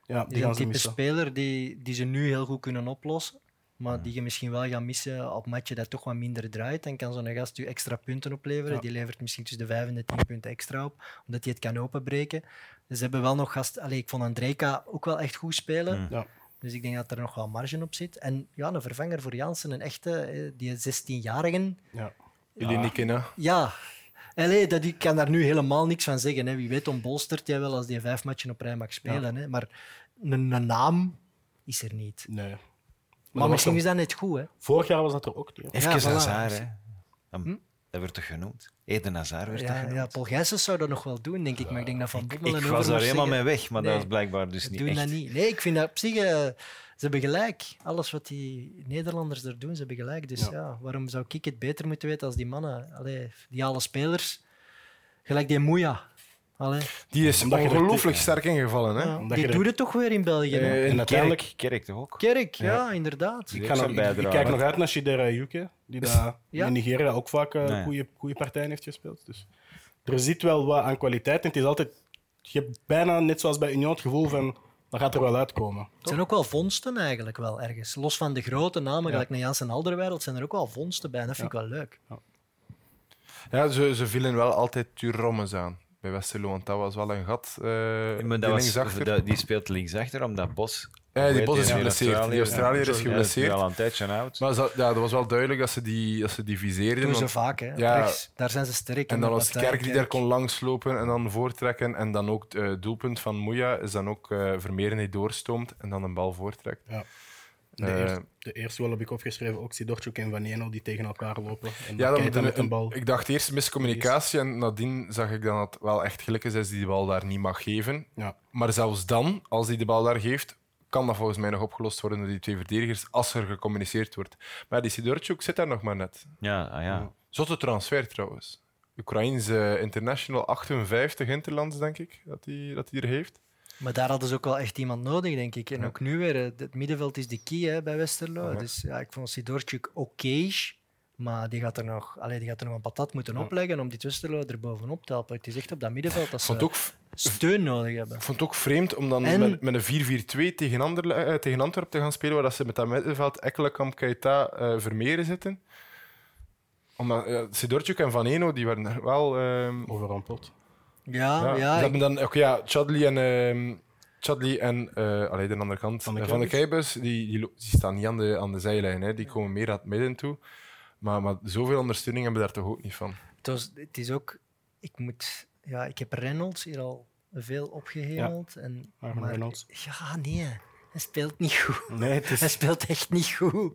maar- ja, Die is een type missen. speler die, die ze nu heel goed kunnen oplossen. Maar die je misschien wel gaat missen op matchen dat toch wat minder draait. Dan kan zo'n gast je extra punten opleveren. Ja. Die levert misschien tussen de 5 en de 10 punten extra op, omdat hij het kan openbreken. Dus ze hebben wel nog gast. Allee, ik vond Andrejka ook wel echt goed spelen. Mm. Ja. Dus ik denk dat er nog wel marge op zit. En ja, een vervanger voor Jansen, een echte, eh, die 16-jarigen. Ja. Jullie niet kennen. Ja, Allee, dat, ik kan daar nu helemaal niks van zeggen. Hè. Wie weet ontbolstert jij wel als die vijf matchen op rij mag spelen. Hè. Maar een, een naam is er niet. Nee. Maar, misschien is dat net goed. Hè. Vorig jaar was dat er ook niet. Even Ja, voilà. Hazard, hè. Dan- Dat werd toch genoemd? Eden Hazard werd toch Ja, genoemd? ja, Paul Gijsens zou dat nog wel doen, denk ik. Maar ik denk dat Van Bommel en ik was daar helemaal mee weg, maar Nee, dat is blijkbaar dus ze niet doen echt. dat niet. Nee, ik vind dat op zich... eh, ze hebben gelijk. Alles wat die Nederlanders er doen, ze hebben gelijk. Dus Ja. ja. waarom zou ik het beter moeten weten als die mannen? Allee, die alle spelers. Gelijk die Moeja. Allee, Die is Omdat je er- ongelooflijk sterk ingevallen. Hè? ja, omdat die je er- doet het toch weer in België. Eh, en uiteindelijk, Kerk, toch ook? Kerk, ja, inderdaad. Die ik, ga nog, ik, ik kijk nog uit naar Shidera Yuke, die daar Ja. in Nigeria ook vaak eh, Nee. goede, goede partijen heeft gespeeld. Dus er zit wel wat aan kwaliteit en het is altijd... Je hebt bijna, net zoals bij Union, het gevoel van... Dat gaat er wel uitkomen. Het zijn ook wel vondsten eigenlijk wel ergens. Los van de grote namen, gelijk naar Jans en Alderweireld, zijn er ook wel vondsten bij. En dat vind ik wel leuk. Ja, ze, ze vielen wel altijd Turommes aan bij Westerlo, want dat was wel een gat. eh Maar die dat was, dat- die speelt linksachter, omdat Bos... Ja, die Bos is geblesseerd. Die Australiër is Ja, geblesseerd. al een tijdje oud. Maar ze- ja, dat was wel duidelijk dat ze die, dat ze die viseerden. doen ze want- vaak, hè. Ja. rechts. Daar zijn ze sterk in. En dan was Kerk die daar kon langslopen en dan voortrekken. En dan ook het doelpunt van Moeja is dan ook eh Vermeeren die doorstoomt en dan een bal voortrekt. De, Eh, eerste, de eerste goal heb ik opgeschreven, ook Sidorchuk en Vanieno, die tegen elkaar lopen. En Ja, dan, met een bal. ik dacht eerst miscommunicatie en nadien zag ik dan dat het wel echt gelukkig is die de bal daar niet mag geven. Ja. Maar zelfs dan, als hij de bal daar geeft, kan dat volgens mij nog opgelost worden door die twee verdedigers als er gecommuniceerd wordt. Maar die Sidorchuk zit daar nog maar net. Ja, ah, ja. Zotte transfer trouwens. Oekraïns eh, international, 58 interlands, denk ik, dat hij dat hij er heeft. Maar daar hadden ze ook wel echt iemand nodig, denk ik. En Ja. ook nu weer, eh, het middenveld is de key hè, bij Westerlo. Ja. Dus ja, ik vond Sidorchuk oké, maar die gaat, er nog, allee, die gaat er nog een patat moeten opleggen om dit Westerlo er bovenop te helpen. Het is echt op dat middenveld dat Ik vond ze het ook, steun nodig hebben. ik vond het ook vreemd om dan En- met, met een 4-4-2 tegen, eh, tegen Antwerpen te gaan spelen, waar dat ze met dat middenveld Ekkelenkamp, Keita, eh Vermeeren zitten. Omdat uh, Sidorchuk en Van Eno, die waren er wel... ehm, Overrompeld. Ja, Ja, ja, ze ik- dan, oké, ja, Chadli en, ehm Chadli en eh allee, de andere kant Van de eh, van de die, die, lo- die staan niet aan de, aan de zijlijn, hè. die komen meer aan het midden toe. Maar, maar zoveel ondersteuning hebben we daar toch ook niet van. het, was, het is ook... Ik, moet, ja, ik heb Reynolds hier al veel opgehemeld. En, maar, Reynolds. Ja, nee. Hij speelt niet goed. Nee, het Hij is... speelt echt niet goed.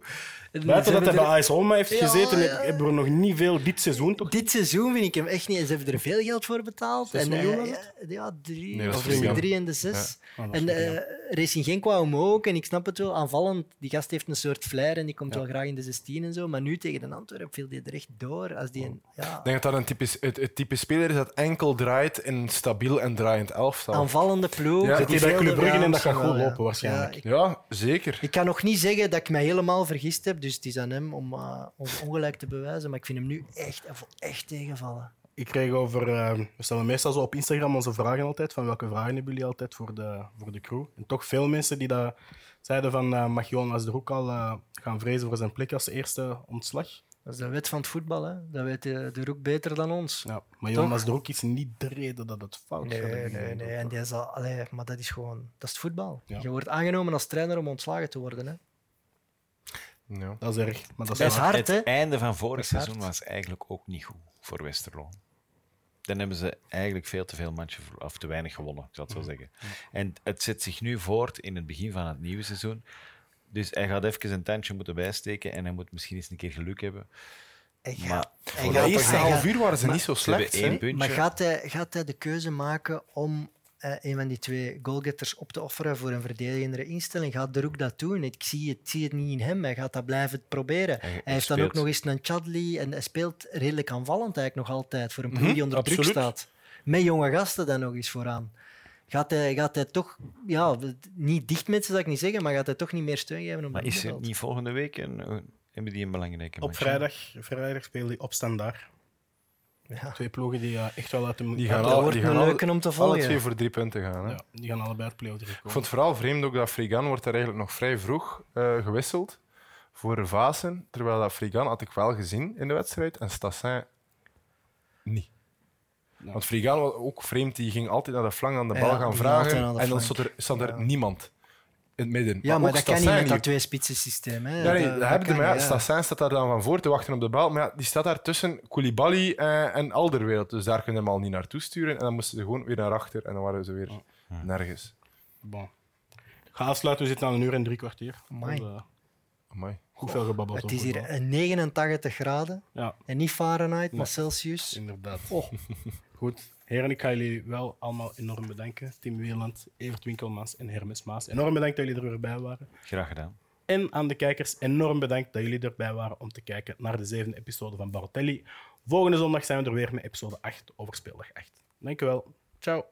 En Buiten dat hij hebben bij AS heeft Ja, gezeten, ja. hebben we nog niet veel dit seizoen toch? Dit seizoen vind ik hem echt niet. En ze hebben er veel geld voor betaald. Zes en, eh, miljoen, ja, ja, drie, Nee, of drie en de zes. Is En eh Racing Genk wou hem ook. En ik snap het wel, aanvallend. Die gast heeft een soort flair en die komt wel graag in de 16 en zo. Maar nu tegen de Antwerpen viel die er echt door. Als die een, ja, Ik denk dat dat een typisch, het, het type speler is dat enkel draait in stabiel en draaiend elftal. aanvallende ploeg. Ja, die zit hij bij Club Brugge en dat gaat goed lopen waarschijnlijk. Ja, ik, Ja, zeker. ik kan nog niet zeggen dat ik mij helemaal vergist heb. Dus het is aan hem om eh, ons ongelijk te bewijzen. Maar ik vind hem nu echt, echt tegenvallen. Ik kreeg over... eh, we stellen meestal zo op Instagram onze vragen altijd, van welke vragen hebben jullie altijd voor de, voor de crew. En toch veel mensen die dat zeiden van eh, mag Jonas er ook al gaan vrezen voor zijn plek als eerste ontslag. Dat is de wet van het voetbal. Hè. Dat weet de, de Roek beter dan ons. Ja, maar Jonas Droek is niet de reden dat het fout Nee, gaat. nee, nee. En die zal, allee, maar dat is gewoon dat is het voetbal. Ja. Je wordt aangenomen als trainer om ontslagen te worden. Hè. Ja. Dat is erg, maar dat is Dat is hard, het hè? einde van vorig is hard. seizoen was eigenlijk ook niet goed voor Westerlo. Dan hebben ze eigenlijk veel te veel matchen, of te weinig gewonnen, ik zal het zo zeggen. En het zet zich nu voort in het begin van het nieuwe seizoen. Dus hij gaat even een tandje moeten bijsteken en hij moet misschien eens een keer geluk hebben. Hij gaat- Maar hij voor De eerste hij half uur waren ze maar- niet zo slecht. één hè. puntje. Maar gaat hij, gaat hij de keuze maken om eh, een van die twee goalgetters op te offeren voor een verdedigende instelling? Gaat de Roek dat doen? Ik zie het, zie het niet in hem. Hij gaat dat blijven proberen. Hij- Hij, hij heeft dan ook nog eens een Chadli en hij speelt redelijk aanvallend eigenlijk nog altijd voor een ploeg die onder druk staat. Met jonge gasten dan nog eens vooraan. Gaat hij, gaat hij toch, ja, niet dicht met ze, zou ik niet zeggen, maar gaat hij toch niet meer steun geven op Maar is er niet volgende week een, hebben die een belangrijke Op vrijdag, vrijdag spelen die op standaard. Ja. Twee ploegen die eh, echt wel uit de... Die gaan, al, die gaan alle- leuke om te alle volgen. twee voor drie punten gaan. Hè. ja, die gaan allebei uit play-off drie Ik vond het vooral vreemd ook dat Frigan wordt er eigenlijk nog vrij vroeg eh, gewisseld voor Vaassen. Terwijl dat Frigan had ik wel gezien in de wedstrijd en Stassin niet. Ja. Want Frigan was ook vreemd, die ging altijd naar de flank aan de bal Ja, gaan vragen. En dan stond er, stond er Ja. niemand in het midden. Ja, maar dat kan niet met dat twee spitsen systeem. Hè. Ja, nee, Dat- dat dat hebben kan maar ja. Stassin staat daar dan van voor te wachten op de bal. Maar ja, die staat daar tussen Koulibaly eh, en Alderweireld. Dus daar kunnen we hem al niet naartoe sturen. En dan moesten ze gewoon weer naar achter. En dan waren ze weer nergens. Bon. Ik ga afsluiten, we zitten aan een uur en drie kwartier. Amai. Dus, eh, Amai. goed veel gebabbeld Het is hier voetbal. een 89 graden. Ja, En niet Fahrenheit, maar. Celsius. inderdaad. Goed. Heren, ik ga jullie wel allemaal enorm bedanken. Tim Wieland, Evert Winkelmans en Hermes Maas. Enorm bedankt dat jullie er weer bij waren. Graag gedaan. En aan de kijkers, enorm bedankt dat jullie erbij waren om te kijken naar de zevende episode van Barotelli. Volgende zondag zijn we er weer met episode 8 over speeldag 8. Dankjewel. Ciao.